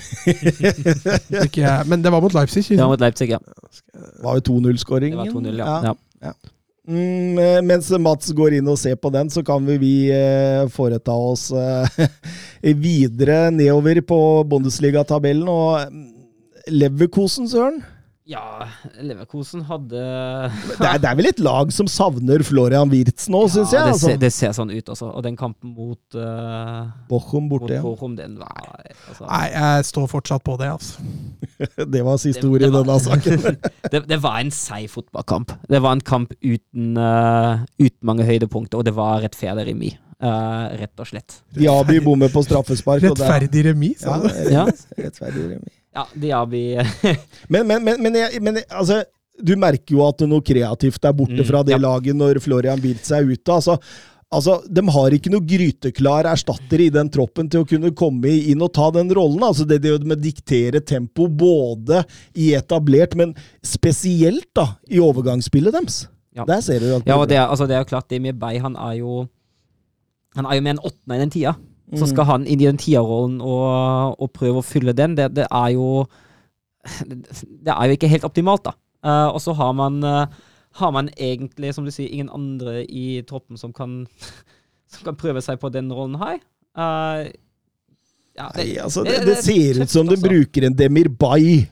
S3: [LAUGHS] Ikke Men det var mot Leipzig. ikke
S2: Det var mot Leipzig, ja.
S1: var jo 2-0-skåringen.
S2: Det var 2-0, ja. ja.
S1: Mm, eh, mens Mats går inn og ser på den, så kan vi, vi eh, foreta oss eh, [LAUGHS] videre nedover på Bundesliga-tabellen. Og mm, Leverkosen, Søren?
S2: Ja, Leverkosen hadde
S1: Det er, det er vel et lag som savner Florian Wirtz nå, syns jeg.
S2: det,
S1: Altså.
S2: ser, det ser sånn ut, altså. Og den kampen mot, uh,
S1: Bochum borte. ja.
S2: Bochum, den var altså,
S3: Nei, jeg står fortsatt på det, altså. [LAUGHS]
S1: Det var siste ord i denne saken. [LAUGHS]
S2: det, det var en seig fotballkamp. Det var en kamp uten, uh, uten mange høydepunkter, og det var rettferdig remis. Uh, rett og slett.
S1: Diaby bommer på straffespark. det er-
S3: Rettferdig remis, sa du?
S2: Ja.
S1: rettferdig remis.
S2: Ja, Diaby [LAUGHS]
S1: Men, men, men, men, jeg, men jeg- altså, du merker jo at noe kreativt er borte
S2: Mm,
S1: fra det
S2: ja.
S1: laget når Florian Wirtz er ute. Altså, altså, de har ikke noe gryteklar erstatter i den troppen til å kunne komme inn og ta den rollen. Altså, det, det med å diktere tempo både i etablert, men spesielt da, i overgangsspillet deres.
S2: Ja.
S1: Der ser du at
S2: Ja, og det er, altså, det er jo klart, Demi Bay han er jo Han er jo med en åttende i den tida. Så
S1: Mm.
S2: skal han inn i den tierrollen og, og prøve å fylle den, det, det er jo Det er jo ikke helt optimalt, da. Uh, og så har man uh, har man egentlig, som du sier, ingen andre i troppen som kan, [LAUGHS] som kan prøve seg på den rollen her? Uh, ja,
S1: Nei, altså,
S2: det-
S1: det,
S2: det
S1: det
S2: er
S1: ser ut som de
S2: altså.
S1: bruker en Demir Bay. Eh,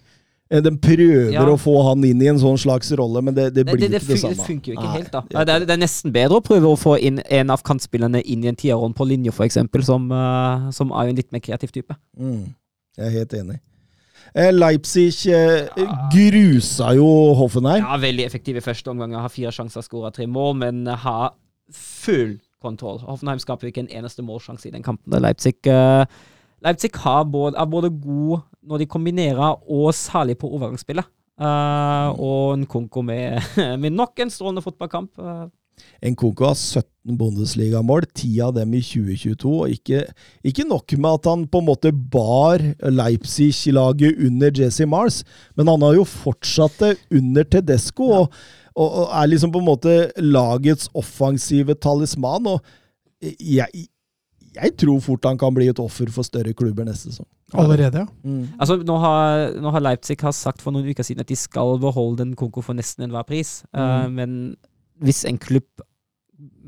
S1: De prøver
S2: Ja.
S1: å få han inn i en sånn slags rolle, men det, det blir
S2: det, det,
S1: ikke det
S2: samme. det funker jo ikke
S1: Nei,
S2: helt, da.
S1: det-
S2: Eh, Det er, det er nesten bedre å prøve å få inn en av kantspillerne inn i en tierrolle på linje, eksempel, som, uh, som er en litt mer kreativ type.
S1: Mm, jeg er helt enig. Eh, Leipzig eh, grusa jo Hoffenheim.
S2: Ja, veldig effektiv i første omgang. Har fire sjanser, skåra tre mål, men har full kontroll. Hoffenheim skaper ikke en eneste målsjanse i den kampen. Leipzig, eh, Leipzig har både, er både god når de kombinerer, og særlig på overgangsspillet. Eh, og en konko med, [LAUGHS] med nok en strålende fotballkamp. Eh,
S1: Nkunku har 17 Bundesligamål, 10 av dem i 2022. og ikke, ikke nok med at han på en måte bar Leipzig-laget under Jesse Mars, men han har jo fortsatt det under Tedesco, og, og, og er liksom på en måte lagets offensive talisman. og jeg, jeg tror fort han kan bli et offer for større klubber neste sesong.
S3: Allerede, ja.
S1: Mm.
S2: Altså, nå har, nå har Leipzig har sagt for noen uker siden at de skal beholde den konko for nesten enhver pris.
S1: Mm.
S2: Uh, men hvis en klubb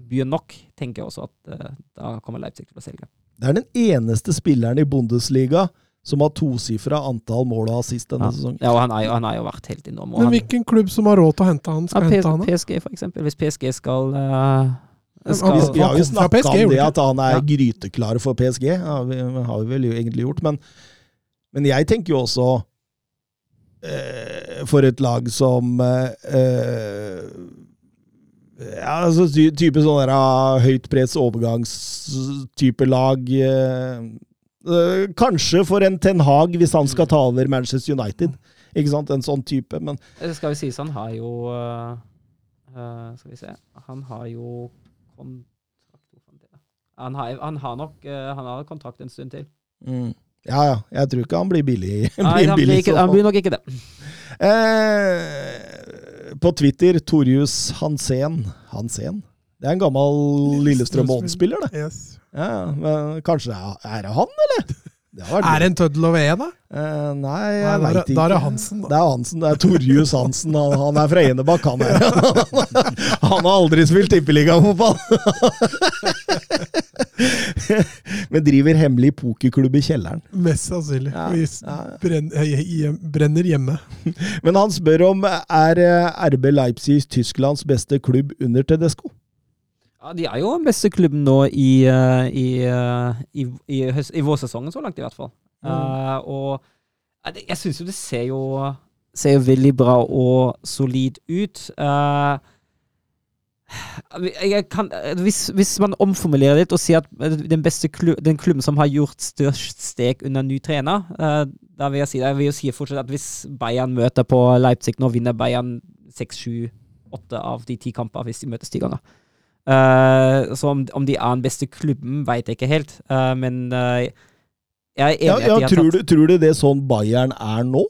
S2: byr nok, tenker jeg også at uh, da kommer Leipzig til å selge.
S1: Det er den eneste spilleren i Bundesliga som har tosifra antall mål og assist denne
S2: Ja.
S1: sesongen.
S2: Ja, og han, er, jo- han har jo vært helt enorm. og
S3: Men
S2: han-
S3: hvilken klubb som har råd til å hente han, skal
S2: ja,
S3: hente han?
S2: PSG, for eksempel. Hvis PSG skal, eh,
S3: Ja,
S2: skal
S1: Vi, har jo snakka om det at han er
S3: Ja.
S1: gryteklar for PSG. Ja, vi, har vi vel egentlig gjort, men, men jeg tenker jo også eh, For et lag som eh, eh, ja, altså ty, type sånn der ah, høyt press overgangstype lag eh, eh, Kanskje for en Ten Hag hvis han skal ta over Manchester United. Ikke sant? En sånn type, men
S2: Det skal jo sies, han har jo eh, eh, Skal vi se Han har jo kontrakt Han har, han har nok eh, Han har kontrakt en stund til.
S1: mm. Ja, ja. Jeg tror ikke han blir billig. [LAUGHS]
S2: Nei,
S1: blir
S2: han,
S1: billig
S2: blir ikke, han blir nok ikke det.
S1: Eh, på Twitter, Torjus Hansen. Hansen? Det er en gammel Lillestrøm Odd-spiller, det.
S3: Yes.
S1: Ja, ja, men kanskje det er, er det han, eller?
S3: Er det en tøddel over E, da?
S1: Eh, nei, jeg veit ikke.
S3: da er det Hansen, da.
S1: Det er Hansen. Det er Torjus Hansen. Han, han er fra Enebakk, han er. [LAUGHS] Han har aldri spilt tippeligafotball! [LAUGHS] Men driver hemmelig pokerklubb i kjelleren.
S3: Mest sannsynlig.
S1: Ja,
S3: Vi brenner hjemme. [LAUGHS]
S1: Men han spør om er eh, RB Leipzig Tysklands beste klubb under Tedesco?
S2: Ja, De er jo den beste klubben nå i, eh, i, eh, i, i, høst, i vårsesongen, så langt i hvert fall. Eh, og eh, jeg syns jo det ser jo, ser jo veldig bra og solid ut. Uh, kan, hvis, hvis man omformulerer litt og sier at den beste klub, den klubben som har gjort størst steg under ny trener, uh, da vil jeg si, det. jeg vil jo si fortsatt at hvis Bayern møter på Leipzig nå, vinner Bayern seks, sju, åtte av de ti kamper hvis de møtes ti ganger. Eh, så om, om de er den beste klubben, veit jeg ikke helt. Eh, men eh, Jeg er enig
S1: Ja, ja,
S2: at de har
S1: tror,
S2: tatt
S1: du, tror du det er sånn Bayern er nå?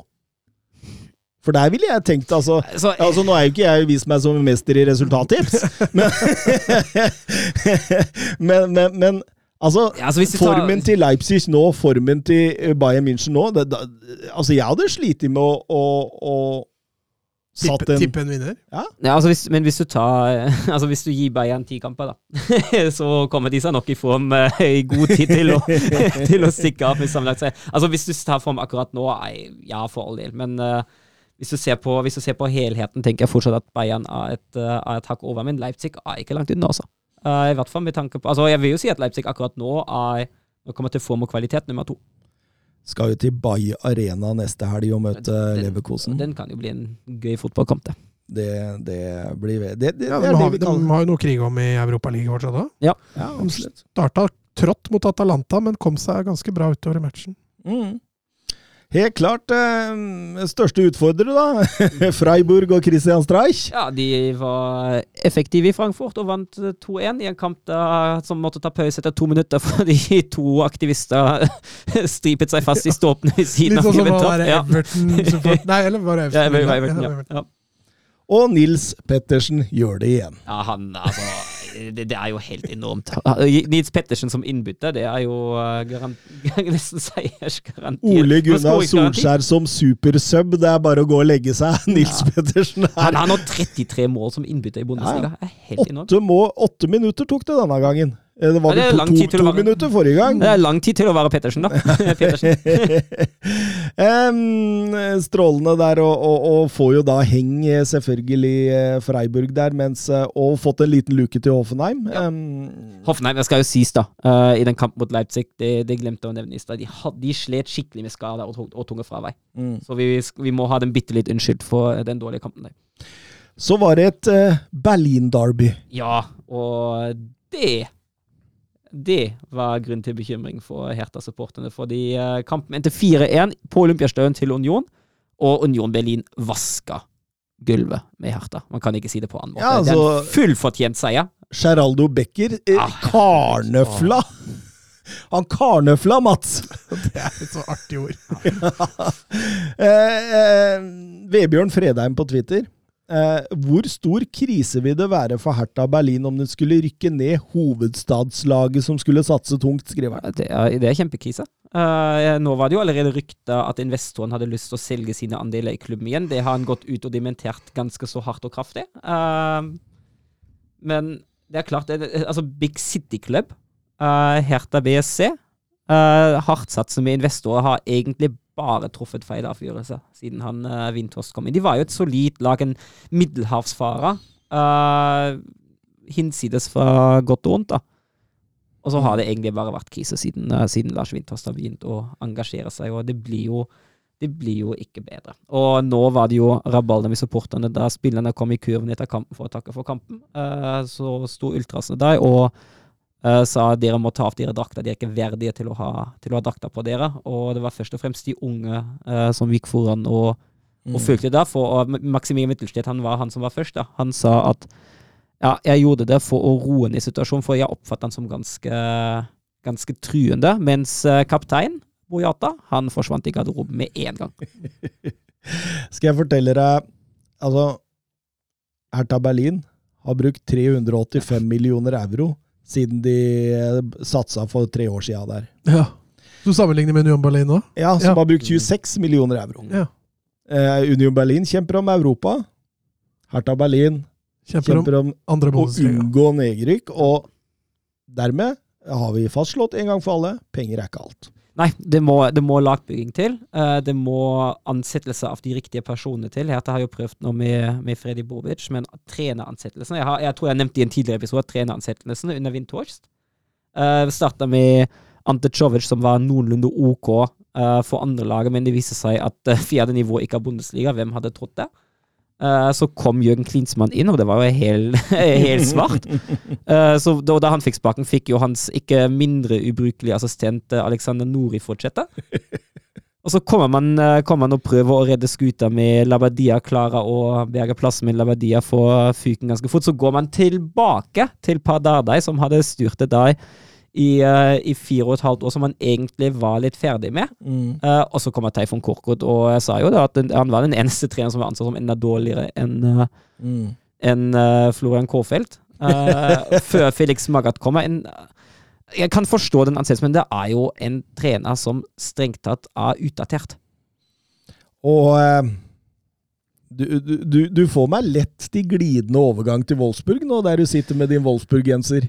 S1: For der ville jeg tenkt, altså
S2: Så,
S1: Altså, Nå er jo ikke jeg vist meg som mester i resultattips, [LAUGHS] men, men, men, men altså
S2: Ja, altså, Formen tar-
S1: til Leipzig nå, formen til Bayern München nå det, da, Altså, jeg hadde slitt med å, å,
S3: Tippe,
S1: en
S3: tippe en vinner.
S2: Ja, altså hvis, men hvis du tar [LAUGHS] Altså hvis du gir Bayern ti kamper, da, [LAUGHS] så kommer de seg nok i form eh, i god tid til å, [LAUGHS] til å stikke av. Altså hvis du tar form akkurat nå, ja, for all del. Men uh, hvis, du ser på, hvis du ser på helheten, tenker jeg fortsatt at Bayern er et, uh, er et hakk over. Men Leipzig er ikke langt unna, altså. Uh, I hvert fall med tanke på Altså Jeg vil jo si at Leipzig akkurat nå er Nå kommer til form og kvalitet nummer to.
S1: Skal jo til Bay Arena neste helg og møte
S2: Den-
S1: Leverkosen.
S2: Den kan jo bli en gøy fotballkamp, det.
S1: Det, det blir Det, det,
S3: Ja,
S1: det
S3: de,
S1: er
S3: har,
S1: det vi
S3: de har jo noe krig om i Europaligaen fortsatt òg.
S1: Ja, absolutt.
S3: Starta trått mot Atalanta, men kom seg ganske bra utover i matchen.
S1: Mm. Helt klart eh, største utfordrere, da. [LAUGHS] Freiburg og Christian Streich.
S2: Ja, de var effektive i Frankfurt og vant eh, 2-1 i en kamp da, som måtte ta pause etter to minutter [LAUGHS] fordi to aktivister [LAUGHS] stripet seg fast i ståpene ved siden
S3: Litt
S2: av
S3: sånn som å
S2: Juventus.
S3: være
S2: Ja.
S3: Nei, eller var det
S2: Ja,
S3: Everton?
S2: Ja, Everton,
S3: ja.
S2: Ja.
S1: Og Nils Pettersen gjør det igjen.
S2: ja, han altså det, det er jo helt enormt. Nils Pettersen som innbytter, det er jo uh, [LAUGHS] nesten seiersgaranti.
S1: Ole Gunnar. Solskjær som supersub. Det er bare å gå og legge seg. [LAUGHS] Nils Pettersen
S2: Han
S1: er
S2: har nå 33 mål som innbytter i Bundesliga. Det er helt enormt.
S1: åtte, må, åtte minutter tok det denne gangen. Eh, Det var
S2: Ja,
S1: vel to, to, to
S2: være-
S1: minutter forrige gang.
S2: Det er lang tid til å være Pettersen, da. [LAUGHS] Pettersen. [LAUGHS]
S1: Em, strålende der, og, og, og får jo da heng eh, selvfølgelig eh, Freiburg der, mens, og fått en liten luke til Hoffenheim. Em,
S2: Hoffenheim, det skal jo sies, da, uh, i den kampen mot Leipzig, det, det glemte jeg å nevne i stad, de, had- de slet skikkelig med skader og, og tunge fravær.
S1: mm.
S2: Så vi, vi må ha dem bitte litt unnskyldt for den dårlige kampen der.
S1: Så var det et uh, Berlin-derby.
S2: Ja, og det det var grunn til bekymring for Hertha-supporterne, fordi eh, kampen endte 4-1 på Olympiastøen til Union, og Union Berlin vaska gulvet med Hertha. Man kan ikke si det på annen måte.
S1: Ja,
S2: Det er
S1: altså-
S2: en fullfortjent seier.
S1: Geraldo Becker eh,
S2: Ah,
S1: karnøfla! Han karnøfla, Mats! [LAUGHS]
S3: Det er et så artig ord. [LAUGHS]
S1: eh, eh, Vebjørn Fredheim på Twitter. Eh, hvor stor krise vil det være for Hertha Berlin om den skulle rykke ned hovedstadslaget som skulle satse tungt, skriver han.
S2: Det det er kjempekrise. Eh, nå var det jo allerede rykta at investoren hadde lyst til å selge sine andeler i klubben igjen. Det har han gått ut og dementert ganske så hardt og kraftig. Eh, men det er klart, det, altså Big City Club, uh, Hertha BSC, hardtsatsende med investorer, har egentlig bare truffet feil avgjørelse siden han uh, Windhorst kom inn. De var jo et solid lag, en middelhavsfarer. Uh, hinsides fra godt og vondt, da. Og så har det egentlig bare vært krise siden, uh, siden Lars Winters har begynt å engasjere seg, og det blir jo det blir jo ikke bedre. Og nå var det jo rabalder med supporterne da spillerne kom i kurven etter kampen for å takke for kampen. Uh, så sto ultrasene der og eh, sa dere må ta av dere drakta, de er ikke verdige til å ha, til å ha drakta på dere. Og det var først og fremst de unge uh, som gikk foran og, og fulgte der. For og Maximilian Mittelstedt, han var han som var først. da. Han sa at ja, jeg gjorde det for å roe ned situasjonen, for jeg oppfattet han som ganske, ganske truende. Mens eh, kaptein Boyata, han forsvant i garderoben med en gang. [LAUGHS]
S1: Skal jeg fortelle deg Altså, Hertha Berlin har brukt 385 millioner euro siden de eh, satsa for tre år siden der.
S3: Ja. Du sammenligner med Union Berlin nå?
S1: Ja, som
S3: Ja.
S1: har brukt 26 millioner euro.
S3: Ja.
S1: Eh, Union Berlin kjemper om Europa. Hertha Berlin
S3: Kjemper om
S1: kjemper om
S3: andre
S1: å unngå nedrykk, og dermed har vi fastslått en gang for alle penger er ikke alt.
S2: Nei, det må, det må lagbygging til. Uh, det må ansettelse av de riktige personene til. Hertha har jo prøvd nå med, med Freddy Bobic, men treneransettelsen jeg, jeg tror jeg nevnte i en tidligere episode treneransettelsen under Vintorst Uh, Starta med Ante Czovic, som var noenlunde OK uh, for andre laget, men det viste seg at uh, fjerde nivå ikke er Bundesliga. Hvem hadde trodd det? Eh, så kom Jørgen Klinsmann inn, og det var jo helt, [LAUGHS] helt svart. Eh, så da, da han fikk sparken, fikk jo hans ikke mindre ubrukelige assistent eh, Alexander Nori fortsette. Og så kommer man, kommer man og prøver å redde skuta med Labadia, Klara og berge plassen med Labadia for fyken ganske fort. Så går man tilbake til Pardardai, som hadde styrtet der i, uh, i fire og et halvt år som han egentlig var litt ferdig med.
S1: Mm.
S2: Uh, og så kommer Teifon Korkut, og jeg sa jo da at den, han var den eneste treneren som var ansatt som enda dårligere enn uh,
S1: Mm.
S2: en, Florian Kårfeldt. [LAUGHS] før Felix Magath kommer. En, jeg kan forstå den ansettelsen, men det er jo en trener som strengt tatt er utdatert.
S1: Og du, du, du, får meg lett til glidende overgang til Wolfsburg nå, der du sitter med din Wolfsburg-genser.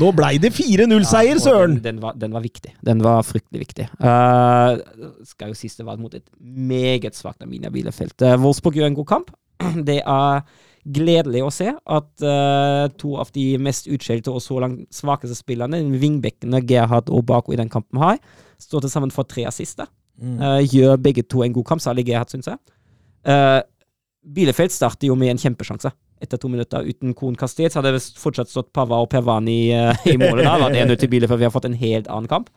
S1: Nå blei det 4-0-seier,
S2: ja,
S1: søren!
S2: Den, den, var, den var viktig. Den var fryktelig viktig. Uh, skal jo sies det var mot et meget svakt Aminia Bielefeld. Uh, Wolfsburg gjør en god kamp. [CLEARS THROAT] Det er gledelig å se at uh, to av de mest utskjelte og så langt svakeste spillerne, vingbekkene Gerhard og Bako i den kampen har, står til sammen for tre assiste. Eh, gjør begge to en god kamp, særlig Gerhard, syns jeg. Uh, Bielefeld starter jo med en kjempesjanse. Etter to minutter uten Kohn Kastet, så hadde det fortsatt stått Pava og Pervani uh, i målet. da, det 1 til Bielefeld. Vi har fått en helt annen kamp.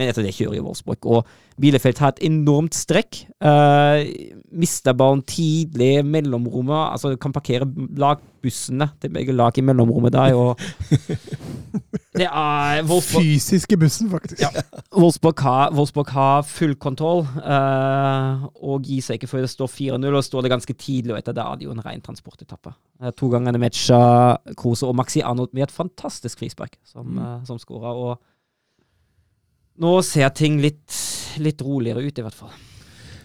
S2: Men etter det kjører jo Wolfsburg. Og Bielefeld har et enormt strekk. Uh, mister ballen tidlig mellomrommet. Altså kan parkere lagbussene til begge lag i mellomrommet der. Og [LAUGHS] det er Wolfsburg
S3: Fysiske bussen, faktisk.
S2: Wolfsburg har, Wolfsburg har full kontroll uh, og gir seg ikke før det står 4-0. Og står det ganske tidlig, og etter det er det jo en ren transportetappe. Eh, to ganger matcha Kruse og Maxi Arnold med et fantastisk frispark som, mm. som skåra. Og nå ser ting litt, litt roligere ut, i hvert fall.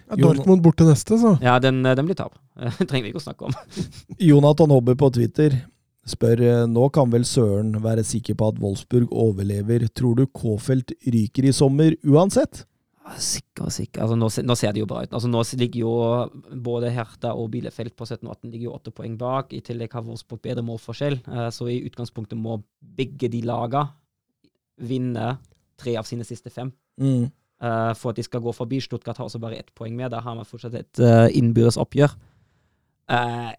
S3: Ja, Dortmund borte neste, så.
S2: Ja, den, den blir tap. [LAUGHS] Det trenger vi ikke å snakke om. [LAUGHS]
S1: Jonathan Hobbe på Twitter spør eh, nå kan vel Søren være sikker på at Wolfsburg overlever. Tror du K-felt ryker i sommer uansett?
S2: Sikker og sikker. Altså, nå, nå, ser det jo bra ut. Altså, nå ligger jo både Hertha og Bielefeld på 17 og 18 ligger jo åtte poeng bak. I tillegg har Wolfsburg bedre målforskjell. Uh, så i utgangspunktet må begge de laga vinne tre av sine siste fem.
S1: Mm.
S2: Uh, for at de skal gå forbi. Stuttgart har også bare ett poeng med. Da har man fortsatt et uh, innbyrdes oppgjør. Uh,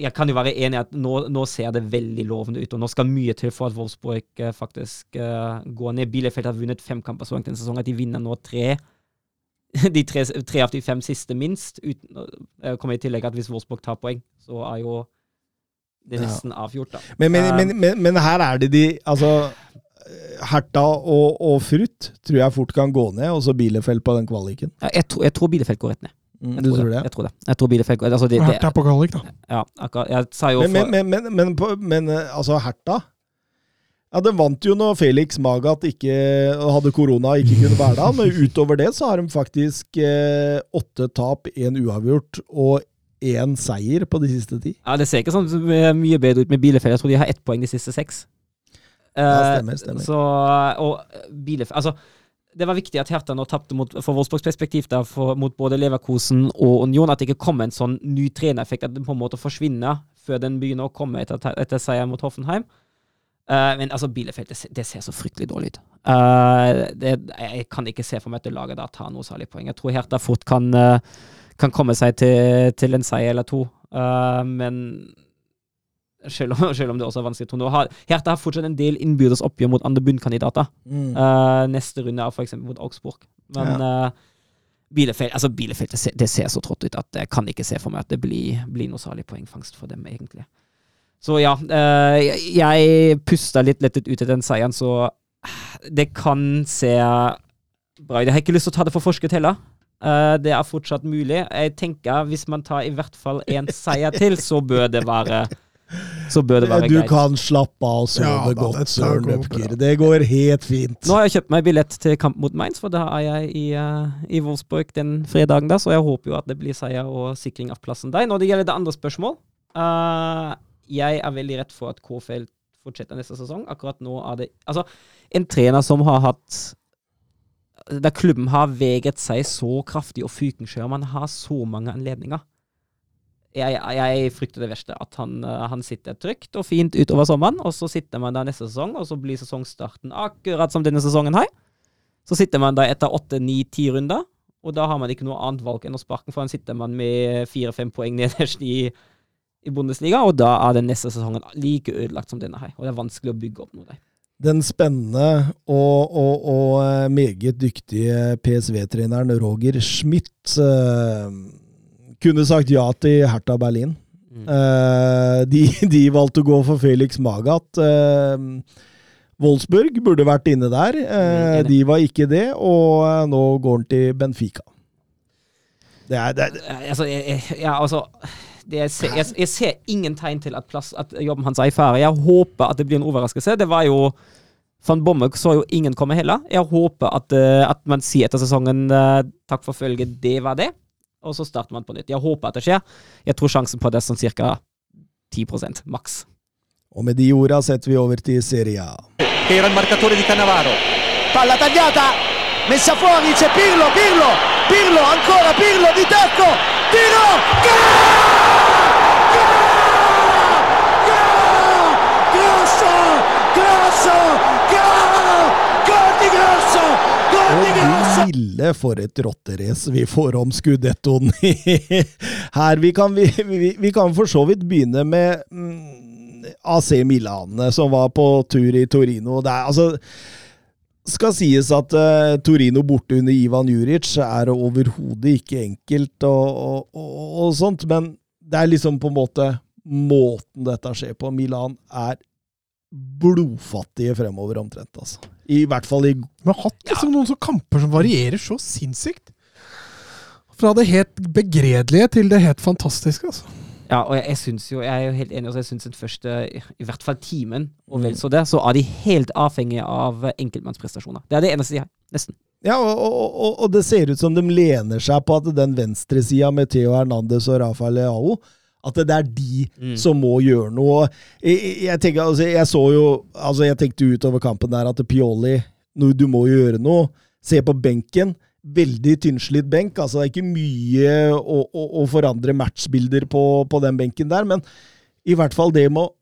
S2: jeg kan jo være enig i at nå, nå, ser det veldig lovende ut, og nå skal mye til for at Wolfsburg uh, faktisk uh, går ned. Bielefeld har vunnet fem kamper så langt denne sesongen at de vinner nå tre. [LAUGHS] De tre, tre av de fem siste, minst. Uten, kommer i tillegg at hvis Wolfsburg tar poeng, så er jo det nesten avgjort, da.
S1: Men, men, men, men, her er det de Altså Herta og, og Frutt tror jeg fort kan gå ned, og så Bielefeld på den kvaliken.
S2: Jeg, tror, jeg tror Bielefeld går rett ned.
S1: Jeg du tror det?
S2: Jeg tror det. Jeg tror Bielefeld altså det,
S3: Hertha på kvalik, da.
S2: Ja, akkurat. Jeg sa jo
S1: men, men, men, men, på, men altså, Hertha ja, Den vant jo når Felix Magath ikke hadde korona og ikke kunne være der. Men utover det så har de faktisk eh, åtte tap, én uavgjort og én seier på de siste ti.
S2: Ja, Det ser ikke sånn mye bedre ut med Bielefeld. Jeg tror de har ett poeng de siste seks.
S1: Ja, stemmer, stemmer.
S2: Så, og Bielef, Altså det var viktig at Hertha nå tapte for Wolfsburgs perspektiv da, for, mot både Leverkosen og Union. At det ikke kom en sånn ny trenereffekt, at den på en måte forsvinner før den begynner å komme etter, etter seier mot Hoffenheim. Uh, men altså, Bielefeld, det, det, ser så fryktelig dårlig ut. Uh, det, jeg kan ikke se for meg at det laget der tar noe særlig poeng. Jeg tror Hertha fort kan, uh, kan komme seg til, til, en seier eller to, men selv om, selv om, det også er vanskelig. Nå har, Hertha har fortsatt en del innbyrdes oppgjør mot andre bunnkandidater. Mm. Uh, neste runde er f.eks. mot Augsburg. Men ja. uh, Bielefeld, altså Bielefeld det, ser, det ser så trått ut at jeg kan ikke se for meg at det blir, blir noe særlig poengfangst for dem, egentlig. Så ja, uh, jeg, jeg pusta litt lettet ut etter den seieren, så det kan se bra ut. Jeg har ikke lyst til å ta det for forskudd heller. Uh, det er fortsatt mulig. Jeg tenker Hvis man tar i hvert fall én seier til, så bør det være så bør det være
S1: du
S2: greit.
S1: Du kan slappe av og sove ja, godt, Søren Løpker. Det går helt fint.
S2: Nå har jeg kjøpt meg billett til kamp mot Mainz, for da er jeg i, uh, i Wolfsburg den fredagen da, så jeg håper jo at det blir seier og sikring av plassen der. Når det gjelder det andre spørsmål uh, Jeg er veldig redd for at KFL fortsetter neste sesong. Akkurat nå er det Altså, en trener som har hatt Der klubben har veget seg så kraftig, og Fykenskjør Man har så mange anledninger jeg, jeg, frykter det verste. At han, eh, han, sitter trygt og fint utover sommeren, og så sitter man der neste sesong, og så blir sesongstarten akkurat som denne sesongen her. Så sitter man der etter åtte, ni, ti runder, og da har man ikke noe annet valg enn å sparke, for da sitter man med fire-fem poeng nederst i, i, Bundesliga, og da er den neste sesongen like ødelagt som denne her. Og det er vanskelig å bygge opp noe der.
S1: Den spennende og, og, og meget dyktige PSV-treneren Roger Schmidt uh, kunne sagt ja til Hertha Berlin. Mm. Uh, de, [LAUGHS] de, valgte å gå for Felix Magath. Uh, Wolfsburg burde vært inne der.
S2: Uh,
S1: de var ikke det, og nå går han til Benfica. Det er, det er,
S2: Altså, jeg, ja, altså det jeg, ser, jeg, jeg ser ingen tegn til at, plass, at jobben hans er i fare. Jeg håper at det blir en overraskelse. Det var jo Van Bommel så jo ingen komme heller. Jeg håper at, at man sier etter sesongen takk for følget, det var det. Og så starter man på nytt. Jeg håper at det skjer. Jeg tror sjansen på det er sånn ca. 10 maks.
S1: og med de orda setter vi over til Serie A.
S6: era il marcatore di Cannavaro. Palla tagliata, messa fuori, c'è Pirlo, Pirlo, Pirlo, ancora Pirlo di tacco, tiro, Grosso, grosso, gol di Grosso, gol Grosso.
S1: For et rotterace vi får om skudettoen her. Vi kan, vi, vi, vi kan for så vidt begynne med mm, AC Milan, som var på tur i Torino. Det er altså skal sies at uh, Torino borte under Ivan Juric er overhodet ikke enkelt og, og, og, og sånt, men det er liksom på en måte måten dette skjer på. Milan er blodfattige fremover omtrent, altså. I hvert fall i
S3: Vi har hatt liksom noen sånne kamper som varierer så sinnssykt. Fra det helt begredelige til det helt fantastiske, altså.
S2: Ja, og jeg, jeg synes jo, jeg er jo helt enig, altså jeg synes den første, i hvert fall timen, og vel så det, så er de helt avhengige av enkeltmannsprestasjoner. Det er det eneste de har, nesten.
S1: Ja, og, og, og, og det ser ut som de lener seg på at den venstresida med Theo Hernandez og Rafael Leao at det er de
S2: Mm.
S1: som må gjøre noe. Jeg, jeg, tenker, altså, jeg så jo altså Jeg tenkte utover kampen der at Pioli Du må jo gjøre noe. Se på benken. Veldig tynnslitt benk. altså Det er ikke mye å, å, å forandre matchbilder på, på den benken der, men i hvert fall det med å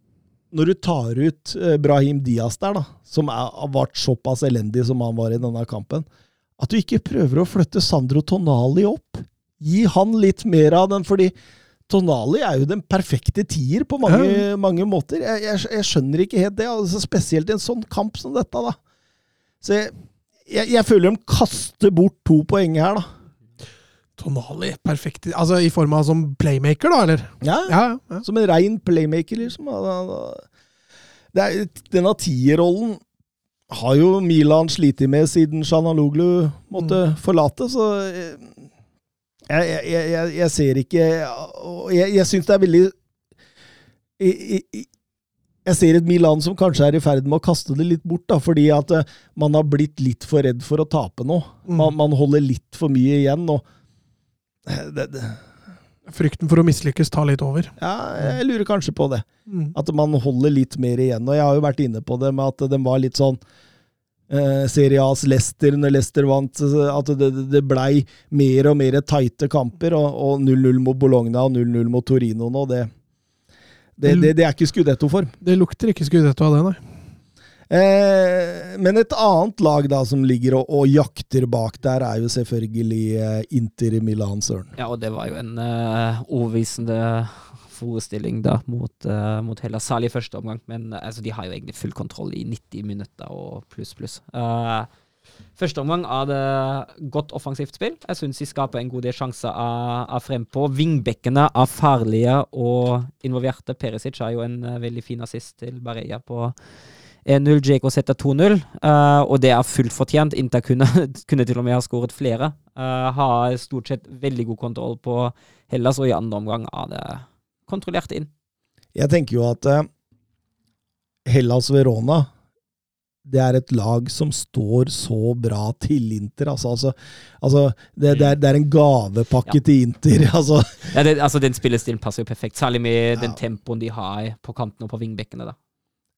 S1: Når du tar ut eh, Brahim Diaz der, da, som er, har vært såpass elendig som han var i denne kampen, at du ikke prøver å flytte Sandro Tonali opp. Gi han litt mer av den, fordi Tonali er jo den perfekte tier på mange, mange måter. Jeg, jeg, jeg skjønner ikke helt det, altså spesielt i en sånn kamp som dette. da. Så jeg, jeg, føler de kaster bort to poeng her, da.
S3: Tonali, perfekt. Altså i form av som playmaker, da, eller?
S1: Ja,
S3: Ja, ja. ja.
S1: Som en rein playmaker, liksom. Er, denne tierrollen har jo Milan slitt med siden Sjanaloglu måtte forlate, så eh, jeg, jeg, jeg, jeg, ser ikke Jeg, jeg syns det er veldig jeg, ser et Milan som kanskje er i ferd med å kaste det litt bort, da, fordi at eh, man har blitt litt for redd for å tape nå. Man, man holder litt for mye igjen. og eh, det, det,
S3: Frykten for å mislykkes tar litt over.
S1: ja, jeg lurer kanskje på det.
S3: Mm.
S1: At man holder litt mer igjen. Og jeg har jo vært inne på det med at den var litt sånn eh, Serie A's Leicester når Leicester vant. At det, det blei mer og mer tighte kamper. Og, og 0-0 mot Bologna og 0-0 mot Torino nå, det, det, det, det er ikke skudettoform.
S3: Det lukter ikke skudetto av det, nei.
S1: Eh, men et annet lag da som ligger og, og jakter bak der, er jo selvfølgelig eh, Inter Milan, søren.
S2: Ja, og det var jo en uh, overbevisende forestilling da mot, uh, mot Hellas, særlig i første omgang. Men uh, altså, de har jo egentlig full kontroll i 90 minutter og pluss, pluss. Uh, første omgang er det godt offensivt spill. Jeg syns de skaper en god del sjanser av, av frempå. Vingbekkene er farlige og involverte. Perisic har jo en uh, veldig fin assist til Barella på 1-0. Djeko setter 2-0, uh, og det er fullt fortjent. Inter kunne, [LAUGHS] kunne til og med ha skåret flere. Uh, har stort sett veldig god kontroll på Hellas, og i andre omgang er det kontrollert inn.
S1: Jeg tenker jo at eh, Hellas Verona det er et lag som står så bra til Inter. Altså, altså, altså det, det, er, det er en gavepakke
S2: Ja.
S1: til Inter. [LAUGHS] Altså,
S2: Ja, det, altså Den spillestilen passer jo perfekt, særlig med den tempoen de har på kantene og på vingbekkene. da.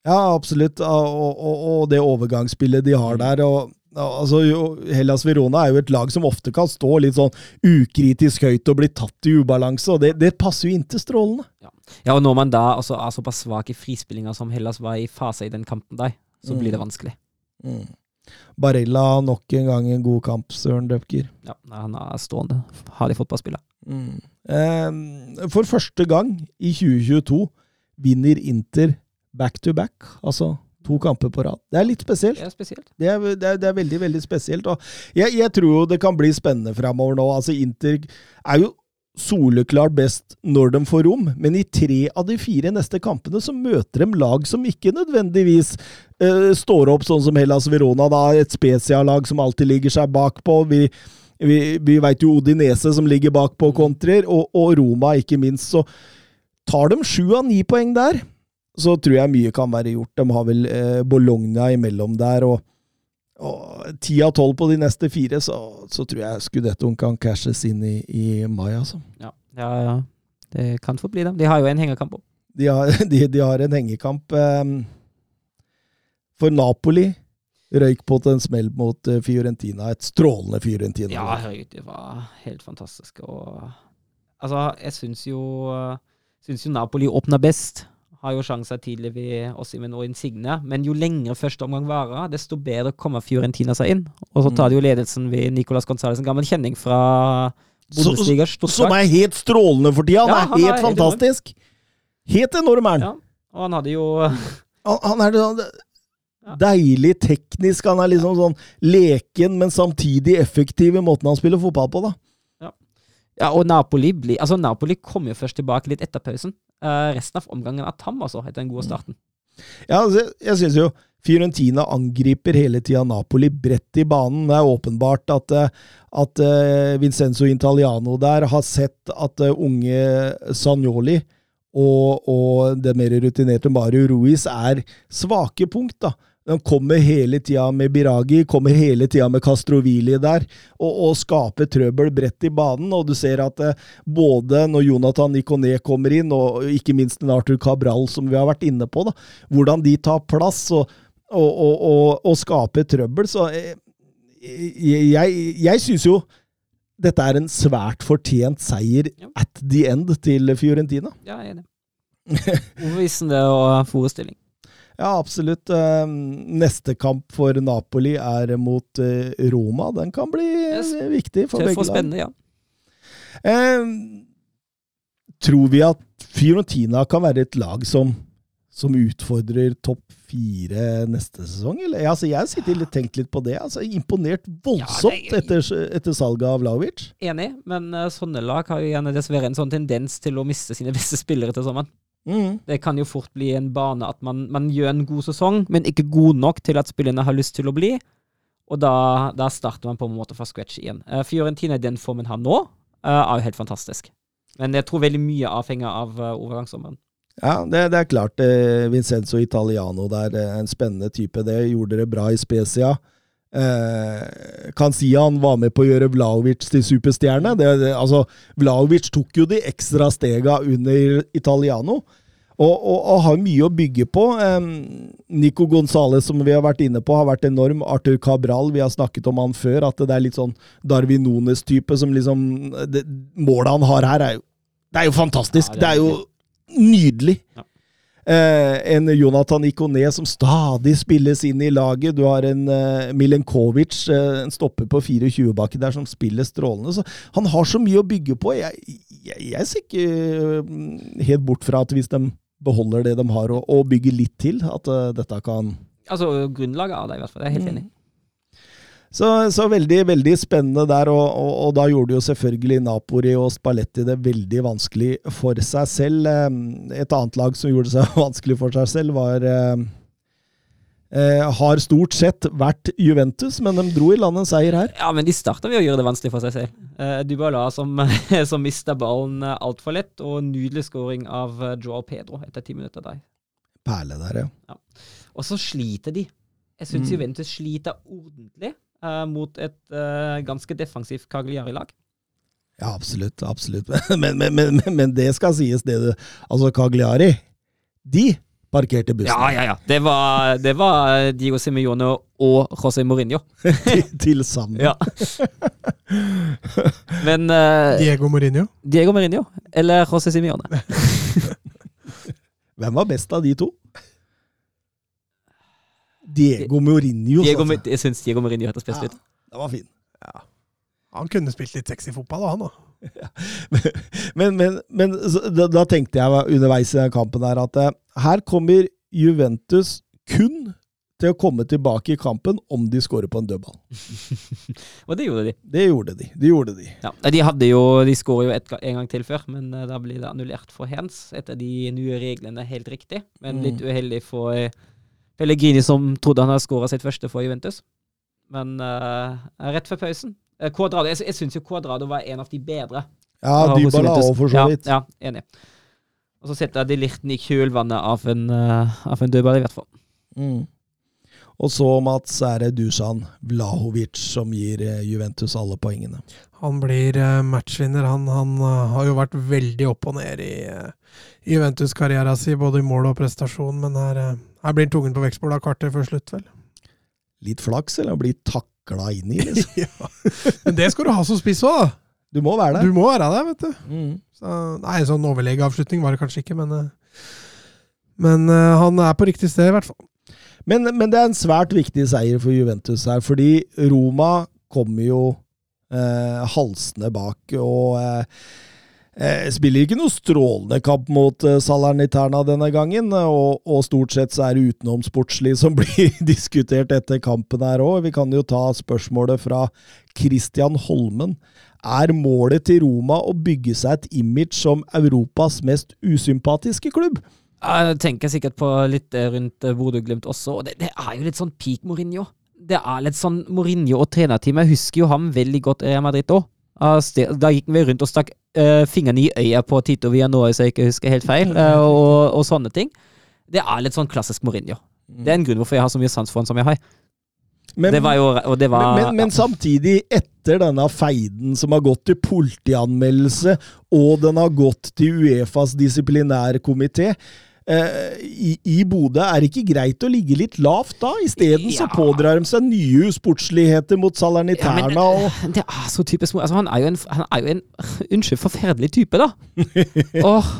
S1: ja, absolutt. Og, og, og det overgangsspillet de har der. Og, altså, Hellas Verona er jo et lag som ofte kan stå litt sånn ukritisk høyt og bli tatt i ubalanse, og det, det passer jo inntil strålende.
S2: Ja, og Når man da altså, er såpass svak i frispillinga som Hellas var i fase i den kampen der, så
S1: Mm.
S2: blir det vanskelig.
S1: Barella nok en gang en god kamp, Søren Døpker.
S2: Ja, Han er stående. Hardig fotballspiller.
S1: Mm. Eh, for første gang i 2022 vinner Inter back to back, altså to kamper på rad. Det er litt spesielt.
S2: Det er spesielt.
S1: Det er, det er, det er veldig, veldig spesielt. Og jeg, jeg tror jo det kan bli spennende framover nå. Altså, Inter er jo soleklart best når de får rom, men i tre av de fire neste kampene så møter de lag som ikke nødvendigvis uh, står opp sånn som Hellas Verona, da, et spesialag som alltid ligger seg bakpå. Vi, vi, vi veit jo Odinese som ligger bakpå kontrer, og, og Roma ikke minst. Så tar de sju av ni poeng der, så tror jeg mye kan være gjort. De har vel eh, Bologna imellom der. og ti av tolv på de neste fire, så, så tror jeg Scudettoen kan cashes inn i, i mai, altså.
S2: Ja, ja, ja. Det kan få bli det. De har jo en hengekamp òg.
S1: De har, [LAUGHS] de, de har en hengekamp. Eh, for Napoli røyk på til en smell mot uh, Fiorentina. Et strålende Fiorentina.
S2: Ja, herregud, det var helt fantastisk. Og altså, jeg syns jo, syns jo Napoli åpna best. Har jo sjanser tidlig ved Ossimen og Insigne. Men jo lengre første omgang varer, desto bedre kommer Fiorentina seg inn. Og så tar de jo ledelsen ved Nicolas Gonzales, en gammel kjenning fra Bundesliga
S1: Som er helt strålende for tida!
S2: Ja, han er
S1: helt fantastisk! Helt enorm er han.
S2: Ja, og han hadde jo [LAUGHS]
S1: Han, han er sånn deilig teknisk. Han er liksom sånn leken, men samtidig effektiv i måten han spiller fotball på, da.
S2: Ja, og Napoli blir Altså, Napoli kom jo først tilbake litt etter pausen. Eh, resten av omgangen er tam, altså, etter den gode starten.
S1: Ja, altså, jeg synes jo Fiorentina angriper hele tida Napoli bredt i banen. Det er åpenbart at, eh, at eh, Vincenzo Italiano der har sett at unge Sagnoli og, og det mer rutinerte Mario Ruiz er svake punkt, da. De kommer hele tida med Biragi, kommer hele tida med Castrovili der, og, og skaper trøbbel bredt i banen. Og du ser at eh, både når Jonathan Ikoné kommer inn, og ikke minst en Arthur Cabral, som vi har vært inne på, da, hvordan de tar plass og, og, og, skaper trøbbel. Så eh, jeg, jeg, jeg syns jo dette er en svært fortjent seier
S2: Ja.
S1: at the end til Fiorentina.
S2: Ja, jeg er enig. Overbevisende og forestilling.
S1: Ja, absolutt. Eh, Neste kamp for Napoli er mot eh, Roma. Den kan bli eh,
S2: Yes.
S1: viktig for
S2: Tøff
S1: begge
S2: og
S1: lag.
S2: spennende, ja.
S1: Eh, tror vi at Fiorentina kan være et lag som, som utfordrer topp fire neste sesong? Eller? Altså, jeg har sittet litt, tenkt litt på det. Altså, imponert voldsomt
S2: Ja,
S1: etter, etter salget av Vlaovic.
S2: Enig, men eh, sånne lag har jo gjerne dessverre en sånn tendens til å miste sine beste spillere til sommeren.
S1: Mm.
S2: Det kan jo fort bli en bane at man, man gjør en god sesong, men ikke god nok til at spillerne har lyst til å bli. Og da, da starter man på en måte fra scratch igjen. Uh, Fiorentina i den formen har nå, uh, er jo helt fantastisk. Men jeg tror veldig mye avhenger av uh, overgangssommeren.
S1: Ja, det, det er klart. Eh, Vincenzo Italiano der, eh, en spennende type. Det gjorde dere bra i Spezia. Eh, han var med på å gjøre Vlaovic til superstjerne. Det, det, altså, Vlaovic tok jo de ekstra stega under Italiano. Og, og, og har mye å bygge på. Eh, Nico Gonzales, som vi har vært inne på, har vært enorm. Arthur Cabral, vi har snakket om han før. At det er litt sånn Darwin Nones-type som liksom det, Målet han har her, er jo Det er jo fantastisk!
S2: Ja,
S1: det,
S2: det er
S1: er jo nydelig!
S2: Ja.
S1: Eh, en Jonathan Ikoné som stadig spilles inn i laget. Du har en eh, Milenkovic, eh, en stopper på 24 baki der, som spiller strålende. Så han har så mye å bygge på. Jeg, jeg, jeg ser ikke eh, helt bort fra at hvis de beholder det de har, og, og bygger litt til, at uh, dette kan
S2: Altså grunnlaget av det, i hvert fall. Jeg er helt
S1: Mm. Så, så veldig, veldig spennende der, og, og, og da gjorde jo selvfølgelig Napoli og Spalletti det veldig vanskelig for seg selv. Eh, Et annet lag som gjorde det seg [LAUGHS] vanskelig for seg selv, var eh, eh, Har stort sett vært Juventus, men de dro i land en seier her.
S2: Ja, men de starta ved å gjøre det vanskelig for seg selv. Eh, Dybala som, [LAUGHS] som mista ballen uh, altfor lett, og nydelig scoring av uh, Joao Pedro etter ti minutter der.
S1: Perle der, ja.
S2: Og så sliter de. Jeg syns
S1: Mm.
S2: Juventus sliter ordentlig eh, mot et eh, ganske defensivt Cagliari-lag.
S1: Ja, absolutt. absolutt. [LAUGHS] Men, men, men, men, men det skal sies, det du Altså, Cagliari, de parkerte bussen
S2: Ja, ja, ja. Det var, det var Diego Simione og José Mourinho. [LAUGHS]
S1: til, til sammen.
S2: Ja. Men uh,
S3: Diego Mourinho.
S2: Diego Mourinho eller José Simione? [LAUGHS]
S1: Hvem var best av de to? Diego Mourinho.
S2: Diego,
S1: altså.
S2: jeg syns Diego Mourinho hørtes best
S1: Ja,
S2: ut.
S1: den var fin.
S3: Han kunne spilt litt sexy fotball, han da. [LAUGHS]
S1: Men, men, men så, da, da tenkte jeg underveis i den kampen her at eh, her kommer Juventus kun til å komme tilbake i kampen om de skårer på en dødball. [LAUGHS]
S2: Og det gjorde de.
S1: Det gjorde de. De gjorde de.
S2: Ja, De hadde jo, de skårer jo et, en gang til før, men eh, da blir det annullert for hands etter de nye reglene helt riktig. Men litt uheldig for eh, Pellegrini, som trodde han hadde skåra sitt første for Juventus. Men uh, rett før pausen uh, Quadrado, Jeg, jeg syns jo Quadrado var en av de bedre.
S1: Ja, Dybala òg, for så vidt.
S2: Ja, ja enig. Og så setter de Lirten i kjølvannet av en, uh, av en dødball, i hvert fall.
S1: Mm. Og så, Mats, er det Dusan Vlahovic som gir Juventus alle poengene.
S3: Han blir matchvinner. Han, han har jo vært veldig opp og ned i, eh, Juventus-karrieren sin, både i mål og prestasjon, men her, her blir han tungen på vekstbord av kartet før slutt, vel.
S1: Litt flaks, eller bli takla inn i, liksom. [LAUGHS]
S3: ja. Men det skal du ha som spiss òg, da!
S1: Du må være der.
S3: Du må være der, vet du.
S1: Mm.
S3: Så, nei, sånn overlegeavslutning var det kanskje ikke, men eh, Men eh, han er på riktig sted, i hvert fall.
S1: Men, men det er en svært viktig seier for Juventus her, fordi Roma kommer jo eh, halsende bak og eh, eh, spiller ikke noe strålende kamp mot eh, Salernitana denne gangen. Og, og stort sett så er det utenomsportslig som [LAUGHS] blir diskutert etter kampen her òg. Vi kan jo ta spørsmålet fra Christian Holmen. Er målet til Roma å bygge seg et image som Europas mest usympatiske klubb?
S2: Jeg tenker sikkert på litt eh, rundt eh, Bodø-Glimt også, og det, det er jo litt sånn peak Mourinho. Det er litt sånn Mourinho og trenerteamet. Jeg husker jo ham veldig godt i Real Madrid òg. Da gikk vi rundt og stakk uh, fingeren i øya på Tito Vianoa, så jeg ikke husker helt feil, uh, og, og sånne ting. Det er litt sånn klassisk Mourinho. Det er en grunn hvorfor jeg har så mye sans for han som jeg har.
S1: Men-
S2: det var jo det var
S1: Men, men, men samtidig, etter denne feiden som har gått til politianmeldelse, og den har gått til Uefas disiplinærkomité eh, i, I Bodø er det ikke greit å ligge litt lavt da? Isteden så pådrar de seg nye usportsligheter mot
S2: Ja, men,
S1: og
S2: eh, det er så typisk Altså, han er jo en, han er jo en [LAUGHS] Unnskyld, forferdelig type, da. [LAUGHS] Åh,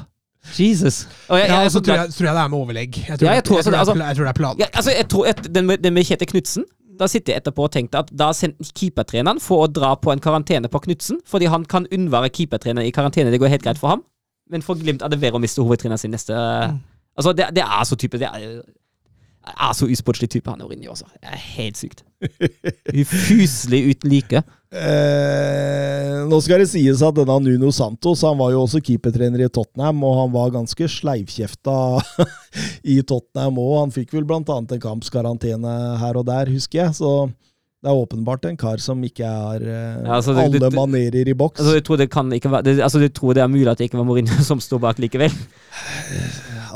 S2: Jesus. Og jeg,
S3: Ja,
S2: jeg,
S3: så tror jeg, tror jeg det er med overlegg. Jeg tror,
S2: Ja, jeg det, altså-
S3: er- jeg tror det er plan.
S2: Ja, altså, jeg tror at den med, den med Kjetil Knutsen Da sitter jeg etterpå og tenkte at da sendte keepertreneren for å dra på en karantene på Knutsen, fordi han kan unnvære keepertreneren i karantene. Det går helt greit for ham. Men for Glimt er det verre å miste hovedtreneren sin neste Altså, det, det er så type Det er, er så usportslig type, han Mourinho, altså. Det er helt sykt. Ufuselig uten like. [LAUGHS]
S1: Eh, nå skal det sies at denne Nuno Santos han var jo også keepertrener i Tottenham, og han var ganske sleivkjefta [LAUGHS] i Tottenham òg. Han fikk vel annet en kampskarantene her og der, husker jeg. Så det er åpenbart en kar som ikke har eh,
S2: Ja, altså, det-
S1: alle
S2: det-
S1: manerer i boks.
S2: Altså, jeg tror det kan ikke være det, Altså, jeg tror det er mulig at det ikke var Mourinho [LAUGHS] som står bak likevel.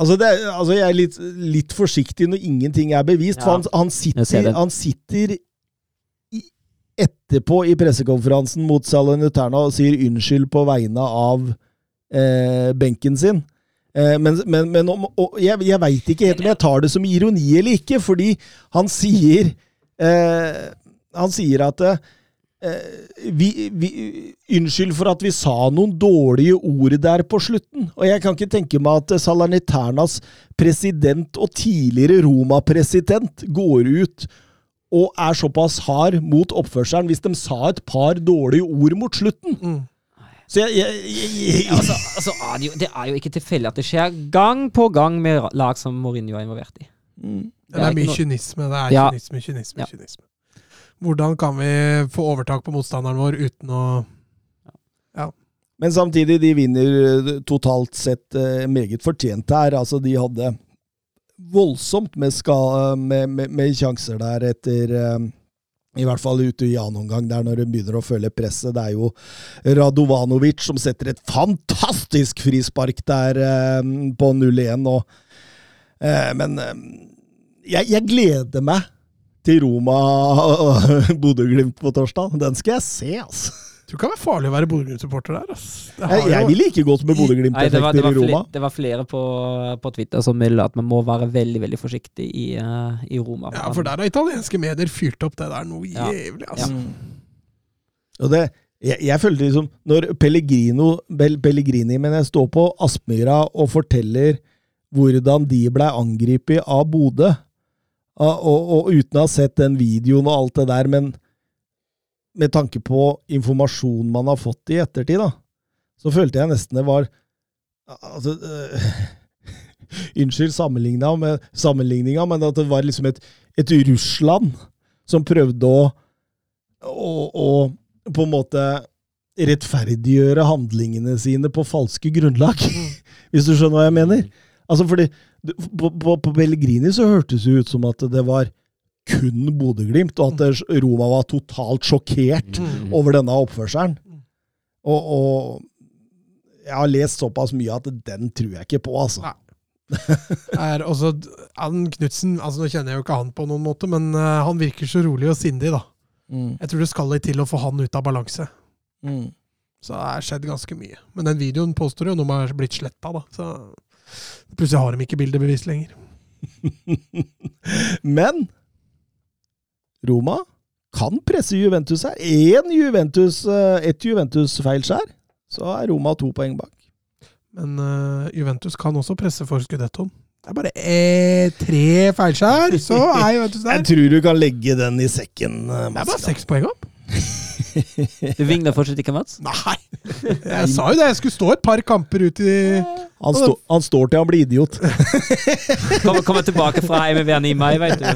S1: Altså, det, altså jeg er litt, litt forsiktig når ingenting er bevist, for han, han, sitter, han sitter i, etterpå i pressekonferansen mot Salernitana og sier unnskyld på vegne av eh, benken sin. Eh, men men, men om, jeg, jeg veit ikke helt om jeg tar det som ironi eller ikke, fordi han sier eh, Han sier at eh, vi, vi, Unnskyld for at vi sa noen dårlige ord der på slutten. Og jeg kan ikke tenke meg at Salerniternas president og tidligere Roma-president går ut og er såpass hard mot oppførselen hvis de sa et par dårlige ord mot slutten.
S3: Mm.
S1: Så jeg, jeg, jeg, jeg,
S2: Ja, altså, altså, er det, jo, det er jo ikke tilfeldig at det skjer gang på gang med lag som Mourinho er involvert i.
S1: Mm.
S3: Det er
S2: ikke
S3: mye
S2: noe-
S3: kynisme. Det er
S2: Ja.
S3: kynisme, kynisme,
S2: Ja.
S3: kynisme. Hvordan kan vi få overtak på motstanderen vår uten å
S1: Men samtidig, de vinner eh, totalt sett eh, meget fortjent her. Altså, de hadde voldsomt med, ska, med, med, med sjanser der etter eh, I hvert fall ute i annen omgang, der når hun begynner å føle presset. Det er jo Radovanovic som setter et fantastisk frispark der eh, på 0-1. og eh, Men eh, jeg, jeg gleder meg til Roma og [LAUGHS] Bodø-Glimt på torsdag. Den skal jeg se, altså.
S3: Du kan være farlig å være Bodø-Glimt-supporter der. Altså.
S1: Jeg, jeg
S3: ville
S1: vil ikke gått med Bodø-Glimt-effekter i Roma.
S2: det var flere på, på Twitter som ville at man må være veldig veldig forsiktig i, uh, i Roma.
S3: Ja, for der har italienske medier fyrt opp det der noe
S2: Ja.
S3: jævlig, altså.
S1: Og det, jeg, jeg følte liksom Når Pellegrino, Bel- Pellegrini men jeg står på Aspmyra og forteller hvordan de ble angrepet av Bodø, og, og, og uten å ha sett den videoen og alt det der, men med tanke på informasjonen man har fått i ettertid, da, så følte jeg nesten det var Altså øh, [LAUGHS] Unnskyld sammenligninga, men, sammenligninga, men at det var liksom et, et Russland som prøvde å, å, å på en måte rettferdiggjøre handlingene sine på falske grunnlag. [LAUGHS] Hvis du skjønner hva jeg mener? Altså fordi På, på, på Pellegrini så hørtes det ut som at det var kun Bodø-Glimt, og at Roma var totalt sjokkert over denne oppførselen. Og, og jeg har lest såpass mye at den tror jeg ikke på, altså.
S3: Nei. er også han Knutsen altså Nå kjenner jeg jo ikke han på noen måte, men uh, han virker så rolig og sindig, da.
S1: Mm,
S3: Jeg tror det skal litt til å få han ut av balanse.
S1: mm.
S3: Så det har skjedd ganske mye. Men den videoen påstår jo noe har blitt sletta, da. Så plutselig har de ikke bildebevis lenger. [LAUGHS]
S1: Men Roma kan presse Juventus her. Én Juventus, eh, ett Juventus-feilskjær, så er Roma to poeng bak.
S3: Men uh, Juventus kan også presse for skudettoen. Det er bare eh, tre feilskjær, så er Juventus [LAUGHS] der.
S1: Jeg tror du kan legge den i sekken. eh,
S3: Det er bare seks poeng opp. [LAUGHS]
S2: Du vingla fortsatt ikke, Mats?
S3: Nei! Jeg sa jo det, jeg skulle stå et par kamper ut i
S1: Han, stå, han står til han blir idiot. [LAUGHS]
S2: Kommer, kommer tilbake fra MVN i mai, veit du.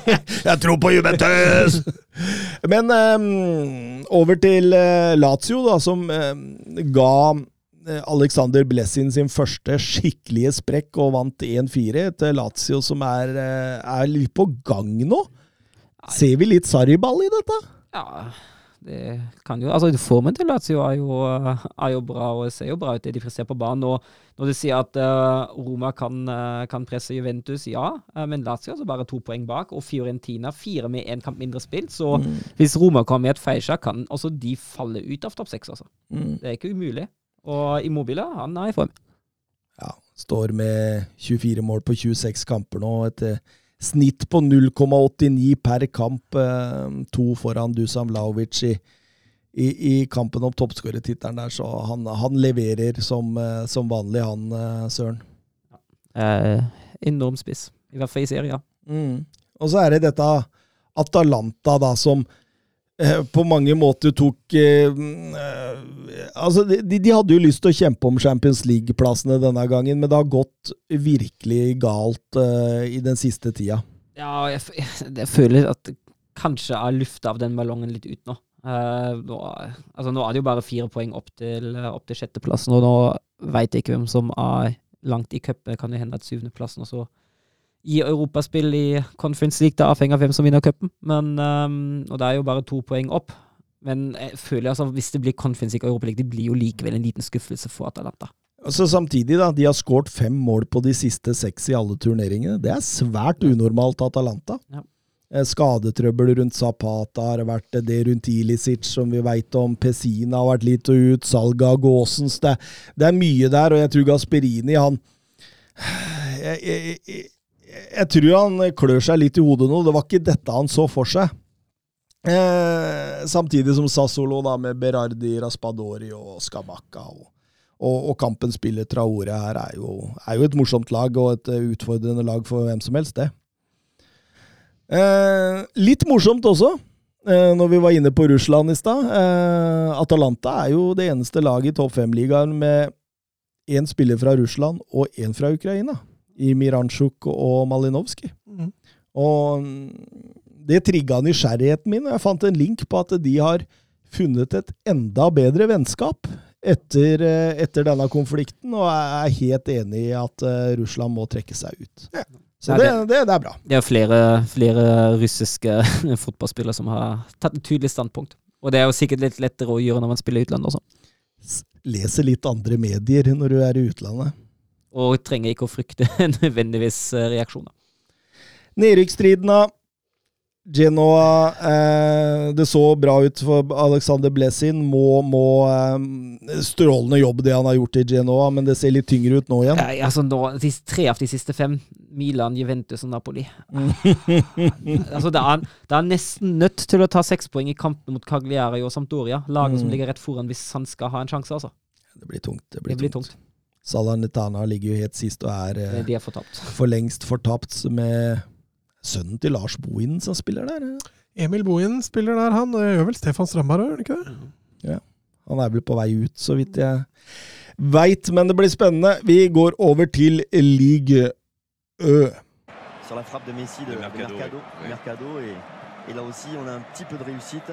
S2: [LAUGHS]
S1: Jeg tror på Juventus! Men um, over til uh, Lazio, da, som um, ga eh, Alexander Blessin sin første skikkelige sprekk og vant 1-4. til Lazio som er, eh, er litt på gang nå. Ser vi litt Sarriball i dette?
S2: Ja, det kan jo Altså, formen til Lazio er jo, er jo bra, og ser jo bra ut det de presterer på banen. Og når du sier at uh, Roma kan, uh, kan presse Juventus, ja, uh, men Lazio er altså bare to poeng bak, og Fiorentina fire med én kamp mindre spilt. Så hvis Roma kommer i et feilskjær, kan også de falle ut av topp seks, altså. Det er ikke umulig. Og Immobile, han er i form.
S1: Ja, står med 24 mål på 26 kamper nå. Et eh, snitt på 0,89 per kamp. eh, To foran Dusan Vlaovic i, i, i kampen om toppskårertittelen der, så han, han leverer som, eh, som vanlig, han eh, Søren.
S2: Eh, enorm spiss. I hvert fall i serien.
S1: Mm. Og så er det dette Atalanta, da, som på mange måter tok eh, eh, Altså, de, de hadde jo lyst til å kjempe om Champions League-plassene denne gangen, men det har gått virkelig galt eh, i den siste tida.
S2: Ja, jeg, jeg, [LAUGHS] jeg føler at kanskje kanskje er lufta av den ballongen litt ut nå. Eh, nå, altså, nå er det jo bare fire poeng opp til, opp til sjetteplassen, og nå veit jeg ikke hvem som er langt i cupen. Kan jo hende at syvendeplassen også i europaspill i Conference League. Det avhenger av hvem som vinner cupen. Men, ehm, og det er jo bare to poeng opp. Men jeg føler altså, hvis det blir Conference League og Europa League, det blir jo likevel en liten skuffelse for Atalanta.
S1: Altså Samtidig, da, de har skåret fem mål på de siste seks i alle turneringene. Det er svært unormalt Atalanta.
S2: Ja.
S1: Eh, Skadetrøbbel rundt Zapata har vært det rundt Ilicic, som vi veit om. Pessina har vært litt ut. Salget av Gåsens. Det, det er mye der, og jeg tror Gasperini, han [SIGHS] jeg, jeg, jeg, jeg tror han klør seg litt i hodet nå. Det var ikke dette han så for seg. Eh, samtidig som Sassolo da med Berardi, Raspadori og Skamaka, Og, og, og kampen spiller Traore her er jo, er jo et morsomt lag, og et eh, utfordrende lag for hvem som helst, det. Eh, litt morsomt også, eh, når vi var inne på Russland i stad. Eh, Atalanta er jo det eneste laget i topp fem-ligaen med én spiller fra Russland og én fra Ukraina. I Miranchuk og Malinowski.
S3: Mm.
S1: Og det trigga nysgjerrigheten min, og jeg fant en link på at de har funnet et enda bedre vennskap etter, eh, etter denne konflikten, og jeg er helt enig i at eh, Russland må trekke seg ut. Så
S2: Ja,
S1: det,
S2: det-
S1: det, det er bra.
S2: Det er flere, flere russiske [LAUGHS] fotballspillere som har tatt et tydelig standpunkt. Og det er jo sikkert litt lettere å gjøre når man spiller i utlandet også.
S1: Leser litt andre medier når du er i utlandet.
S2: Og trenger ikke å frykte [LAUGHS] nødvendigvis eh, reaksjoner.
S1: Nedrykksstriden, da. Genoa eh, Det så bra ut for Alexander Blessin. Må, må eh, Strålende jobb det han har gjort i Genoa, men det ser litt tyngre ut nå igjen.
S2: Eh, altså nå, de tre av de siste fem, Milan, Juventus og Napoli [LAUGHS] altså det er, det er nesten nødt til å ta seks poeng i kampen mot Cagliari og Sampdoria. Laget som
S1: Mm.
S2: ligger rett foran hvis han skal ha en sjanse, altså.
S1: Det blir tungt. Det
S2: Det
S1: blir,
S2: blir
S1: tungt.
S2: Tungt.
S1: Salernitana ligger jo helt sist og er eh,
S2: De er fortapt.
S1: for lengst fortapt med sønnen til Lars Bohinen som spiller der. eh.
S3: Emil Bohin spiller der, han. Det gjør vel Stefan Strandberg òg, gjør han ikke det?
S1: Han er vel på vei ut, så vidt jeg, Veit, men det blir spennende. Vi går over til Ligue Ø.
S7: sur la frappe de Messi de,
S5: De
S7: de
S5: Mercado,
S7: Mercado,
S5: oui.
S7: Mercado, et, et là aussi on a un petit peu de réussite.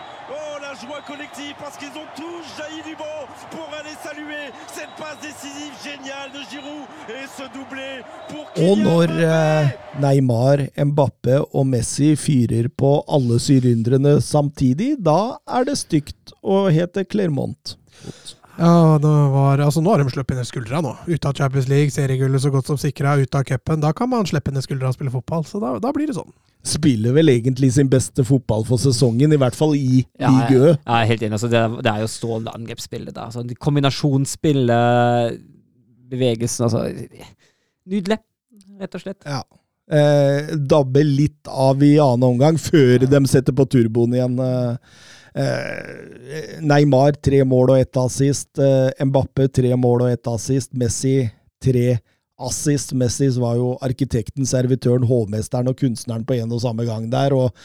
S5: Oh, la joie collective parce qu'ils ont tous jailli du banc pour aller saluer cette passe décisive géniale de Giroud et ce doublé pour
S1: Og når
S5: Mbappé
S1: eh, Neymar, Mbappe og Messi fyrer på alle sylindrene samtidig, da er det stygt å hete Clermont.
S3: Ja, det var, altså Nå har de sluppet ned skuldra, nå. Ute av Champions League, seriegullet så godt som sikra, ute av cupen. Da kan man slippe ned skuldra og spille fotball. Så da, da blir det sånn.
S1: Spiller vel egentlig sin beste fotball for sesongen, i hvert fall i
S2: Ja,
S1: Ligue Ø.
S2: Jeg er helt enig. Altså, det, er, det er jo strålende angrepsspillet. da. Altså, kombinasjonsspillet, bevegelsen altså, Nydelig, rett og slett.
S1: Ja. Eh, dabbe litt av i annen omgang, før de setter på turboen igjen. Eh, Neymar tre mål og ett assist. Eh, Mbappe tre mål og ett assist. Messi tre assist. Messi var jo arkitekten, servitøren, hovmesteren og kunstneren på en og samme gang der. og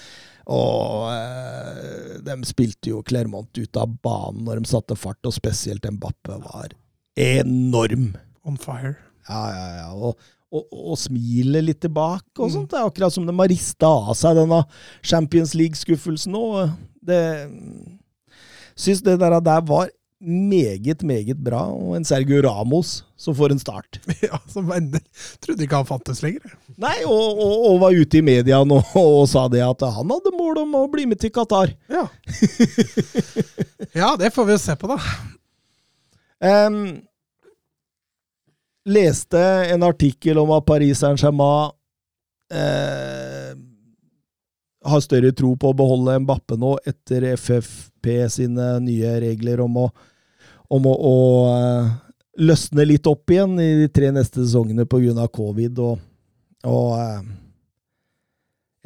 S1: og eh, de spilte jo Clermont ut av banen når de satte fart, og spesielt Mbappe var enorm.
S3: On fire.
S1: Ja, ja, ja. Og, og, og smile litt tilbake og sånt. Det er akkurat som de har rista av seg denne Champions League-skuffelsen nå. Det Syns det der, der var meget, meget bra. Og en Sergio Ramos som får en start. [LAUGHS]
S3: Ja, som endelig Trodde ikke han fantes lenger.
S1: Nei, og, og, og var ute i media nå [LAUGHS] og sa det at han hadde mål om å bli med til Qatar.
S3: Ja. [LAUGHS] ja, det får vi jo se på, da.
S1: Em, leste en artikkel om at Paris Saint-Germain eh, har større tro på å beholde Mbappe nå etter FFP sine nye regler om å, om å, å eh, løsne litt opp igjen i de tre neste sesongene pga. covid. Og, og eh,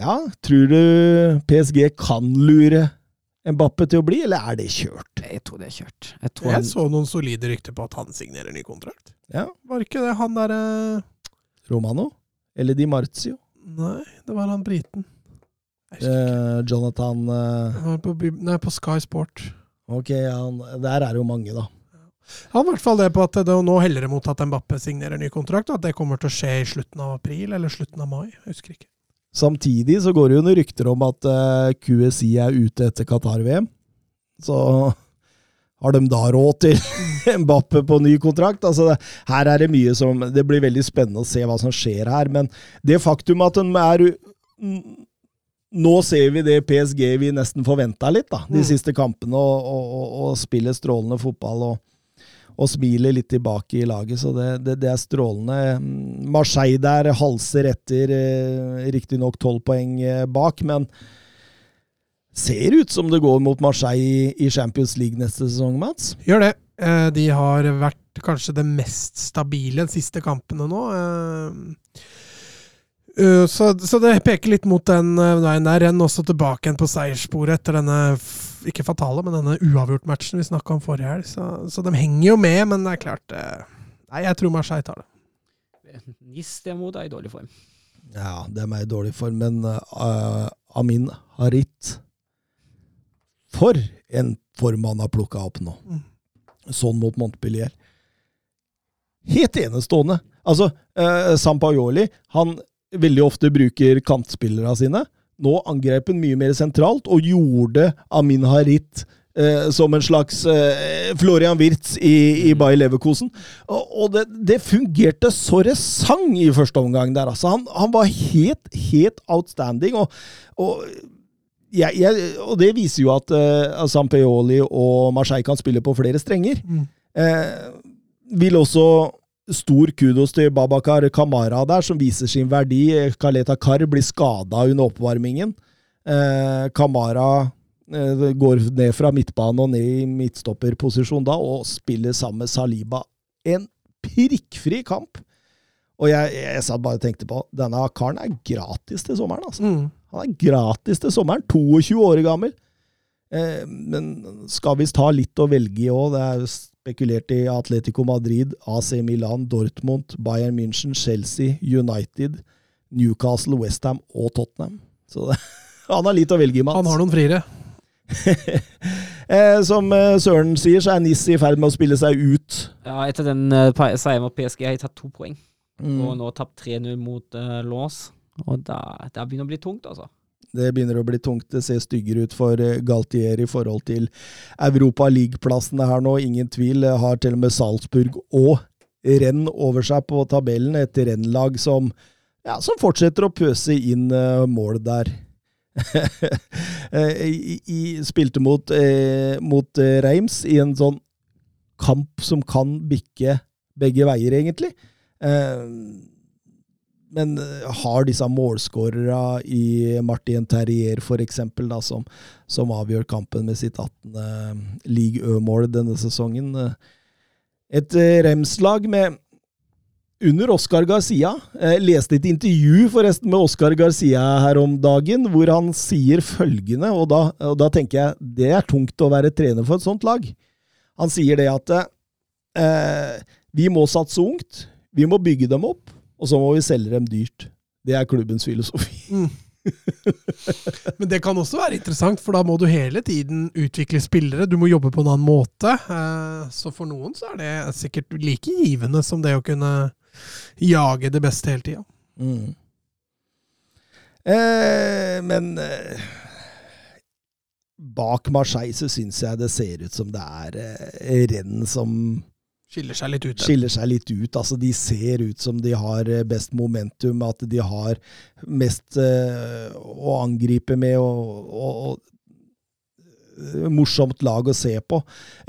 S1: ja, tror du PSG kan lure Mbappe til å bli, eller er det kjørt?
S2: Jeg tror det er kjørt. Jeg tror
S3: Jeg
S2: han,
S3: så noen solide rykter på at han signerer ny kontrakt.
S1: Ja,
S3: Var ikke det han derre
S1: Romano? Eller Di Marzio?
S3: Nei, det var han briten. Jeg husker ikke.
S1: Eh, Jonathan eh,
S3: var på, nei, på Sky Sport.
S1: Ok, han, der er det jo mange, da.
S3: Han i hvert fall det på at det, nå heller det mot at Mbappe signerer ny kontrakt, og at det kommer til å skje i slutten av april eller slutten av mai. Jeg husker ikke.
S1: Samtidig så går det jo noen rykter om at eh, QSI er ute etter Qatar-VM. Så har de da råd til [LAUGHS] Mbappe på ny kontrakt? Altså, her er det mye som Det blir veldig spennende å se hva som skjer her, men det faktum at de er Nå ser vi det PSG vi nesten forventa litt, da, de
S3: Mm.
S1: siste kampene, og, og, og, og spiller strålende fotball. og og smiler litt tilbake i laget, så det, det, det er strålende. Marseille der halser etter, eh, riktignok tolv poeng eh, bak, men ser ut som det går mot Marseille i, Champions League neste sesong, Mats.
S3: Gjør det. Eh, De har vært kanskje det mest stabile de siste kampene nå. Så, det peker litt mot den veien der. Renn også tilbake igjen på seierssporet etter denne, ikke fatale, men denne uavgjort-matchen vi snakka om forrige helg. Så, så de henger jo med, men det er klart eh, Nei, jeg tror Marseille tar det.
S2: Nis derimot er i dårlig form.
S1: Ja, de er i dårlig form, men uh, Amin Harit For en form han har plukka opp nå.
S3: Mm.
S1: Sånn mot Montpellier. Helt enestående. Altså, uh, Sampajoli, han veldig ofte bruker kantspillerne sine. Nå angrep han mye mer sentralt, og gjorde Amin Harit eh, som en slags eh, Florian Wirtz i, i Bayer Leverkosen. Og, og det, det fungerte så det sang i første omgang der, altså. Han, han var helt, helt outstanding. og, og jeg, jeg, og det viser jo at uh, Sampeoli og Marseille kan spille på flere strenger.
S3: Mm.
S1: Eh, vil også stor kudos til Babakar Kamara der, som viser sin verdi. Kaleta Kar blir skada under oppvarmingen. Eh, Kamara eh, går ned fra midtbane og ned i midtstopperposisjon da, og spiller sammen med Saliba. En prikkfri kamp. Og jeg, jeg satt bare og tenkte på denne karen er gratis til sommeren, altså.
S3: Mm.
S1: Han er gratis til sommeren. 22 år gammel. Eh, men skal visst ha litt å velge i òg. Det er spekulert i Atletico Madrid, AC Milan, Dortmund, Bayern München, Chelsea, United, Newcastle, Westham og Tottenham. Så det, [LAUGHS] han har litt å velge i, Mats.
S3: Han har noen friere. [LAUGHS]
S1: eh, som eh, Søren sier, så er Nis i ferd med å spille seg ut.
S2: Ja, etter den uh, seieren mot PSG har jeg tatt to poeng.
S1: Mm.
S2: Og nå tapt 3-0 mot uh, Lås. Og da, det begynner å bli tungt, altså.
S1: Det begynner å bli tungt. Det ser styggere ut for eh, Galtier i forhold til Europa League-plassene her nå. Ingen tvil. Har til og med Salzburg og renn over seg på tabellen. Et rennlag som, ja, som fortsetter å pøse inn uh, mål der. [LAUGHS] I, i, spilte mot, eh, mot eh, Reims i en sånn kamp som kan bikke begge veier, egentlig. Eh, men har disse målskårerne i Martin Terrier, da, som, som avgjør kampen med sitt 18. league Ø-mål denne sesongen. Et Rems-lag med under Oscar Garcia. Jeg leste et intervju forresten med Oscar Garcia her om dagen, hvor han sier følgende, og da, og da tenker jeg det er tungt å være trener for et sånt lag. Han sier det at eh, vi må satse ungt, vi må bygge dem opp, og så må vi selge dem dyrt. Det er klubbens filosofi.
S3: Mm. [LAUGHS] Men det kan også være interessant, for da må du hele tiden utvikle spillere. Du må jobbe på en annen måte. Eh, så for noen så er det sikkert like givende som det å kunne jage det beste hele tida.
S1: Mm. Eh, men eh, bak Marseille så syns jeg det ser ut som det er eh, renn som
S3: Skiller seg litt ut.
S1: Skiller seg litt ut. Altså, de ser ut som de har eh, best momentum, at de har mest uh, å angripe med og, og, og, morsomt lag å se på.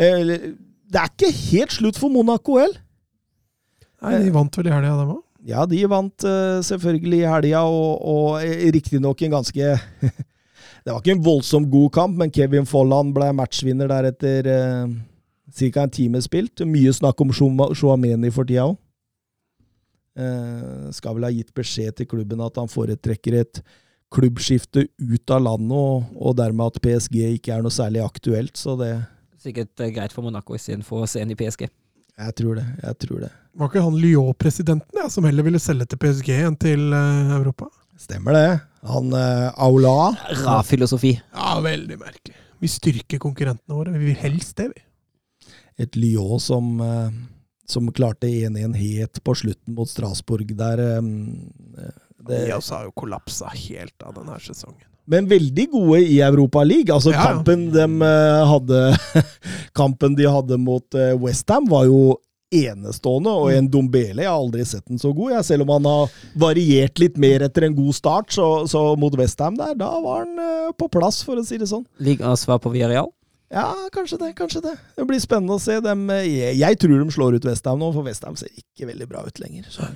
S1: Uh, det er ikke helt slutt for Monaco heller.
S3: Nei, de vant vel i helga, dem òg?
S1: Ja, de vant uh, selvfølgelig i helga, og, og riktignok en ganske [LAUGHS] Det var ikke en voldsomt god kamp, men Kevin Folland ble matchvinner der etter Ca. en time spilt. Mye snakk om Shuameni for tida òg. Eh, skal vel ha gitt beskjed til klubben at han foretrekker et klubbskifte ut av landet, og, og dermed at PSG ikke er noe særlig aktuelt, så det
S2: Sikkert eh, greit for Monaco istedenfor å se en i PSG.
S1: Jeg tror det. Jeg tror det.
S3: Var ikke han Lyon-presidenten ja, som heller ville selge til PSG enn til uh, Europa?
S1: Stemmer det. Han uh, Aula.
S2: Rar filosofi.
S3: Ja, veldig merkelig. Vi styrker konkurrentene våre. Vi vil helst det, vi
S1: et Lyon som, eh, som klarte 1-1 het på slutten mot Strasbourg der.
S3: Eh, det, de har jo kollapsa helt av denne sesongen.
S1: Men veldig gode i Europa League. Altså, ja. kampen, de eh, hadde, [LAUGHS] kampen de hadde mot Westham, var jo enestående, og en Dombele Jeg har aldri sett den så god. Jeg, selv om han har variert litt mer etter en god start, så, så mot Westham der, da var han på plass, for å si det sånn.
S2: Ligger svar på Villarreal?
S1: Ja, kanskje det. kanskje Det Det blir spennende å se. Dem, jeg, jeg, tror de slår ut Westham nå, for Westham ser ikke veldig bra ut lenger. Så,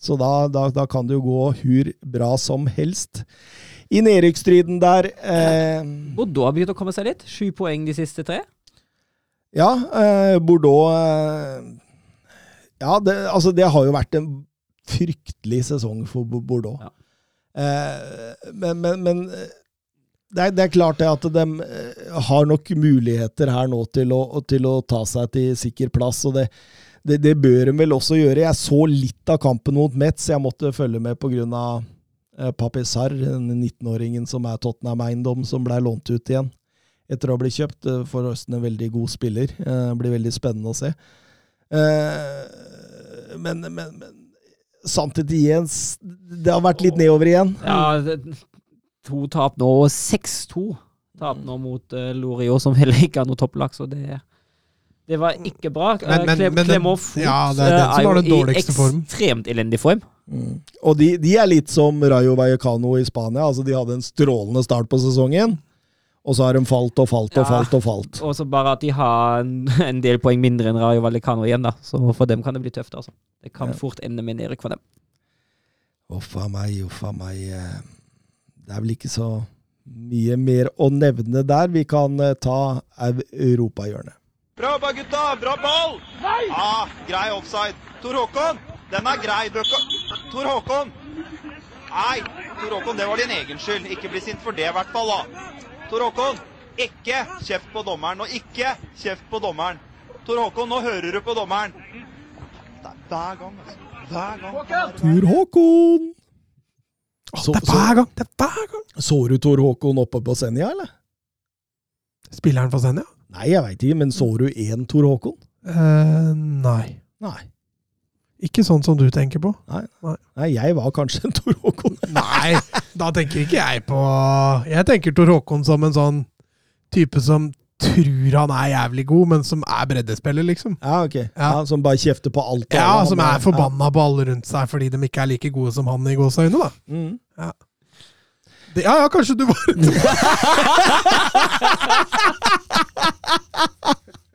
S1: så da, da, da, kan det jo gå hur bra som helst. I nedrykksstriden der eh,
S2: Bordeaux har begynt å komme seg litt. Sju poeng de siste tre.
S1: Ja, eh, Bordeaux eh, Ja, det, altså det har jo vært en fryktelig sesong for Bordeaux. Ja. Eh, men, men, men det er, det er, klart det at de eh, har nok muligheter her nå til å, til å ta seg til sikker plass. og det, det, det, bør de vel også gjøre. Jeg så litt av kampen mot Metz. Jeg måtte følge med pga. Papi Sarr, den 19-åringen som er Tottenham-eiendom, som ble lånt ut igjen etter å ha blitt kjøpt. Eh, forresten en veldig god spiller. Det blir veldig spennende å se. Men, men, men samtidig igjen Det har vært litt nedover igjen.
S2: Ja, det, to tap nå, og 6-2 tap nå mot uh, Lorio, som heller ikke har noe topplag, så det det var ikke bra. Men, men,
S3: Klem,
S2: men Klemov Fot
S3: ja, det er, er jo i
S2: ekstremt elendig form.
S1: Mm. Og de, de, er litt som Rayo Vallecano i Spania. altså De hadde en strålende start på sesongen. Og så har de falt og falt og ja, falt og falt.
S2: Og så bare at de har en, en, del poeng mindre enn Rayo Vallecano igjen, da. Så for dem kan det bli tøft, altså. Det kan ja. fort ende med nedrykk for dem.
S1: Uff a meg, uff a meg. Det er vel ikke så mye mer å nevne der. Vi kan eh, ta europahjørnet.
S6: Bra jobba, gutta! Bra ball! Nei! Ah, grei offside. Tor Håkon, den er grei. Tor Håkon! Nei, Tor Håkon, det var din egen skyld. Ikke bli sint for det, i hvert fall. da. Tor Håkon, ikke kjeft på dommeren, og ikke kjeft på dommeren. Tor Håkon, nå hører du på dommeren. Det er hver gang, altså. Hver gang.
S1: Tor Håkon! Så,
S3: Det er hver gang! Det er hver gang!
S1: så du Tor Håkon oppe på Senja, eller?
S3: Spiller han for Senja?
S1: Nei, jeg veit ikke, men så du én Tor Håkon?
S3: Eh, nei.
S1: Nei.
S3: Ikke sånn som du tenker på.
S1: Nei, jeg var kanskje en Tor Håkon. [LAUGHS]
S3: Nei, da tenker ikke jeg på Jeg tenker Tor Håkon som en sånn type som tror han er jævlig god, men som er breddespiller, liksom.
S1: Ja, ok. Ja. Som bare kjefter på alt.
S3: Ja,
S1: alle.
S3: som er forbanna på alle rundt seg fordi de ikke er like gode som han i gåseøyne, da.
S1: Ja. Mm.
S3: Det, ja, ja, kanskje du var [LAUGHS] [LAUGHS]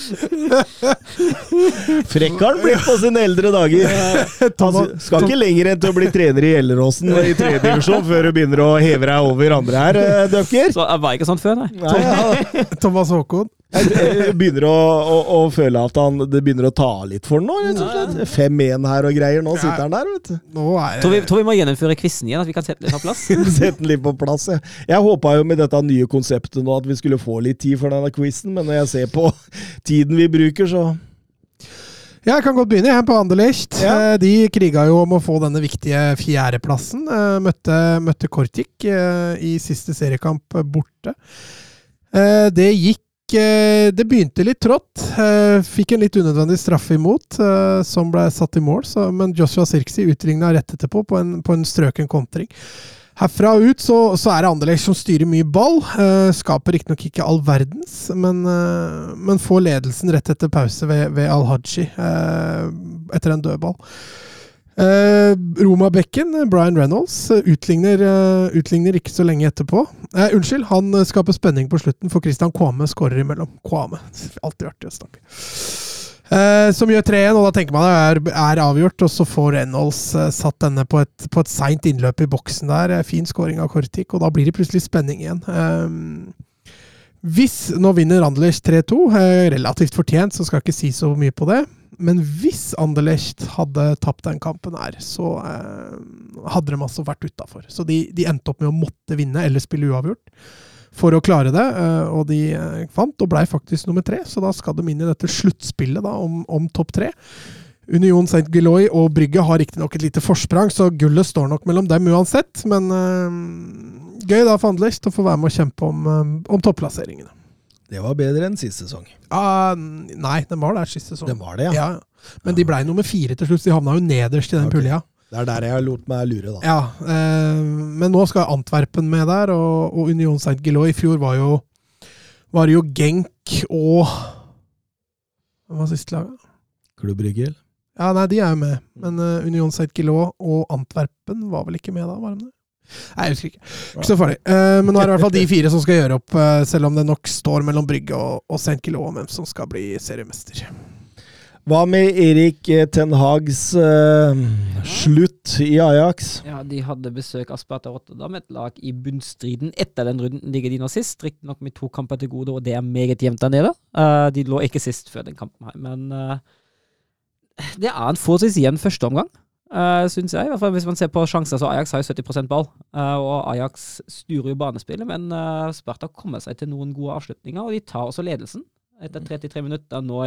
S3: [LAUGHS]
S1: Frekk har han blitt på sine eldre dager. Han skal ikke lenger enn til å bli trener i Gjelleråsen i tredje divisjon før du begynner å heve deg over andre her, Døkker Døpker.
S2: Så jeg var ikke sånn før, nei.
S1: Nei, ja.
S3: Thomas Håkon.
S1: Jeg jeg begynner å, å, å føle at han, det begynner å ta litt for den nå, rett og slett. 5-1 her og greier. Nå sitter han der, vet du.
S3: Er
S2: Tror vi, tror vi må gjennomføre quizen igjen, at vi kan sette den på plass. [LAUGHS]
S1: Sette den litt på plass. Jeg, jeg håpa jo med dette nye konseptet nå at vi skulle få litt tid for denne quizen, men når jeg ser på [LAUGHS] tiden vi bruker, så
S3: Jeg kan godt begynne, jeg, på Anderlecht.
S1: Ja.
S3: Eh, De kriga jo om å få denne viktige fjerdeplassen. Eh, Møtte, møtte Kortik eh, i siste seriekamp borte. Eh, Det gikk Det begynte litt trått. Eh, Fikk en litt unødvendig straffe imot, eh, som ble satt i mål. Men Joshua Sirksi utligna rett etterpå på en, på en strøken kontring. Herfra og ut så, så er det Anderlecht som styrer mye ball. Eh, skaper riktignok ikke all verdens, men, eh, men får ledelsen rett etter pause ved, ved Al-Haji eh, etter en dødball. Eh, Roma Bekken, Brian Reynolds, eh, utligner, eh, utligner ikke så lenge etterpå. Eh, unnskyld, han skaper spenning på slutten, for Christian Kwame skårer imellom. Kwame. [LAUGHS] Alltid artig å snakke. Som gjør 3-1, og da tenker man det er, er avgjort. Og så får Reynolds satt denne på et, på et seint innløp i boksen der. Fin skåring av Kortik, og da blir det plutselig spenning igjen. Hvis Nå vinner Randlers 3-2, eh, relativt fortjent, så skal jeg ikke si så mye på det. Men hvis Anderlecht hadde tapt den kampen her, så eh, hadde de altså vært utafor. Så de, de endte opp med å måtte vinne eller spille uavgjort for å klare det, eh, og de eh, fant og blei faktisk nummer tre. Så da skal de inn i dette sluttspillet om, om topp tre. Union St. Giloy og Brygge har riktignok et lite forsprang, så gullet står nok mellom dem uansett. Men eh, gøy da for Anderlecht å få være med og kjempe om, om topplasseringene.
S1: Det var bedre enn sist sesong.
S3: Ah, nei, den var der sist sesong.
S1: Det var det, ja.
S3: Ja, men de blei nummer fire til slutt. De havna jo nederst i den
S1: okay.
S3: pulja.
S1: Det er der jeg har lot meg lure, da.
S3: Ja, eh, men nå skal Antwerpen med der, og, og Union St. Giloy. I fjor var jo, var det jo Genk og Hva var siste laget?
S1: Klubb Brygge.
S3: Ja, nei, de er jo med. Men uh, Union St. Giloy og Antwerpen var vel ikke med da? var de det? Nei, jeg husker ikke. Ikke så farlig. Uh, men nå er det i hvert fall de fire som skal gjøre opp, uh, selv om det nok står mellom Brygge og, og St. Om hvem som skal bli seriemester.
S1: Hva med Erik eh, Ten Hags uh, slutt i Ajax?
S2: Ja, De hadde besøk av Sparta Rotterdam, et lag i bunnstriden. Etter den runden ligger de nå sist, riktignok med to kamper til gode, og det er meget jevnt der nede. Uh, de lå ikke sist før den kampen her, men uh, det er en forholdsvis jevn førsteomgang, uh, syns jeg. I hvert fall hvis man ser på sjanser, så Ajax har jo 70 ball, Uh, og Ajax styrer jo banespillet, men uh, Sparta kommer seg til noen gode avslutninger, og de tar også ledelsen etter 33 minutter. Nå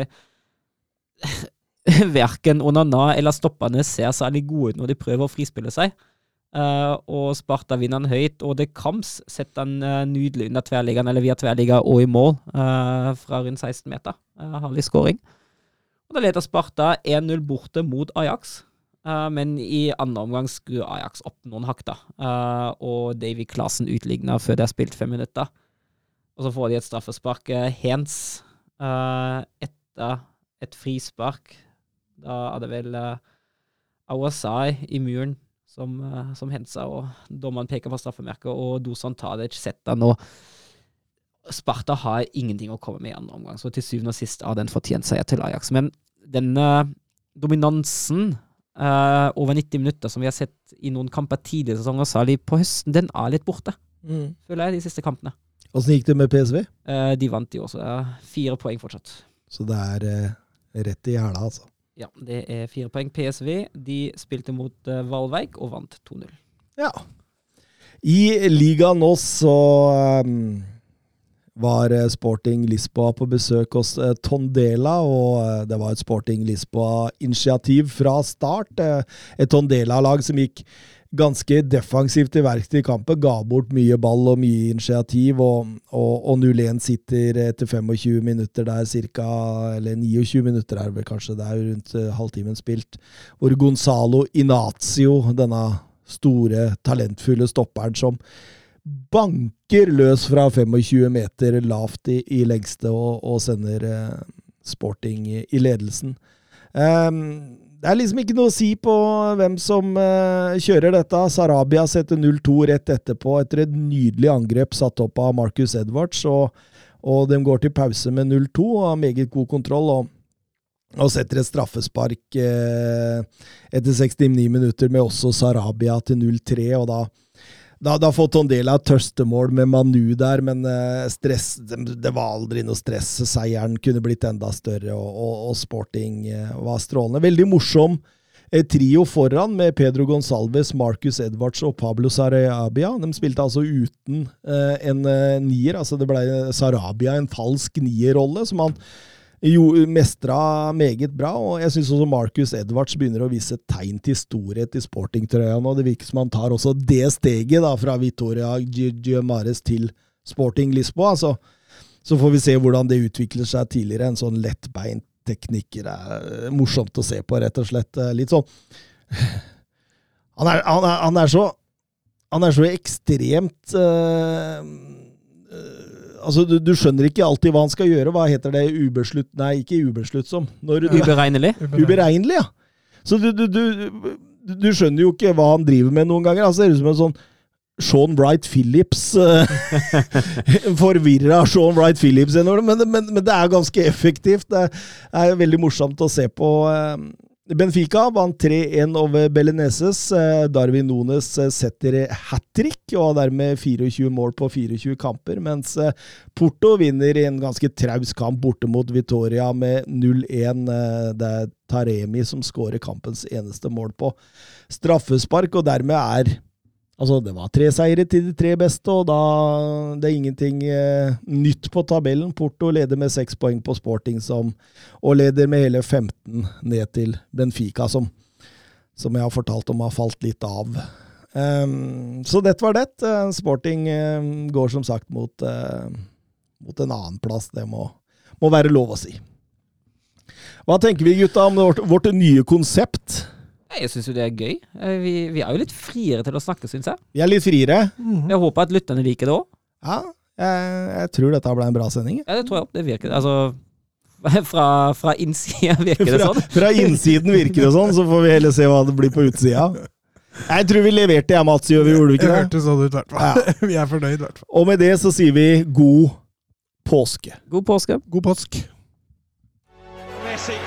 S2: [LAUGHS] verken Onana eller stopperne ser særlig gode ut når de prøver å frispille seg. Uh, og Sparta vinner han høyt, og det Kams setter han uh, nydelig under tverrliggeren, eller via tverrligger og i mål, uh, fra rundt 16 meter. Uh, Herlig scoring. Og da leder Sparta 1-0 borte mot Ajax. Eh, men i andre omgang skulle Ajax opp noen hakk, da. Eh, og Davy Clasen utligna før de har spilt fem minutter. Og så får de et straffespark. Uh, Hens eh, etter et frispark. Da er det vel Awasai i muren som, som hensa, og dommeren peker på straffemerket, og Dusan Tadic setter nå Sparta har ingenting å komme med i andre omgang, så til syvende og sist har den en fortjent seier til Ajax. Men denne dominansen eh, over 90 minutter som vi har sett i noen kamper tidligere i sesongen, særlig på høsten, den er litt borte, føler jeg, de siste kampene.
S1: Åssen gikk det med PSV?
S2: Uh, de vant de også. Er fire poeng fortsatt.
S1: Så det er eh, rett i hæla, altså.
S2: Ja, det er fire poeng. PSV de spilte mot uh, Valveig og vant 2-0.
S1: Ja. I ligaen nå så um, var eh, Sporting Lisboa på besøk hos eh, Tondela, og eh, det var et Sporting Lisboa-initiativ fra start. Et Tondela-lag som gikk ganske defensivt til verks i kampen, ga bort mye ball og mye initiativ, og, og, og 0-1 sitter etter 25 minutter der cirka, eller 29 minutter er vel kanskje, det er rundt halvtimen spilt, hvor Gonzalo Inazio, denne store, talentfulle stopperen som banker løs fra 25 meter lavt i, i lengste og, og sender eh, Sporting i, i ledelsen. Um, det er liksom ikke noe å si på hvem som uh, kjører dette. Sarabia setter 0-2 rett etterpå etter et nydelig angrep satt opp av Marcus Edwards. Og, og de går til pause med 0-2 og har meget god kontroll. og og setter et straffespark uh, etter 69 minutter med også Sarabia til 0-3. og da da, da del Tondela tørstemål med Manu der, men eh, stress, det, var aldri noe stress. Seieren kunne blitt enda større, og, og, og Sporting eh, var strålende. Veldig morsom eh, trio foran med Pedro Gonsalves, Marcus Edwards og Pablo Sarabia. De spilte altså uten en nier. altså Det ble Sarabia en falsk nierrolle, som han jo mestra meget bra, og jeg syns også Marcus Edwards begynner å vise tegn til storhet i sportingtrøya nå. Det virker som han tar også det steget da, fra Victoria Giamares til Sporting Lisboa. Så, så får vi se hvordan det utvikler seg tidligere. En sånn lettbeint teknikker er morsomt å se på, rett og slett. Litt sånn Han er, han er, han er så Han er så ekstremt uh, Altså, du, du, skjønner ikke alltid hva han skal gjøre. Hva heter det? Ubeslutt... Nei, ikke ubesluttsom. Når,
S2: Uberegnelig? [LAUGHS]
S1: Uberegnelig, ja. Så du, du, du, du, skjønner jo ikke hva han driver med noen ganger. Han ser ut som en sånn Sean Wright Phillips [LAUGHS] Forvirra Sean Wright Phillips, men, men, men, det er ganske effektivt. Det er veldig morsomt å se på. Benfica vant 3-1 over Bellineses. Darwin Nones setter hat trick og har dermed 24 mål på 24 kamper, mens Porto vinner i en ganske traus kamp borte mot Vitoria med 0-1. Det er Taremi som skårer kampens eneste mål på straffespark, og dermed er Altså, det var tre seire til de tre beste, og da Det er ingenting eh, nytt på tabellen. Porto leder med seks poeng på Sporting, som, og leder med hele 15 ned til Benfica, som, som jeg har fortalt om har falt litt av. Um, så dette var det. Sporting um, går som sagt mot, uh, mot en annenplass. Det må, må være lov å si. Hva tenker vi, gutta, om vårt, vårt nye konsept?
S2: Jeg syns jo det er gøy. Vi, vi, er jo litt friere til å snakke, syns jeg.
S1: Vi er litt friere.
S2: Mm. Jeg håper at lytterne liker det òg.
S1: Ja, jeg, jeg, tror dette ble en bra sending.
S2: Ja, det tror jeg òg. Det virker Altså, [LAUGHS] fra, fra innsida virker det sånn.
S1: Fra, fra innsiden virker det sånn, så får vi heller se hva det blir på utsida. Jeg tror vi leverte, jeg, Mats. Gjør vi gjorde vi ikke det?
S3: Det hørtes sånn ut, i hvert fall. Ja. [LAUGHS] vi er fornøyd, i hvert fall.
S1: Og med det så sier vi god påske.
S2: God påske.
S3: God påsk.
S6: Messi.